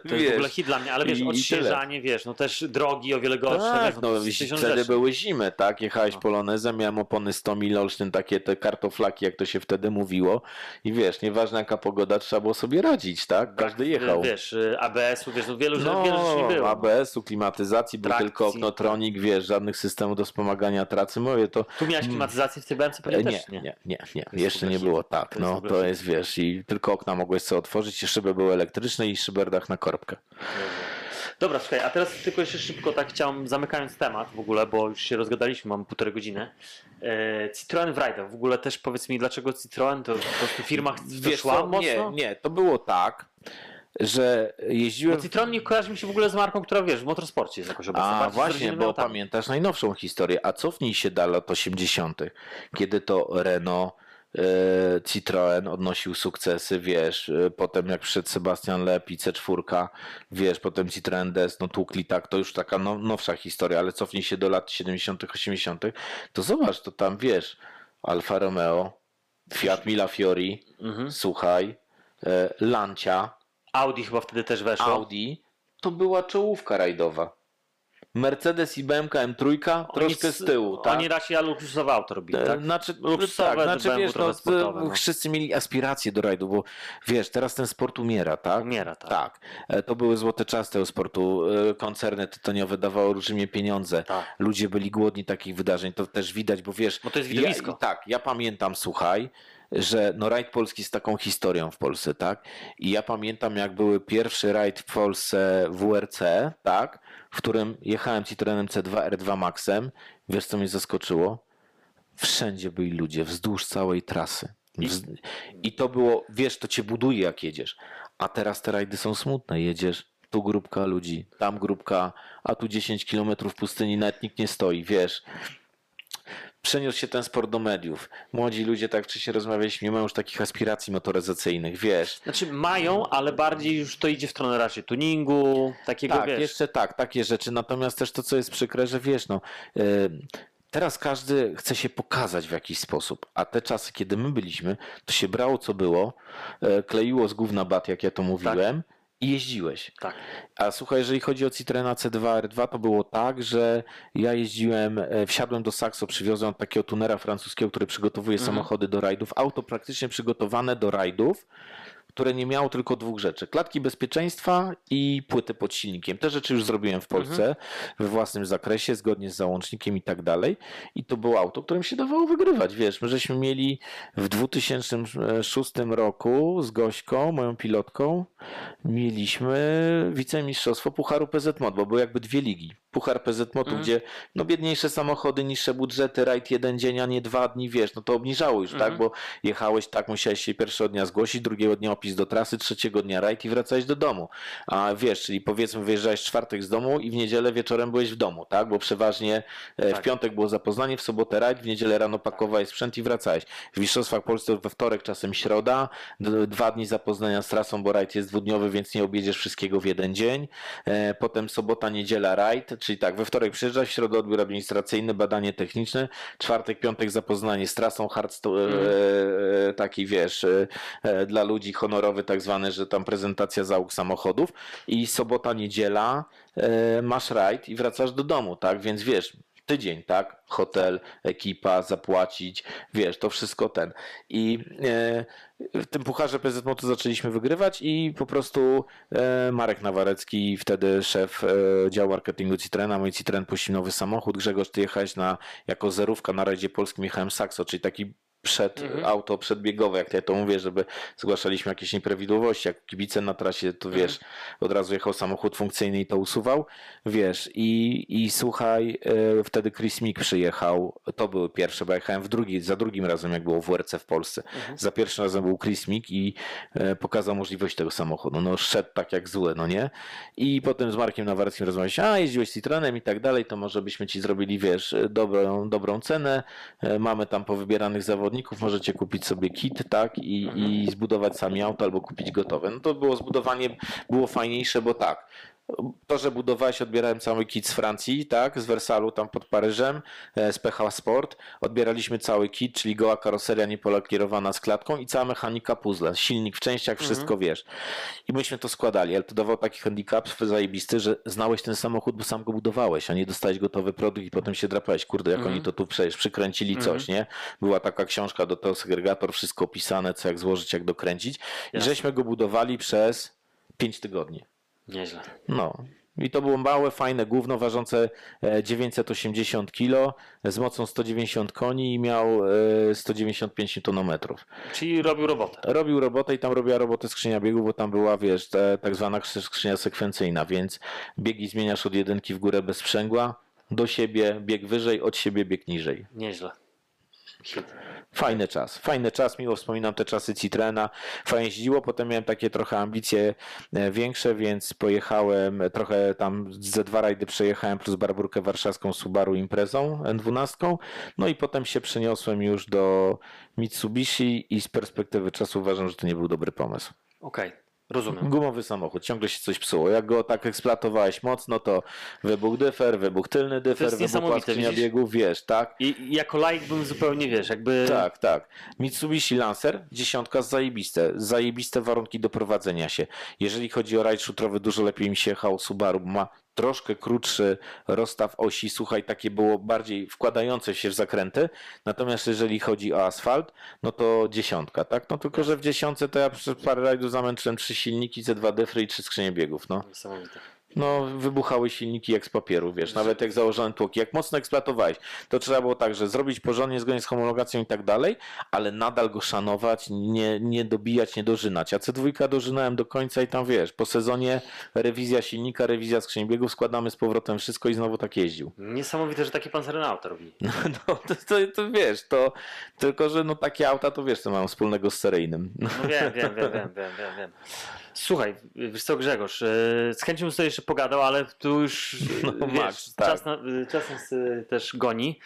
To jest w ogóle hit dla mnie, ale wiesz, i- i odświeżanie, wiesz, no też drogi o wiele gorsze. tak, no jest wtedy były zimy, tak? Jechałeś No. polonezem, miałem opony 100 mil Olsztyn, takie te kartoflaki, jak to się wtedy mówiło. I wiesz, nieważne jaka pogoda, trzeba było sobie radzić, tak? Każdy jechał. Wiesz, y, ABS-u, wiesz, no wielu, No, wielu rzeczy nie było. ABS-u, klimatyzacji, był tylko oknotronik, wiesz, żadnych systemów do wspomagania tracy. Mówię, to Tu miałeś klimatyzację w tej BMC E, pewnie nie, też, nie? nie, nie, nie, jeszcze nie było tak, To no to jest, wiesz, i tylko okna mogłeś sobie otworzyć i szyby były elektryczne i szyberdach na korbkę. Dobra, słuchaj, a teraz tylko jeszcze szybko tak chciałem, zamykając temat w ogóle, bo już się rozgadaliśmy, mam półtorej godziny. E, Citroen w w ogóle też powiedz mi, dlaczego Citroen to po prostu firma Wiesz szła co, mocno? nie, nie, to było tak, że jeździłem... Bo Citroen nie kojarzy mi się w ogóle z marką, która wiesz, w motorsporcie jest jakoś obecna. A właśnie, bo autami. pamiętasz najnowszą historię, a cofnij się do lat 80., kiedy to Renault, e, Citroen odnosił sukcesy, wiesz, e, potem jak przyszedł Sebastian Lep i C4, wiesz, potem Citroen DS, no tłukli tak, to już taka now, nowsza historia, ale cofnij się do lat 70., 80., to zobacz, to tam, wiesz, Alfa Romeo, Fiat Mila Fiori, Mhm. słuchaj, e, Lancia, Audi chyba wtedy też weszło. Audi, to była czołówka rajdowa. Mercedes i BMK M3 troszkę z tyłu, tak? Oni raczej luksusowe auto robili, E, tak? Znaczy, Luksusowe, tak, znaczy wiesz, no, sportowe, no. wszyscy mieli aspiracje do rajdu, bo wiesz, teraz ten sport umiera, tak? Umiera, tak. Tak. E, To były złote czasy tego sportu. E, Koncerny tytoniowe dawały olbrzymie pieniądze. Tak. Ludzie byli głodni takich wydarzeń. To też widać, bo wiesz. Bo to jest ja, widowisko. i tak, ja pamiętam, słuchaj, że no rajd polski z taką historią w Polsce, tak? I ja pamiętam, jak były pierwszy rajd w Polsce WRC, tak? W którym jechałem Citroenem C2 R2 Maxem. Wiesz, co mnie zaskoczyło? Wszędzie byli ludzie, wzdłuż całej trasy. I to było, wiesz, to cię buduje jak jedziesz. A teraz te rajdy są smutne. Jedziesz, tu grupka ludzi, tam grupka, a tu 10 km pustyni, nawet nikt nie stoi, wiesz. Przeniósł się ten sport do mediów. Młodzi ludzie, tak wcześniej rozmawialiśmy, nie mają już takich aspiracji motoryzacyjnych, wiesz. Znaczy mają, ale bardziej już to idzie w stronę raczej tuningu, takiego Tak, wiesz. jeszcze tak, takie rzeczy. Natomiast też to, co jest przykre, że wiesz, no. y, Teraz każdy chce się pokazać w jakiś sposób, a te czasy, kiedy my byliśmy, to się brało co było, e, kleiło z gówna bat, jak ja to mówiłem, i jeździłeś. Tak. A słuchaj, jeżeli chodzi o Citroena C2 R2, to było tak, że ja jeździłem, e, wsiadłem do Saxo, przywiozłem takiego tunera francuskiego, który przygotowuje Mhm. samochody do rajdów. Auto praktycznie przygotowane do rajdów, które nie miało tylko dwóch rzeczy. Klatki bezpieczeństwa i płyty pod silnikiem. Te rzeczy już zrobiłem w Polsce Mhm. we własnym zakresie, zgodnie z załącznikiem i tak dalej. I to było auto, którym się dawało wygrywać. Wiesz, my żeśmy mieli w 2006 roku z Gośką, moją pilotką, mieliśmy wicemistrzostwo Pucharu PZ Mod, bo były jakby dwie ligi. Puchar PZ Modu, Mhm. gdzie no biedniejsze samochody, niższe budżety, rajd jeden dzień, a nie dwa dni, wiesz, no to obniżało już, Mhm. tak, bo jechałeś tak, musiałeś się pierwszego dnia zgłosić, drugiego dnia opis do trasy, trzeciego dnia rajd i wracałeś do domu. A wiesz, czyli powiedzmy wyjeżdżałeś w czwartek z domu i w niedzielę wieczorem byłeś w domu, tak, bo przeważnie e, w Tak. piątek było zapoznanie, w sobotę rajd, w niedzielę rano pakowałeś sprzęt i wracałeś. W Mistrzostwach Polsce we wtorek, czasem środa, dwa dni zapoznania z trasą, bo rajd jest dwudniowy, więc nie objedziesz wszystkiego w jeden dzień. E, Potem sobota, niedziela rajd, czyli tak, we wtorek przyjeżdżasz, w środę odbiór administracyjny, badanie techniczne, czwartek, piątek zapoznanie z trasą e, e, taki wiesz, e, e, dla ludzi honorowy tak zwany, że tam prezentacja załóg samochodów. I sobota, niedziela e, masz rajd i wracasz do domu, tak, więc wiesz, tydzień, tak? Hotel, ekipa, zapłacić, wiesz, to wszystko ten. I e, w tym pucharze PZ Moto zaczęliśmy wygrywać i po prostu e, Marek Nawarecki, wtedy szef e, działu marketingu Citroena, mój Citroen puścił nowy samochód. Grzegorz, ty jechałeś na, jako zerówka na rajdzie polskim, jechałem Saxo, czyli taki przed, Mhm. auto przedbiegowe, jak ja to mówię, żeby zgłaszaliśmy jakieś nieprawidłowości, jak kibice na trasie, to wiesz, od razu jechał samochód funkcyjny i to usuwał, wiesz, i, i słuchaj, e, wtedy Chris Mick przyjechał, to były pierwsze, bo jechałem w drugi, za drugim razem, jak było w WRC w Polsce, za pierwszym razem był Chris Mick i e, pokazał możliwość tego samochodu, no szedł tak jak zły, no nie, i potem z Markiem Nawareckim rozmawialiśmy, a jeździłeś Citroenem i tak dalej, to może byśmy ci zrobili, wiesz, dobrą, dobrą cenę, e, mamy tam powybieranych zawodników, możecie kupić sobie kit, tak, i, i zbudować sami auto albo kupić gotowe. No to było zbudowanie, było fajniejsze, bo tak, To, że budowałeś, odbierałem cały kit z Francji, tak, z Wersalu tam pod Paryżem, e, z PH Sport. Odbieraliśmy cały kit, czyli goła karoseria niepolakierowana z klatką i cała mechanika puzzle, silnik w częściach, wszystko wiesz. I myśmy to składali, ale to dawał taki handicap zajebisty, że znałeś ten samochód, bo sam go budowałeś, a nie dostałeś gotowy produkt i potem się drapałeś. Kurde, jak oni to tu przecież przykręcili coś, nie? Była taka książka do tego segregator, wszystko opisane, co jak złożyć, jak dokręcić. I Jasne. żeśmy go budowali przez 5 tygodni. Nieźle. No. I to było małe, fajne gówno ważące e, 980 kg z mocą 190 koni i miał e, 195 Nm. Czyli robił robotę. Robił robotę i tam robiła robotę skrzynia biegów, bo tam była, wiesz, te, tak zwana skrzynia sekwencyjna, więc biegi zmieniasz od jedynki w górę bez sprzęgła, do siebie bieg wyżej, od siebie bieg niżej. Nieźle. Hit. Fajny czas, fajny czas, miło wspominam te czasy Citrena, fajnie jeździło, potem miałem takie trochę ambicje e, większe, więc pojechałem, e, trochę tam ze dwa rajdy przejechałem plus barburkę warszawską Subaru Imprezą N12, no i potem się przeniosłem już do Mitsubishi i z perspektywy czasu uważam, że to nie był dobry pomysł. Okej, rozumiem. Gumowy samochód, ciągle się coś psuło. Jak go tak eksploatowałeś mocno, to wybuch dyfer, wybuch tylny dyfer, skrzynia widzisz? biegów, wiesz, tak? I jako laik bym zupełnie, wiesz, jakby... Tak, tak. Mitsubishi Lancer, dziesiątka zajebiste. Zajebiste warunki do prowadzenia się. Jeżeli chodzi o rajd szutrowy, dużo lepiej mi się jechało Subaru, ma troszkę krótszy rozstaw osi. Słuchaj, takie było bardziej wkładające się w zakręty. Natomiast jeżeli chodzi o asfalt, no to dziesiątka, tak? No tylko, że w dziesiątce to ja przez parę rajdów zamęczyłem trzy silniki, ze dwa defry i trzy skrzynie biegów, no. Niesamowite. No, wybuchały silniki jak z papieru, wiesz, nawet jak założyłem tłoki. Jak mocno eksploatowałeś, to trzeba było tak, że zrobić porządnie, zgodnie z homologacją i tak dalej, ale nadal go szanować, nie, nie dobijać, nie dożynać. A C2 dożynałem do końca i tam wiesz, po sezonie rewizja silnika, rewizja skrzyni biegów, składamy z powrotem wszystko i znowu tak jeździł. Niesamowite, że taki pan Serenauta robi. No, to, to, to wiesz, to tylko, że no takie auta to wiesz, co mają wspólnego z seryjnym. No, No wiem, wiem, wiem, wiem, wiem, wiem, wiem. Słuchaj, wiesz co Grzegorz, e, z chęcią bym sobie jeszcze pogadał, ale tu już e, No, wiesz, Max, tak. czas, na, e, czas nas e, też goni.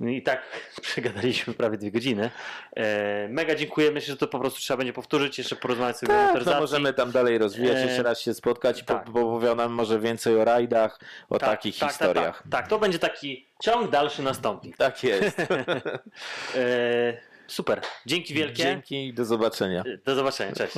No I tak przegadaliśmy prawie dwie godziny. E, mega dziękuję, myślę, że to po prostu trzeba będzie powtórzyć, jeszcze porozmawiać sobie o tak, no motoryzacji. możemy tam dalej rozwijać, E, jeszcze raz się spotkać i tak. po, może więcej o rajdach, o Tak, takich tak, historiach. Tak, tak, tak, to będzie taki ciąg dalszy nastąpi. Tak jest. E, super, dzięki wielkie. Dzięki i do zobaczenia. Do zobaczenia, cześć.